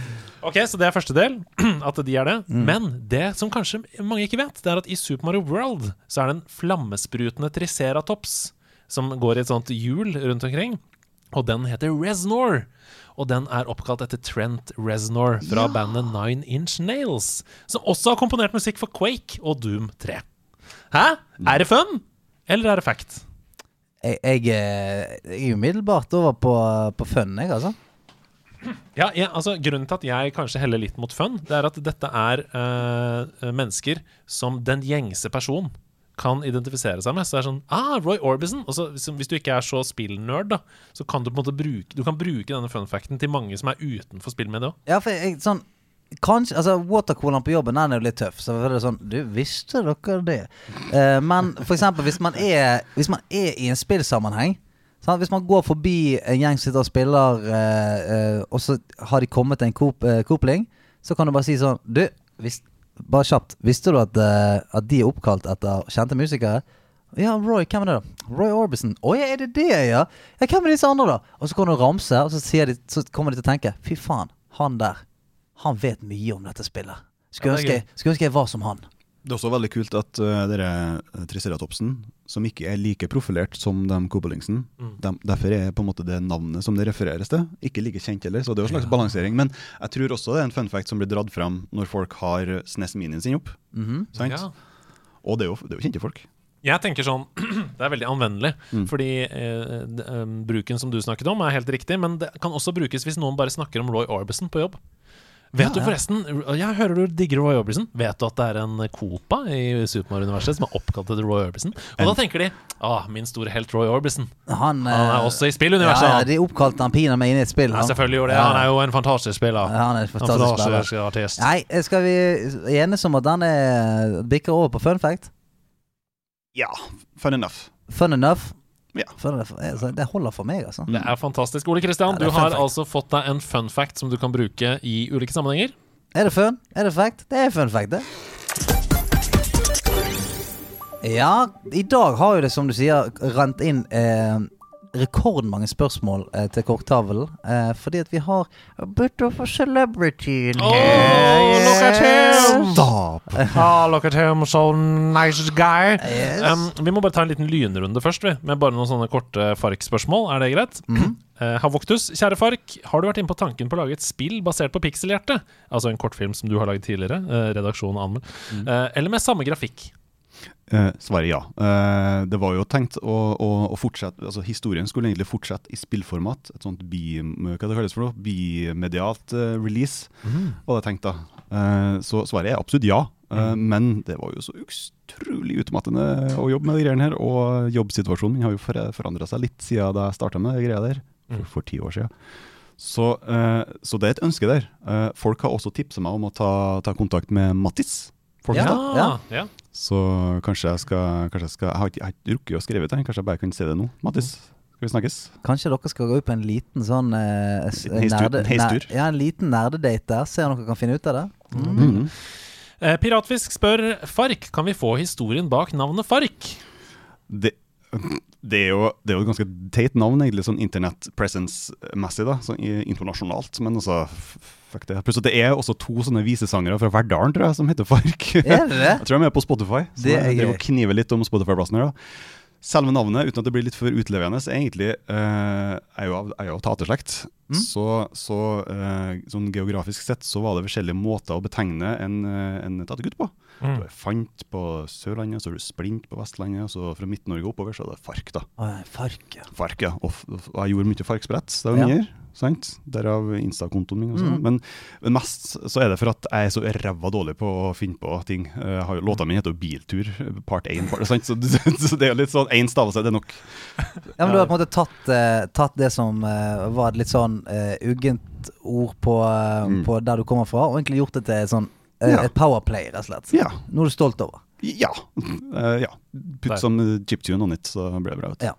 Ok, så det er første del. At de er det. Men det som kanskje mange ikke vet, det er at i Super Mario World så er det en flammesprutende triceratops som går i et sånt hjul rundt omkring. Og den heter Reznor. Og den er oppkalt etter Trent Reznor fra bandet Nine Inch Nails. Som også har komponert musikk for Quake og Doom 3. Hæ? Er det fun? Eller er det fact? Jeg, jeg, eh, jeg er umiddelbart over på, på fun, jeg, altså. Ja, ja, altså Grunnen til at jeg kanskje heller litt mot fun, det er at dette er eh, mennesker som den gjengse person kan identifisere seg med. Så det er sånn Ah, Roy Orbison! Og så, hvis, hvis du ikke er så spillnerd, da, så kan du på en måte bruke Du kan bruke denne funfacten til mange som er utenfor spillmediet òg. Ja, for jeg, sånn Kanskje, altså Watercooleren på jobben den er jo litt tøff. Så det er sånn Du, visste dere det? Eh, men for eksempel hvis man er Hvis man er i en spillsammenheng sant? Hvis man går forbi en gjeng som sitter og spiller, eh, eh, og så har de kommet til en coop, eh, kopling, så kan du bare si sånn Du, vis, bare kjapt. Visste du at, eh, at de er oppkalt etter kjente musikere? Ja, Roy, hvem er det da? Roy Orbison. Å ja, er det det, ja? Ja, hvem er disse andre, da? Og så kan du ramse, og så, de, så kommer de til å tenke Fy faen, han der. Han vet mye om dette spillet. Skulle, Ja, det ønske, skulle ønske jeg var som han. Det er også veldig kult at uh, dere uh, Triceratopsen, som ikke er like profilert som de Kobolingsen mm. de, derfor er på en måte det navnet som det refereres til, ikke like kjent heller. Så det er jo en slags balansering. Men jeg tror også det er en fun fact som blir dratt fram når folk har SNES Minien sin opp. sant? Ja. Og det er, jo, det er jo kjente folk. Jeg tenker sånn Det er veldig anvendelig. Fordi eh, de, um, bruken som du snakket om, er helt riktig. Men det kan også brukes hvis noen bare snakker om Roy Orbison på jobb. Vet du forresten Jeg hører du digger Roy Orbison. Vet du at det er en Copa i Super Mario-universet som er oppkalt etter Roy Orbison? Og da tenker de ah, min store helt Roy Orbison. Han, Han er eh, også i spilluniverset. Ja, ja, de oppkalte han pinadø inn i et spill. Ja, selvfølgelig gjorde det. Han er jo en fantastisk spiller. Ja, han er en fantastisk spiller. artist. Nei, eh, skal vi enes om at han er bikker over på fun fact? Ja, fun enough. Fun enough? Ja. Det. Altså, det holder for meg, altså. Det er fantastisk. Ole Kristian, Ja, du har fact. altså fått deg en fun fact som du kan bruke i ulike sammenhenger. Er det fun? Er det fact? Det er fun fact, det. Ja, i dag har jo det, som du sier, rent inn eh, rekordmange spørsmål eh, til korktavlen. Eh, fordi at vi har a bit of a celebrity in Oh, look at him! Stop! Ah, look at him, so nice guy. Yes. Um, vi må bare ta en liten lynrunde først, vi. Med bare noen sånne korte Fark-spørsmål. Er det greit? Eh, Havoktus, kjære Fark. Har du vært inne på tanken på å lage et spill basert på Pikselhjerte? Altså en kortfilm som du har laget tidligere. Eh, redaksjon anmeld. Eh, eller med samme grafikk? Eh, svaret ja. Eh, det var jo tenkt å, å, å fortsette Altså Historien skulle egentlig fortsette i spillformat. Et sånt bi, hva det kalles for noe? bimedialt eh, release, var det tenkt da. Eh, så svaret er absolutt ja. Eh, Men det var jo så utrolig utmattende å jobbe med de greiene her. Og jobbsituasjonen min har jo forandra seg litt siden da jeg starta med de greia der, for, for ti år siden. Så, eh, så det er et ønske der. Eh, folk har også tipsa meg om å ta, ta kontakt med Mattis. Folkestad. Ja. ja. Så kanskje jeg skal, kanskje jeg skal Jeg har ikke, jeg har ikke rukket å skrive det, kanskje jeg bare kan se det nå. Mattis, skal vi snakkes? Kanskje dere skal gå ut på en liten sånn eh, nerde- en Ja, en liten nerdedate der. Se om dere kan finne ut av det. Mm. Mhm. Eh, Piratfisk spør Fark, kan vi få historien bak navnet Fark? Det, det, er jo, det er jo et ganske teit navn, egentlig, sånn internett presence-messig, da, sånn internasjonalt. Men altså, fuck det. Plutselig, det er også to sånne visesangere fra Verdalen, tror jeg, som heter Fark. Er det? Jeg tror de er på Spotify. Så Det er jeg driver og kniver litt om Spotify-plassen her. da. Selve navnet, uten at det blir litt for utlevende, er egentlig uh, er jo av, er jo taterslekt. Mm. Så, så uh, sånn geografisk sett så var det forskjellige måter å betegne en, eh, en tatergutt på. Mm. Du har Fant på Sørlandet, så har du Splint på Vestlandet, og så fra Midt-Norge oppover så er det Fark, da. Fark, ja. Fark, ja. Og, f- og jeg gjorde mye farksprett da jeg Ja. var yngre. Sant? Derav Insta-kontoen min. Og sånn. Mm. men, men mest så er det for at jeg er så ræva dårlig på å finne på ting. Uh, låta mi heter jo Biltur, part 1. Part, sant? Så, så det er jo litt sånn én stavelse, det er nok. Ja, men Du har på en måte tatt, uh, tatt det som uh, var et litt sånn uh, uggent ord på, Mm. på der du kommer fra, og egentlig gjort det til sånn Ja. et powerplay, rett og slett. Ja. Noe du er stolt over. Ja. Uh, ja. Putt som chiptune on it, så blir det bra. Vet du. Ja.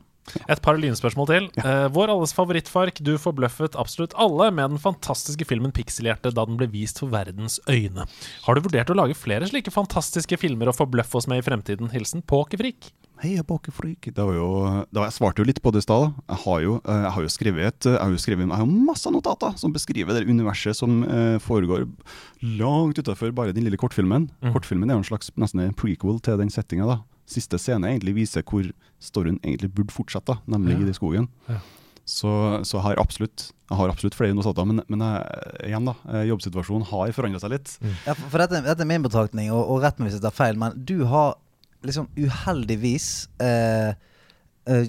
Et par lynspørsmål til. Eh, vår alles favorittfark, du forbløffet absolutt alle med den fantastiske filmen 'Pikselhjerte' da den ble vist for verdens øyne. Har du vurdert å lage flere slike fantastiske filmer og forbløffe oss med i fremtiden? Hilsen Pokerfrik. Hei, jeg er bakefreak. Det var jo, det var, jeg svarte jo litt på det i stad. Jeg har jo, eh, jeg har jo skrevet et, jeg har jo skrevet, jeg har masse notater som beskriver det universet som eh, foregår langt utafor bare den lille kortfilmen. Kortfilmen er jo en slags nesten en prequel til den settinga. Siste scene egentlig viser hvor storyen egentlig burde fortsette, nemlig nemlig i skogen. Ja. Så, så jeg har absolutt jeg har absolutt flere notater, men, men jeg, igjen da, eh, jobbsituasjonen har forandra seg litt. Ja, for for dette, dette er min betraktning, og, og rett meg hvis jeg tar feil, men du har liksom uheldigvis eh,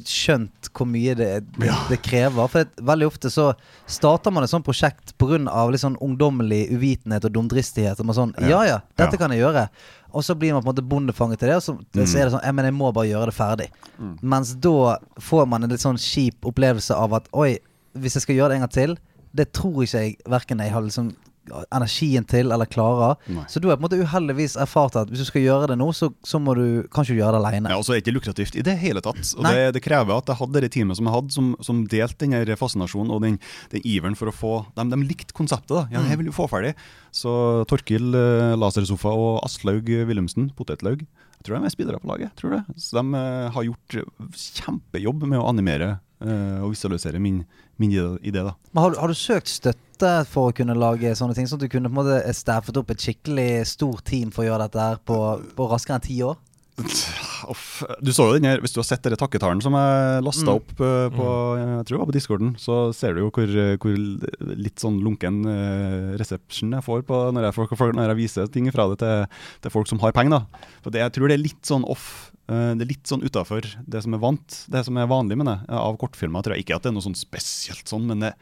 skjønt hvor mye det, det, det krever. For det, veldig ofte så starter man et sånt prosjekt pga. sånn ungdommelig uvitenhet og dumdristighet. Og sånn Ja ja, dette Ja. kan jeg gjøre. Og så blir man på en måte bondefanget til det, og så, så er det sånn jeg, men jeg må bare gjøre det ferdig. Mens da får man en litt sånn kjip opplevelse av at oi, hvis jeg skal gjøre det en gang til, det tror ikke jeg verken jeg har liksom energien til eller klarer. Nei. Så du har på en måte uheldigvis erfart at hvis du skal gjøre det nå, så, så må du kanskje gjøre det alene. Ja, og så er det ikke lukrativt i det hele tatt. Og det, det krever at jeg hadde det teamet som jeg hadde, som, som delte den fascinasjonen og den, den iveren for å få De, de likte konseptet. da. Ja, jeg vil jo få ferdig. Så Torkil eh, Lasersofa og Aslaug Wilhelmsen, Potetlaug, jeg tror de er spillere på laget. tror det. Så de eh, har gjort kjempejobb med å animere eh, og visualisere min, min idé- da. Men har, du- har du søkt støtte for å kunne lage sånne ting? Sånn at du kunne på en måte staffet opp et skikkelig stort team for å gjøre dette her på, på raskere enn ti år? Uff. Du så jo den her, Hvis du har sett denne takketalen som jeg lasta Mm. opp eh, på jeg tror det var på discorden, så ser du jo hvor, hvor litt sånn lunken resepsjon reception jeg får på når jeg, når jeg viser ting fra det til, til folk som har penger. da. For det, Jeg tror det er litt sånn off. Eh, det er litt sånn utafor det som er vant, det som er vanlig med det, av kortfilmer. tror jeg ikke at det er noe sånn spesielt sånn, men det,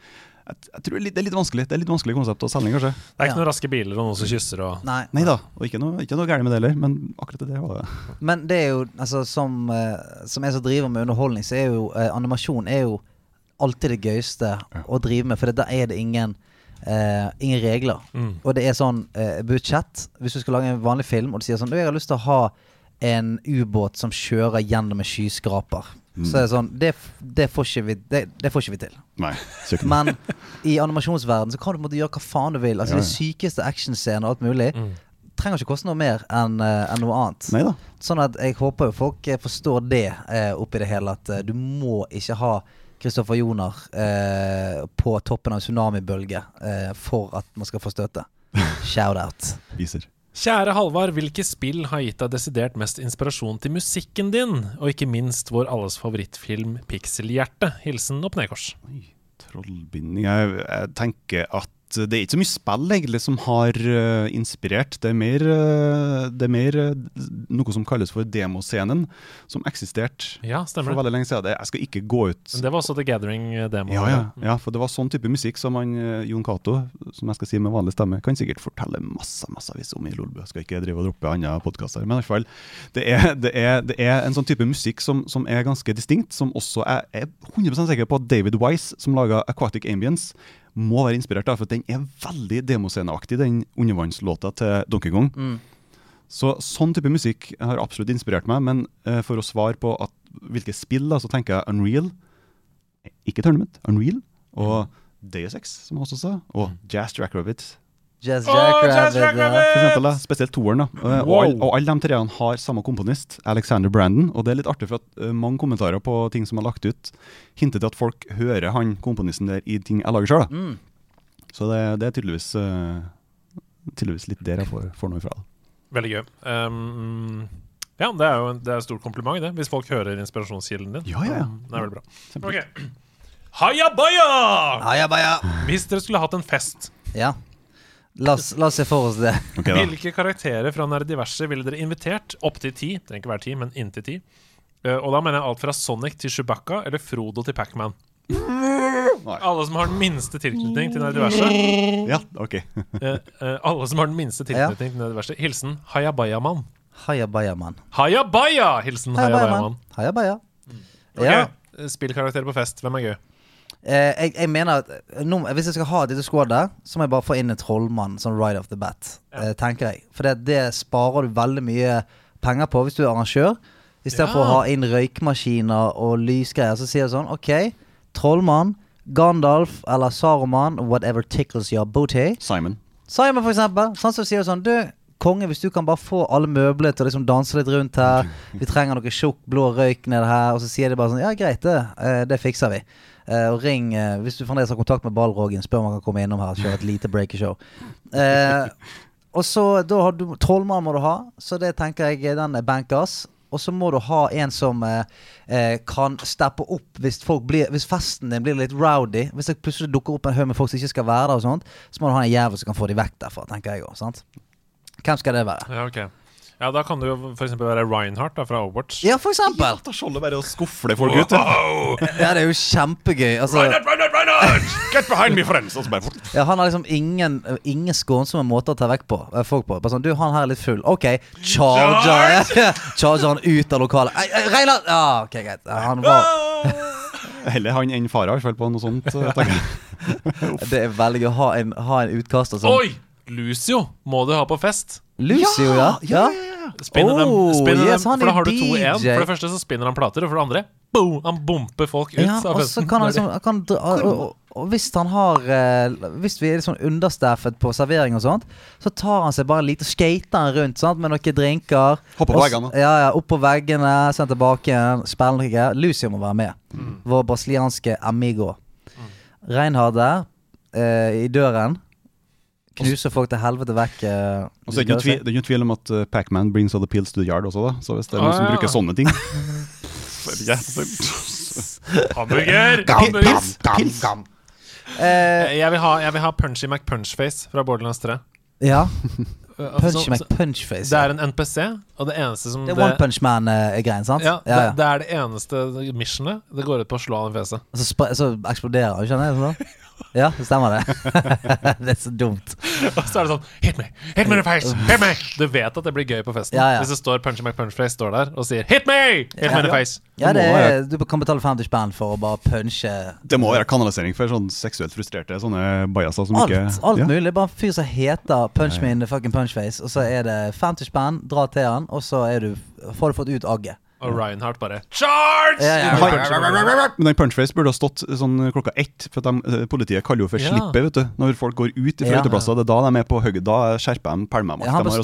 jeg, jeg tror det er, litt, det er litt vanskelig Det er litt vanskelig konsept å selge, kanskje. Det er ikke Ja. noen raske biler og noen som kysser og Nei. Nei da, og ikke noe, ikke noe gærent med det heller, men akkurat det var det. Men det er jo, altså som, eh, som jeg som driver med underholdning, så er jo eh, animasjon er jo alltid det gøyeste å drive med, for da er det ingen Uh, ingen regler. Mm. Og det er sånn uh, budsjett. Hvis du skal lage en vanlig film, og du sier sånn Du, jeg har lyst til å ha en ubåt som kjører gjennom en skyskraper. Så er det sånn Det, det, får, ikke vi, det, det får ikke vi til. Nei. Men i animasjonsverden så kan du måtte gjøre hva faen du vil. Altså Ja, De ja. sykeste actionscener og alt mulig Mm. trenger ikke koste noe mer enn eh, enn noe annet. Neida. Sånn at jeg håper jo folk eh, forstår det eh, oppi det hele. At eh, du må ikke ha Kristoffer Joner eh, på toppen av en tsunamibølge eh, for at man skal få støte. Shout-out. Viser. Kjære Halvard, hvilke spill har gitt deg desidert mest inspirasjon til musikken din? Og ikke minst vår alles favorittfilm 'Pikselhjerte'. Hilsen opp nedkors. Trollbinding jeg, jeg tenker at det er ikke så mye spill egentlig som har uh, inspirert. Det er mer, uh, det er mer uh, noe som kalles for demoscenen, som eksisterte Ja, for veldig lenge siden. Jeg skal ikke gå ut Men det var også The Gathering-demo. ja, ja, ja, for det var sånn type musikk som han, Jon Cato, som jeg skal si med vanlig stemme, kan sikkert fortelle masse, massevis om i Lolbø. Skal ikke drive og droppe andre podkaster. Men i hvert fall, det er, det, er, det er en sånn type musikk som, som er ganske distinkt, som også er, er 100% sikker på at David Wise, som laga Aquatic Ambience, må være inspirert da, for den er veldig demosceneaktig, den undervannslåta til Donkey Kong. Mm. Så sånn type musikk har absolutt inspirert meg, men uh, for å svare på at, hvilke spill, da, så tenker jeg Unreal. Ikke Tournament, Unreal. Og Deus Ex, som jeg også sa. Og Jazz Jackrabbit. Jazz Jackrabbit. Jazz ja. For eksempel, spesielt toeren. da. wow. Og, alle, all, og alle de treene har samme komponist, Alexander Brandon. Og det er litt artig, for at eh, mange kommentarer på ting som er lagt ut, hinter til at folk hører han komponisten der i ting jeg lager sjøl. Mm. Så det, det er tydeligvis, uh, tydeligvis litt der jeg får, får noe ifra. Veldig gøy. Um, ja, det er jo en, det er et stort kompliment, det, hvis folk hører inspirasjonskilden din. Ja, ja, ja. Um, Det er veldig bra. Ok. Hayabaya! Hayabaya! Hvis dere skulle hatt en fest, Ja. La oss, la oss se for oss det. Okay, da. hvilke karakterer fra Nerdiverset ville dere invitert? Opp til ti. Trenger ikke være ti, men inntil ti. Uh, og da mener jeg alt fra Sonic til Chewbacca eller Frodo til Pacman. Alle som har den minste tilknytning til Nerdiverset. Ja, ok. Uh, uh, alle som har den minste tilknytning til Nerdiverset. Hilsen Hayabayaman. Hayabayaman. Hayabaya! Hilsen Hayabayaman. Hayabaya. Hayabaya. baja. Ok, Ja. Spillkarakterer på fest. Hvem er gøy? Eh, jeg, jeg mener at eh, nå, Hvis jeg skal ha et lite squad der, så må jeg bare få inn en trollmann sånn right off the bat. Eh, tenker jeg For det, det sparer du veldig mye penger på hvis du er arrangør. Istedenfor Ja. å ha inn røykmaskiner og lysgreier. Så sier du sånn OK, trollmann, Gandalf eller Saruman, whatever tickles your booty. Simon. Simon, for eksempel. Sånn så sier sånn Du, konge, hvis du kan bare få alle møblene til å liksom danse litt rundt her Vi trenger noe tjukk, blå røyk nede her. Og så sier de bare sånn Ja, greit, det. eh, det fikser vi. Eh, og ring eh, hvis du fremdeles har kontakt med Ballrogen. spør om han kan komme innom her og kjøre et lite breakershow. Uh, og så da har du Trollmann må du ha, så det tenker jeg den er bankers. Og så må du ha en som eh, eh, kan steppe opp hvis, folk blir, hvis festen din blir litt rowdy. Hvis det plutselig dukker opp en haug med folk som ikke skal være der, og sånt så må du ha en jævel som kan få de vekk derfra, tenker jeg òg. Hvem skal det være? Ja, ok Ja, Da kan det jo eksempel være Reinhardt da, fra Overwatch. Ja, for eksempel! Da skjolder bare å skufle folk ut. Ja, det er jo kjempegøy. Altså, Reinhardt, Reinhardt, Reinhardt! Get behind me, friends! Altså, så bare ja, han har liksom ingen, ingen skånsomme måter å ta vekk på eh, folk på. Bare sånn, du, han her er litt full. OK, charger Charger han ut av lokalet. Reinhardt! ei, Reinhard! Ja, ok, greit. Han var Heller han enn Farah, i hvert fall på noe sånt. eh, tenker jeg. Det er veldig gøy å ha en, ha en utkaster som Oi! Lucio må du ha på fest. Lucio, ja. ja. Spinner dem, Oh, spinner yes, dem, for da har du to igjen. For det første så spinner han plater, og for det andre boom, han bumper folk ut Ja, av og så festen. kan han liksom kan og, og, og hvis han har eh, Hvis vi er litt sånn understaffet på servering og sånt, så tar han seg bare litt og skater rundt sant, med noen drinker. Hopp på veggene. Ja, ja, opp på veggene, send tilbake igjen. spiller noe. Lucio må være med. Mm. Vår brasilianske amigo. Reinhard der, eh, i døren. Knuser folk til helvete vekk. Uh, Og så er det ikke tvil- det er ikke tvil om at uh, Pacman brings all the pills to the yard også, da. Så hvis det er noen Ah, som ja. bruker sånne ting er Hamburger! Pils, pils. Eh, Jeg vil ha, jeg vil ha Punchy McPunchface fra Borderlands 3. ja. Punchy altså, McPunchface. Det er en NPC, og det eneste som Det er One Punch Man-greien, sant? ja, ja, ja. Det, det er det eneste missionet. Det går ut på å slå han i fjeset. Og så, så eksploderer han, skjønner jeg? Sånn? Ja, det stemmer det. det er så dumt. Og så er det sånn Hit me! Hit me in the face! Hit me! Du vet at det blir gøy på festen. Ja, ja. Hvis det står Punchy McPunchface står der og sier Hit me! Hit me in the face! Ja, er, Du kan betale 50 spenn for å bare punche Det må være kanalisering for sånn seksuelt frustrerte sånne bajaser som alt. ikke Alt ja. mulig. Bare en fyr som heter Punch me in the fucking punchface, og så er det 50 spenn, dra til han, og så du, får du fått ut agget. Og Reinhardt bare Charge! Ja, ja. Men den punchface burde ha stått sånn klokka ett, for at de, eh, politiet kaller jo for Ja. slippe, vet du. Når folk går ut fra Ja. uteplasser, det er da de er på hugget. Da skjerper de pælmemakt. Ja, han, bare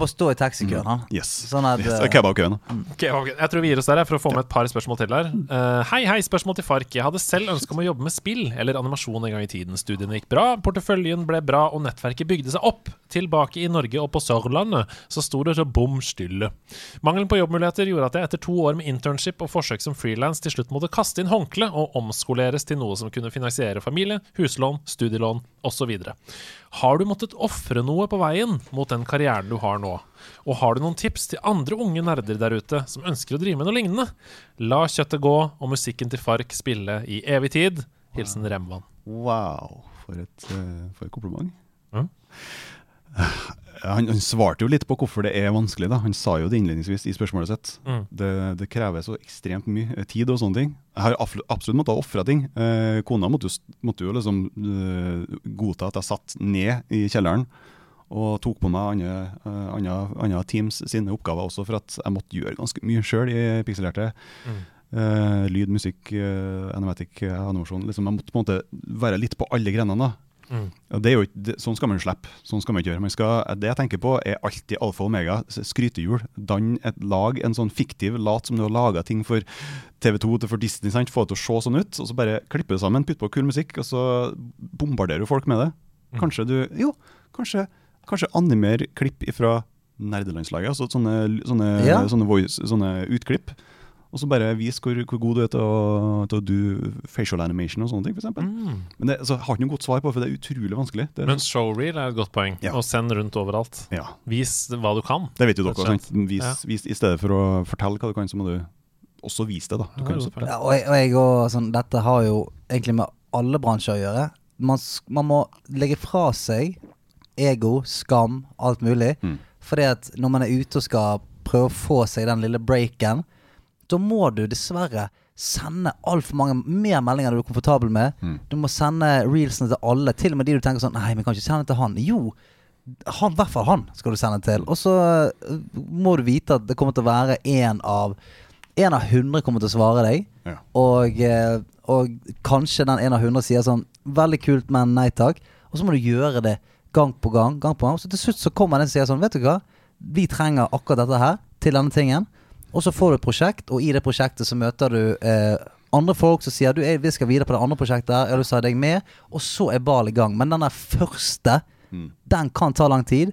bare stå i taxikøen, han. Yes. Sånn at, yes. eh, Kebabkøen. Ok, okay. Jeg tror vi gir oss der for å få med et par spørsmål til her. Uh, hei, hei, spørsmål til Fark. Jeg hadde selv ønske om å jobbe med spill eller animasjon en gang i tiden. Studiene gikk bra, porteføljen ble bra, og nettverket bygde seg opp. Tilbake i Norge og på Sørlandet så sto det så bom stille. Mangelen på jobbmuligheter gjorde at jeg etter to år med internship og forsøk som frilans til slutt måtte kaste inn håndkle og omskoleres til noe som kunne finansiere familie, huslån, studielån osv. Har du måttet ofre noe på veien mot den karrieren du har nå? Og har du noen tips til andre unge nerder der ute som ønsker å drive med noe lignende? La kjøttet gå og musikken til Fark spille i evig tid. Hilsen Remvan. Wow, for et, eh, for et kompliment. Ja. Han, han svarte jo litt på hvorfor det er vanskelig. da Han sa jo det innledningsvis i spørsmålet sitt. Mm. Det, det krever så ekstremt mye eh, tid og sånne ting. Jeg har absolutt, måttet ofre ting. Eh, kona måtte jo, måtte jo liksom uh, godta at jeg satt ned i kjelleren og tok på meg andre, eh, andre, andre teams sine oppgaver også, for at jeg måtte gjøre ganske mye sjøl i pikselerte. Mm. Uh, lyd, musikk, uh, animatic, uh, animasjon. Liksom, jeg måtte på en måte være litt på alle grenene. da Og det er jo ikke, det, sånn skal man jo slippe. Sånn skal man ikke gjøre. Man skal, det jeg tenker på, er alltid alfa og omega. Skrytehjul. Dann et lag en sånn fiktiv lat som du har laga ting for TV2 til for Disney. sant? Få det til å se sånn ut, og så bare klippe det sammen, putte på kul musikk, og så bombarderer du folk med det. Kanskje du Jo, kanskje, kanskje animer klipp fra nerdelandslaget. Altså sånne, sånne, Ja. sånne, voice, sånne utklipp. Og så bare vis hvor, hvor god du er til å, til å do facial animation og sånne ting, f.eks. Mm. Men det så jeg har ikke noe godt svar på, for det er utrolig vanskelig. Det, Men showreel er et godt poeng. Ja. Og send rundt overalt. ja, Vis hva du kan. det vet jo dere. Sant? Vis, Ja. vis, I stedet for å fortelle hva du kan, så må du også vise det. da. Du Ja, kan det er og jeg, og jeg og, sånn, dette har jo egentlig med alle bransjer å gjøre. Man, man må legge fra seg ego, skam, alt mulig. Mm. Fordi at når man er ute og skal prøve å få seg den lille breaken, da må du dessverre sende altfor mange mer meldinger du er komfortabel med. Mm. Du må sende reelsene til alle, til og med de du tenker sånn Nei, vi kan ikke sende til han. Jo, han, i hvert fall han skal du sende til. Og så øh, må du vite at det kommer til å være én av En av hundre kommer til å svare deg. Ja. Og, eh, og kanskje den en av hundre sier sånn Veldig kult, men nei takk. Og så må du gjøre det gang på gang. gang på gang Så til slutt så kommer den og sier sånn Vet du hva, vi trenger akkurat dette her til denne tingen. Og så får du et prosjekt, og i det prosjektet så møter du eh, andre folk som sier du, vi skal videre på det andre prosjektet jeg har lyst til å ha deg med. Og så er ball i gang. Men den første, Mm. den kan ta lang tid.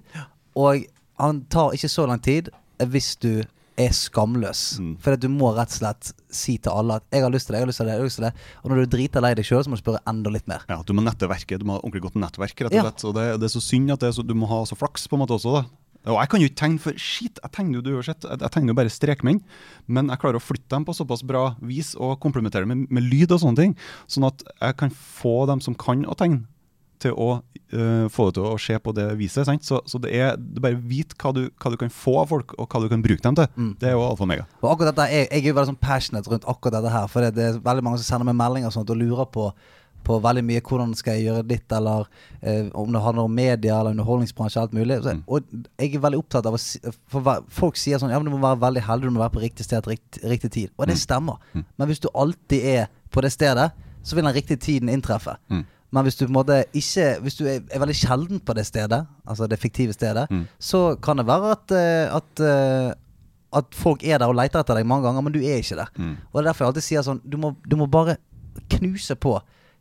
Og han tar ikke så lang tid hvis du er skamløs. Mm. For du må rett og slett si til alle at 'jeg har lyst til det', 'jeg har lyst til det', jeg har lyst til det. Og når du driter lei deg sjøl, så må du spørre enda litt mer. Ja, Du må nettverke, du må ha ordentlig godt nettverk. rett og Ja. Og det, det er så synd at det så, du må ha så flaks på en måte også. da. Og Jeg kan jo ikke tegne for shit, jeg tegner jo du har sett, jeg, jeg tegner jo bare strekmenn. Men jeg klarer å flytte dem på såpass bra vis og komplementere dem med, med lyd og sånne ting. Sånn at jeg kan få dem som kan å tegne, til å uh, få det til å se på det viset. Sant? Så, så det er det er bare vit hva du, hva du kan få av folk, og hva du kan bruke dem til. Det er jo alfa og omega. Og akkurat dette, Jeg, jeg er jo veldig sånn passionate rundt akkurat dette her. For det, det er veldig mange som sender meg meldinger og sånt og lurer på på veldig mye hvordan skal jeg gjøre ditt, eller eh, om det handler om media eller underholdningsbransje. alt mulig så, Og jeg er veldig opptatt av å si, For folk sier sånn Ja, men du må være veldig heldig, du må være på riktig sted til riktig, riktig tid. Og det stemmer. Men hvis du alltid er på det stedet, så vil den riktige tiden inntreffe. Mm. Men hvis du på en måte ikke Hvis du er, er veldig sjelden på det stedet, altså det fiktive stedet, Mm. så kan det være at, eh, at eh, at folk er der og leter etter deg mange ganger, men du er ikke der. Mm. Og det er derfor jeg alltid sier sånn Du må, du må bare knuse på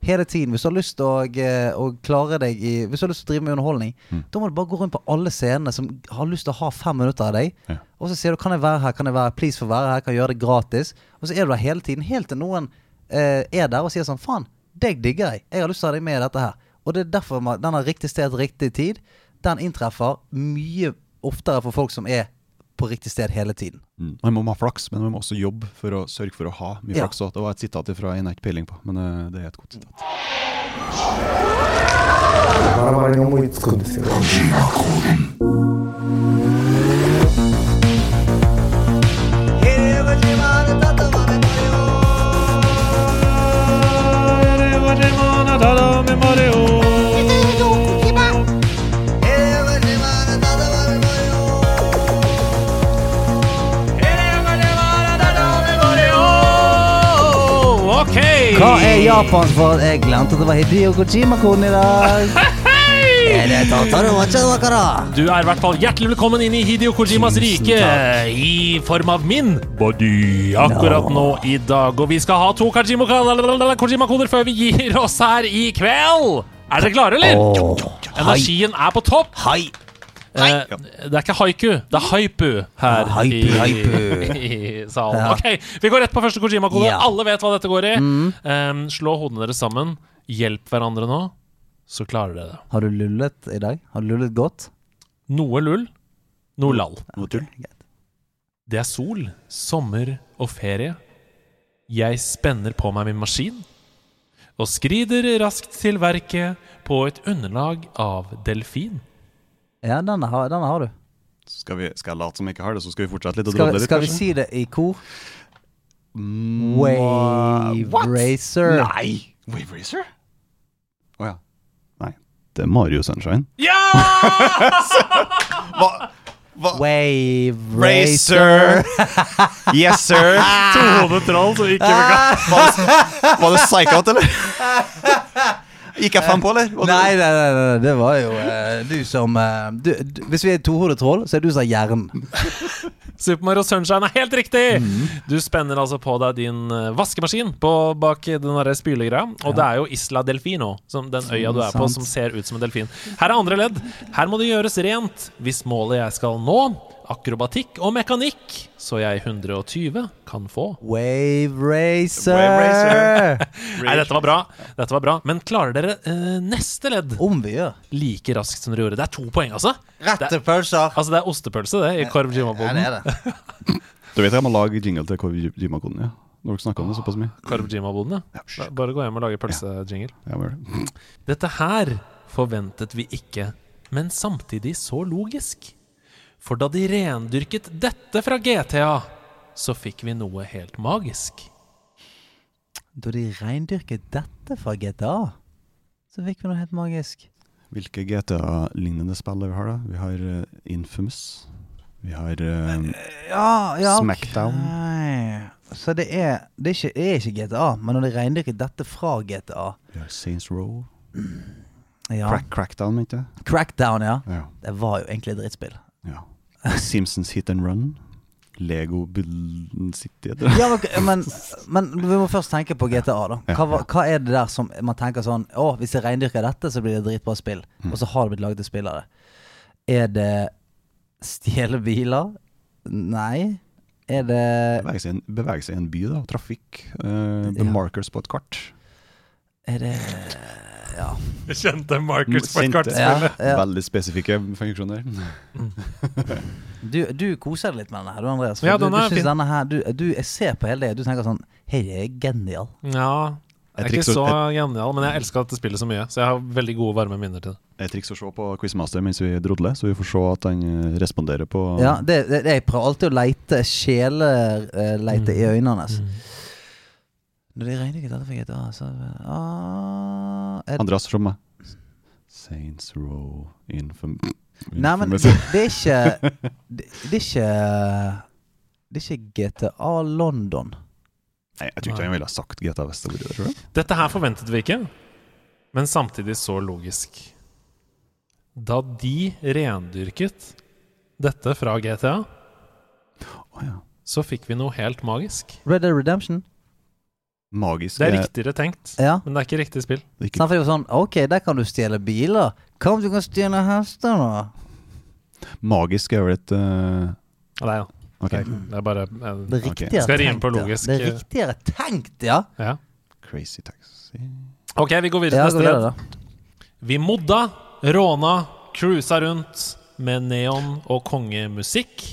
hele tiden. Hvis du har lyst til å, eh, å klare deg i Hvis du har lyst til å drive med underholdning, Mm. da må du bare gå rundt på alle scenene som har lyst til å ha fem minutter av deg. Ja. Og så sier du 'kan jeg være her', 'kan jeg være please få være her', 'kan jeg gjøre det gratis'? Og så er du der hele tiden, helt til noen eh, er der og sier sånn 'faen, deg digger jeg', jeg har lyst til å ha deg med i dette her'. Og det er derfor man, denne riktig sted, riktig tid, den inntreffer mye oftere for folk som er på riktig sted hele tiden. Mm. Man må ha flaks, men man må også jobbe for å sørge for å ha mye Ja. flaks. også. Det var et sitat fra en jeg ikke peiling på, men øh, det er et godt sitat. バ Hva er japansk for jeg glemte at det var Hideo Kojima-koden i dag? Du er i hvert fall hjertelig velkommen inn i Hidio Kojimas rike i form av min body akkurat nå i dag. Og vi skal ha to Kojima- Kojima-koder før vi gir oss her i kveld. Er dere klare, eller? Energien er på topp. Hei! Eh, det er ikke haiku, det er haipu her Ja, haipu, i, haipu. i salen. Ja. Ok, Vi går rett på første Kojima-kode. Ja. Alle vet hva dette går i. Um, slå hodene deres sammen. Hjelp hverandre nå, så klarer dere det. Har du lullet i dag? Har du lullet godt? Noe lull, noe lall. Noe tull. Det er sol, sommer og ferie. Jeg spenner på meg min maskin og skrider raskt til verket på et underlag av delfin. Ja, denne har, denne har du. Skal, vi, skal jeg late som jeg ikke har det, så skal vi fortsette litt og Skal, drodle litt, skal vi kanskje? si det i kor? Mm, Wave what? Racer. Nei! Wave Racer? Å ja. Nei. Det er Mario Sunshine. Ja! Hva? Hva? Wave Racer! yes, sir! Tohodet troll som ikke vil Var det, var det Psychout, eller? Gikk jeg frem på, eller? Nei, nei, nei, nei, det var jo uh, du som uh, du, du, Hvis vi er tohodet troll, så er du som har hjernen. Super Mario Sunshine er helt riktig! Du spenner altså på deg din eh, vaskemaskin på, bak den der spylegreia. Og det er jo Isla Delfino, som den øya du er på, som ser ut som en delfin. Her er andre ledd. Her må det gjøres rent hvis målet jeg skal nå, akrobatikk og mekanikk, så jeg 120 kan få. Wave Racer! Wave Racer. Nei, dette var bra. Dette var bra. Men klarer dere eh, neste ledd Om vi gjør. like raskt som dere gjorde? Det er to poeng, altså. Rette pølser. Altså, det er ostepølse, det, i Korv Ja, det er det. Du vet jeg må lage jingle til Kojima-koden, ja. Når dere snakker om det såpass mye. Korv Jima-boden, ja. Da- Bare gå hjem og lage pølsejingle. Ja, må gjøre det. Dette her forventet vi ikke, men samtidig så logisk. For da de rendyrket dette fra GTA, så fikk vi noe helt magisk. Da de rendyrket dette fra GTA, så fikk vi noe helt magisk. Hvilke GTA-lignende spill vi har, da? Vi har uh, Infamous. Vi har uh, Ja, ja Smackdown. Smackdown. Så det er, det, er ikke, det er ikke GTA, men når de rendyrket dette fra GTA vi har Saints Row. ja. Crack, Crackdown, mente jeg. Crackdown, ja. Ja. Det var jo egentlig et drittspill. Ja. Simpsons Hit and Run. Lego Bull City. Ja, men, men, vi må først tenke på GTA, da. Hva, hva er det der som man tenker sånn Å, hvis jeg reindyrker dette, så blir det dritbra spill. Mm. Og så har det blitt laget til spillere. Er det stjele biler? Nei. Er det Bevege seg, en- seg i en by, da. Trafikk. Uh, Ja. markers på et kart. Er det Ja. Kjente markers på et kartspill. Veldig spesifikke funksjoner. Du, du koser deg litt med denne her, du Andreas. Ja, du, du denne her du, du, Jeg ser på hele det, du tenker sånn Dette det er genial. Ja, jeg er ikke så genial, men jeg elsker dette spillet så mye. Så jeg har veldig gode, varme minner til det. Et triks å se på Quizmaster mens vi drodler, så vi får se at han eh, responderer på Ja, det, det, Jeg prøver alltid å leite sjeleleite i øynene hans. Når de regner ikke fikk for GTA, så ah, Andreas, se. Saints Row Infam... Nei, men det, det er ikke det, det er ikke Det er ikke GTA London. Nei, jeg tror ikke han ville ha sagt GTA du? Dette her forventet vi ikke, men samtidig så logisk. Da de rendyrket dette fra GTA, oh, ja. så fikk vi noe helt magisk. Red Dead Redemption. Magisk Det er eh, riktigere tenkt, Ja. men det er ikke riktig spill. ikke, Sånn, for sånn Ok, der kan du stjele biler. Hva om du kan stjele hester, da? Magisk er vel et uh... Nei, ja. Okay. Det er bare en, Det er Ok. Skal rime tenkt. på ja. logisk, Det er eh. riktigere tenkt, ja. ja. Crazy Taxi Ok, vi går videre til neste ledd. Vi modda, råna, cruisa rundt med neon og kongemusikk.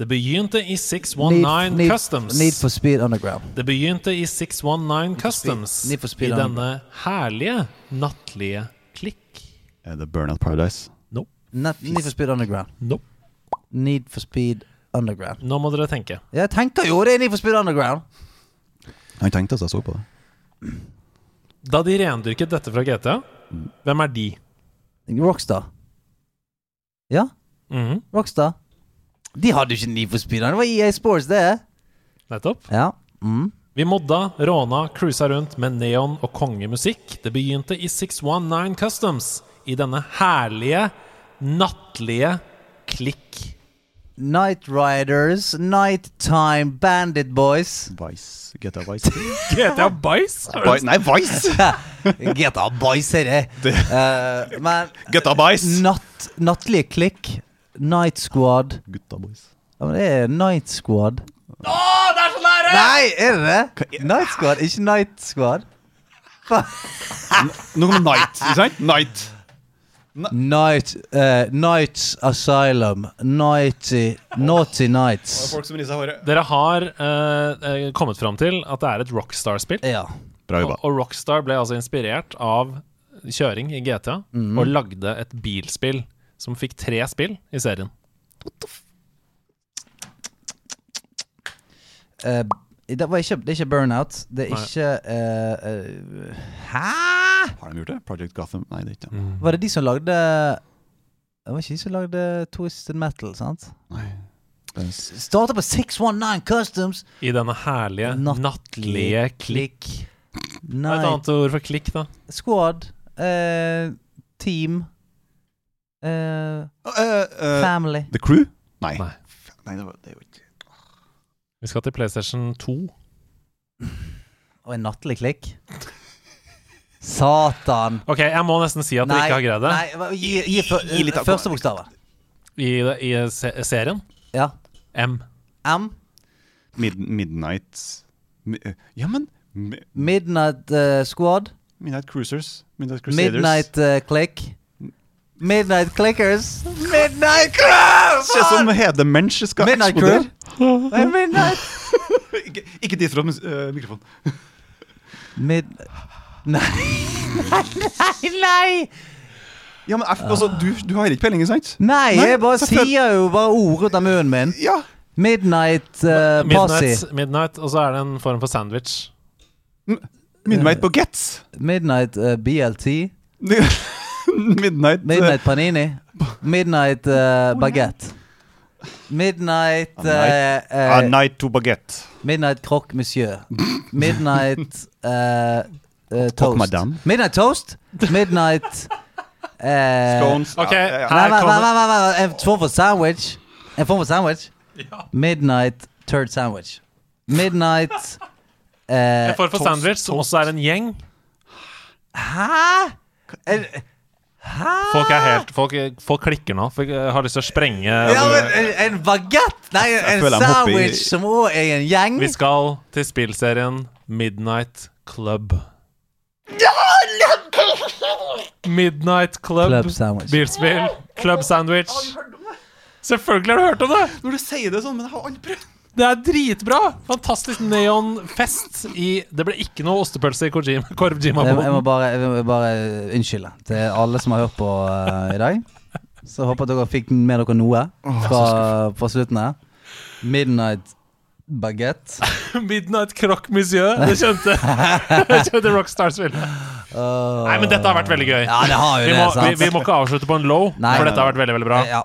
Det begynte i 619 Need- need- Customs. Need for Speed Underground. Det begynte i 619 Customs Need for Speed i denne herlige nattlige klikk. Er det Burnout Paradise? Net, need for Speed Underground. Nope. Need for Speed Underground. Nå må dere tenke. Jeg tenker jo det er Need for Speed Underground. Han tenkte at jeg så på det. Da de rendyrket dette fra GTA, hvem er de? Rockstar. Ja, Mhm, Rockstar. De hadde jo ikke Need for Speed Det var EA Sports, det. Nettopp. Ja. Mm. Vi modda, råna, cruisa rundt med neon og kongemusikk. Det begynte i 619 Customs i denne herlige, nattlige klikk. Night Riders, Nighttime Bandit Boys. Vice. GTA Vice. GTA Vice? Vi- Nei, Vice! GTA Vice, er det. Eh, men GTA Vice! natt, nattlige klikk. Night Squad. Gutta Boys. Ja, men det er Night Squad. Å, det er så nære! Nei, er det det? Night Squad, ikke Night Squad. Noe med Night, ikke sant? Night. Night eh, Nights Asylum. Nighty Naughty Nights. Folk som riser håret. Dere har eh, eh, kommet fram til at det er et Rockstar-spill. Ja. Bra Og, jobba. og Rockstar ble altså inspirert av kjøring i GTA, og lagde et bilspill som fikk tre spill i serien. Uh, det, var ikke, det er ikke Burnout. Det er Nei. ikke uh, uh, Hæ?! Har de gjort det? Project Gotham? Nei, det er ikke det. Var det de som lagde Det var ikke de som lagde Twisted Metal, sant? Nei. Er Starta på 619 Customs. I denne herlige, nattlige klikk. Hva er et annet ord for klikk, da? Squad. Eh, team. Eh, Eh, eh, family. The Crew? Nei. Nei. Nei, det, var, det var ikke Vi skal til PlayStation 2. Og en nattlig klikk. Satan. Ok, jeg må nesten si at du ikke har greid det. Nei, gi, gi, gi, Gi litt første bokstavet. I, I se serien. Ja. M. M. Mid Midnight Ja, men mi, Midnight uh, Squad. Midnight Cruisers. Midnight Crusaders. Midnight uh, Click. Midnight Clickers. Midnight Crew! ut som Hede Mensch skal Midnight eksplodere. Crew. Eh, Midnight ikke, ikke dit fra mus- eh, mikrofonen. Mid... Nei. nei, nei! Ja, men F, altså, du, du har ikke peiling, sant? Nei, Nei, jeg bare selvfølgelig. sier jo bare ordet ut av munnen min. Ja. Midnight uh, Posse. Midnight, midnight, og så er det en form for sandwich. Midnight Baguettes. Midnight uh, BLT. Midnight, eh, Midnight Panini. Midnight uh, Baguette. Midnight A night- uh, A uh, night to baguette. Midnight Croque Monsieur. Midnight uh, uh, Toast. madame. Midnight Toast. Midnight uh, Scones. Ok, her kommer En form for sandwich. En form for sandwich. Midnight Turd Sandwich. Midnight uh, en form for sandwich, som også er en gjeng. Hæ? Hæ? Folk er helt Folk, folk klikker nå. Folk har lyst til å sprenge Ja, men en, en bagett? Nei, en sandwich som òg er en gjeng? Vi skal til spillserien Midnight Club. Midnight Club. Club sandwich. Bilspill. Club sandwich. Selvfølgelig har du hørt om det! Når du sier det sånn, men jeg har aldri prøvd. Det er dritbra! Fantastisk neonfest i Det ble ikke noe ostepølse i Kojima, Jeg, jeg, må bare, jeg må bare unnskylde til alle som har hørt på uh, i dag. Så håper jeg dere fikk med dere noe fra, fra slutten her. Midnight Baguette. Midnight Croque Monsieur. Det kjente kjente Rockstars-film. Nei, men dette har vært veldig gøy. Ja, det har jo Vi det, må, vi, sant? vi må ikke avslutte på en low, Nei. for dette har vært veldig veldig bra. Ja.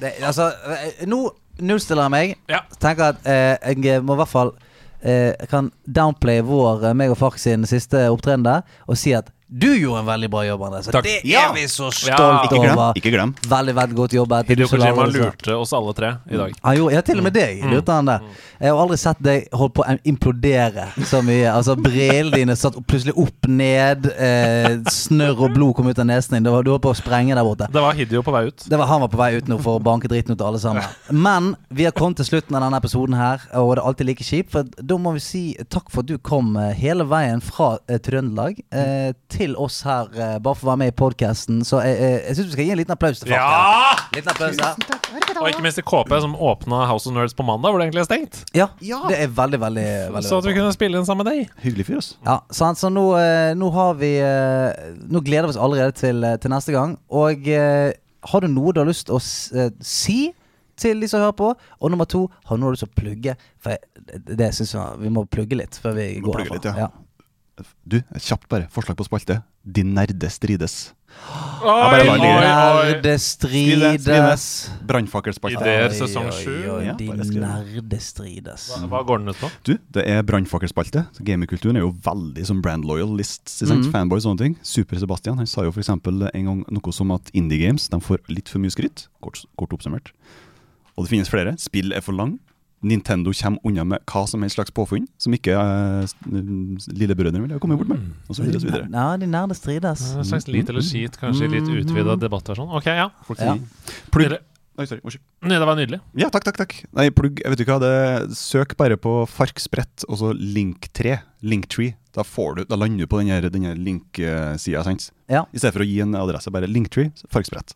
Det, altså, eh, nå nullstiller meg. Ja. Tenker at eh, jeg må i hvert fall eh, kan downplay vår, eh, meg og Fark sin siste opptreden der, og si at du gjorde en veldig bra jobb, André. Så Takk. det Ja. er vi så Ja, Ikke glem. over. Ikke glem. Veldig, veldig godt du Hideo Kojima lurte oss alle tre i dag. Han gjorde, ja, til og med deg Mm. lurte han det. Jeg har aldri sett deg holdt på å implodere så mye. Altså Brillene dine satt plutselig opp ned. Eh, snørr og blod kom ut av nesen din. Det var, du holdt på å sprenge der borte. Det var Hideo på vei ut. Det var Han var på vei ut nå for å banke dritten ut av alle sammen. Men vi har kommet til slutten av denne episoden her, og det er alltid like kjipt. For da må vi si takk for at du kom eh, hele veien fra eh, Trøndelag eh, til oss her, uh, bare for å være med i podkasten. Så jeg, jeg, jeg syns vi skal gi en liten applaus til Fark. Ja! Liten applaus her. Og ikke minst til KP, som åpna House of Nerds på mandag, hvor det egentlig er stengt. Ja, det er veldig, veldig, veldig Så at vi kunne spille inn sammen med deg. Hyggelig fyr, ass. Ja, sant? Så nå, eh, nå har vi eh, Nå gleder vi oss allerede til, eh, til neste gang. Og eh, har du noe du har lyst til å s- eh, si til de som hører på? Og nummer to, har du noe du til å plugge? For det, det syns jeg vi må plugge litt før vi Vi går herfra. Ja. ja. Du, kjapt bare. Forslag på spalte. De nerde strides. Oi, oi, oi. Nerde strides. Brannfakkelspalte. Ideer sesong sju. De nerde strides. Hva- Hva går den ut på? Du, det er brannfakkelspalte. Gamingkulturen er jo veldig som brand loyal lists. Mm. Fanboys Fanboy og sånne ting. Super Sebastian han sa jo f.eks. en gang noe som at Indie Games de får litt for mye skryt. Kort, kort oppsummert. Og det finnes flere. Spill er for lang. Nintendo kommer unna med hva som helst slags påfunn som ikke uh, lillebrødrene ville kommet bort med. Og så videre så videre. Ja, de nerde strides. En slags lite eller skit, kanskje litt utvida debattversjon. Ok, ja. Folk Ja. sier Plugg Oi, sorry. Unnskyld. Nei, det var nydelig. Ja, takk, takk, takk. Nei, plugg, jeg vet ikke hva, det, søk bare på Farksbrett, og så Link3, Linktree. Da, får du, da lander du på denne, denne link-sida, sant? Ja. I stedet for å gi en adresse, bare Linktree, Farksbrett.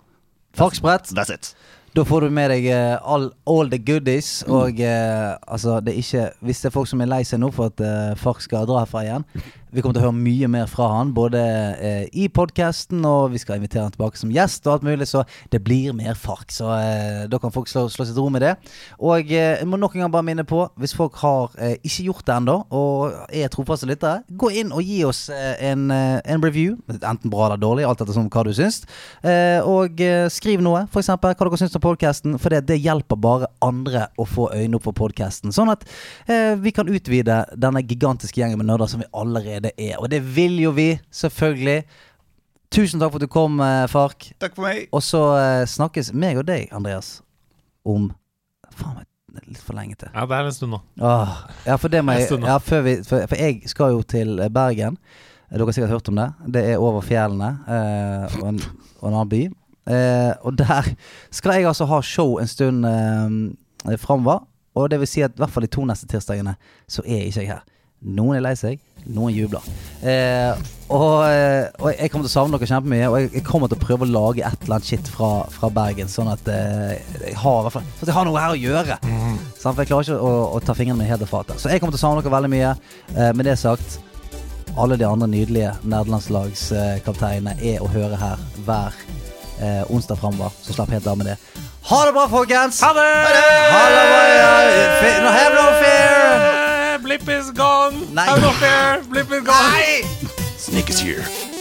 Farksbrett. That's it. Da får du med deg eh, all, all the goodies. Og eh, altså, det er ikke Hvis det er folk som er lei seg nå for at eh, Fark skal dra herfra igjen Vi kommer til å høre mye mer fra han, både eh, i podkasten, og vi skal invitere han tilbake som gjest og alt mulig, så det blir mer Fark. Så eh, da kan folk slå, slå sitt ro med det. Og eh, jeg må nok en gang bare minne på, hvis folk har eh, ikke gjort det ennå, og er trofaste lyttere, gå inn og gi oss eh, en, eh, en review. Enten bra eller dårlig, alt etter hva du syns. Og skriv noe, f.eks. hva dere syns om podkasten, for det, det hjelper bare andre å få øynene opp for podkasten. Sånn at vi kan utvide denne gigantiske gjengen med nerder som vi allerede er. Og det vil jo vi, selvfølgelig. Tusen takk for at du kom, eh, Fark. Takk for meg. Og så eh, snakkes meg og deg, Andreas, om Faen meg, det er litt for lenge til. Ja, det er en stund nå. Åh, ja, for det må jeg ja, før vi, for, for jeg skal jo til eh, Bergen. Dere har sikkert hørt om det. Det er over fjellene eh, og, en, og en annen by. Eh, og der skal jeg altså ha show en stund eh, framover. Og det vil si at i hvert fall de to neste tirsdagene så er ikke jeg her. Noen er lei seg, noen jubler. Eh, og, eh, og jeg kommer til å savne dere kjempemye. Og jeg, jeg kommer til å prøve å lage et eller annet shit fra, fra Bergen, sånn at eh, jeg har Sånn at jeg har noe her å gjøre. Sant? For jeg klarer ikke å, å ta fingrene mine helt av fatet. Så jeg kommer til å savne dere veldig mye. Eh, med det sagt, alle de andre nydelige nerdelandslagskapteinene er å høre her hver eh, onsdag framover. Så slapp helt av med det. Ha det bra, folkens! Ha det! Ha det bra! ja. Fe- no, Have no fear! Blip is gone! Nei. I'm not here. Blip is gone! Nei! Snake is here.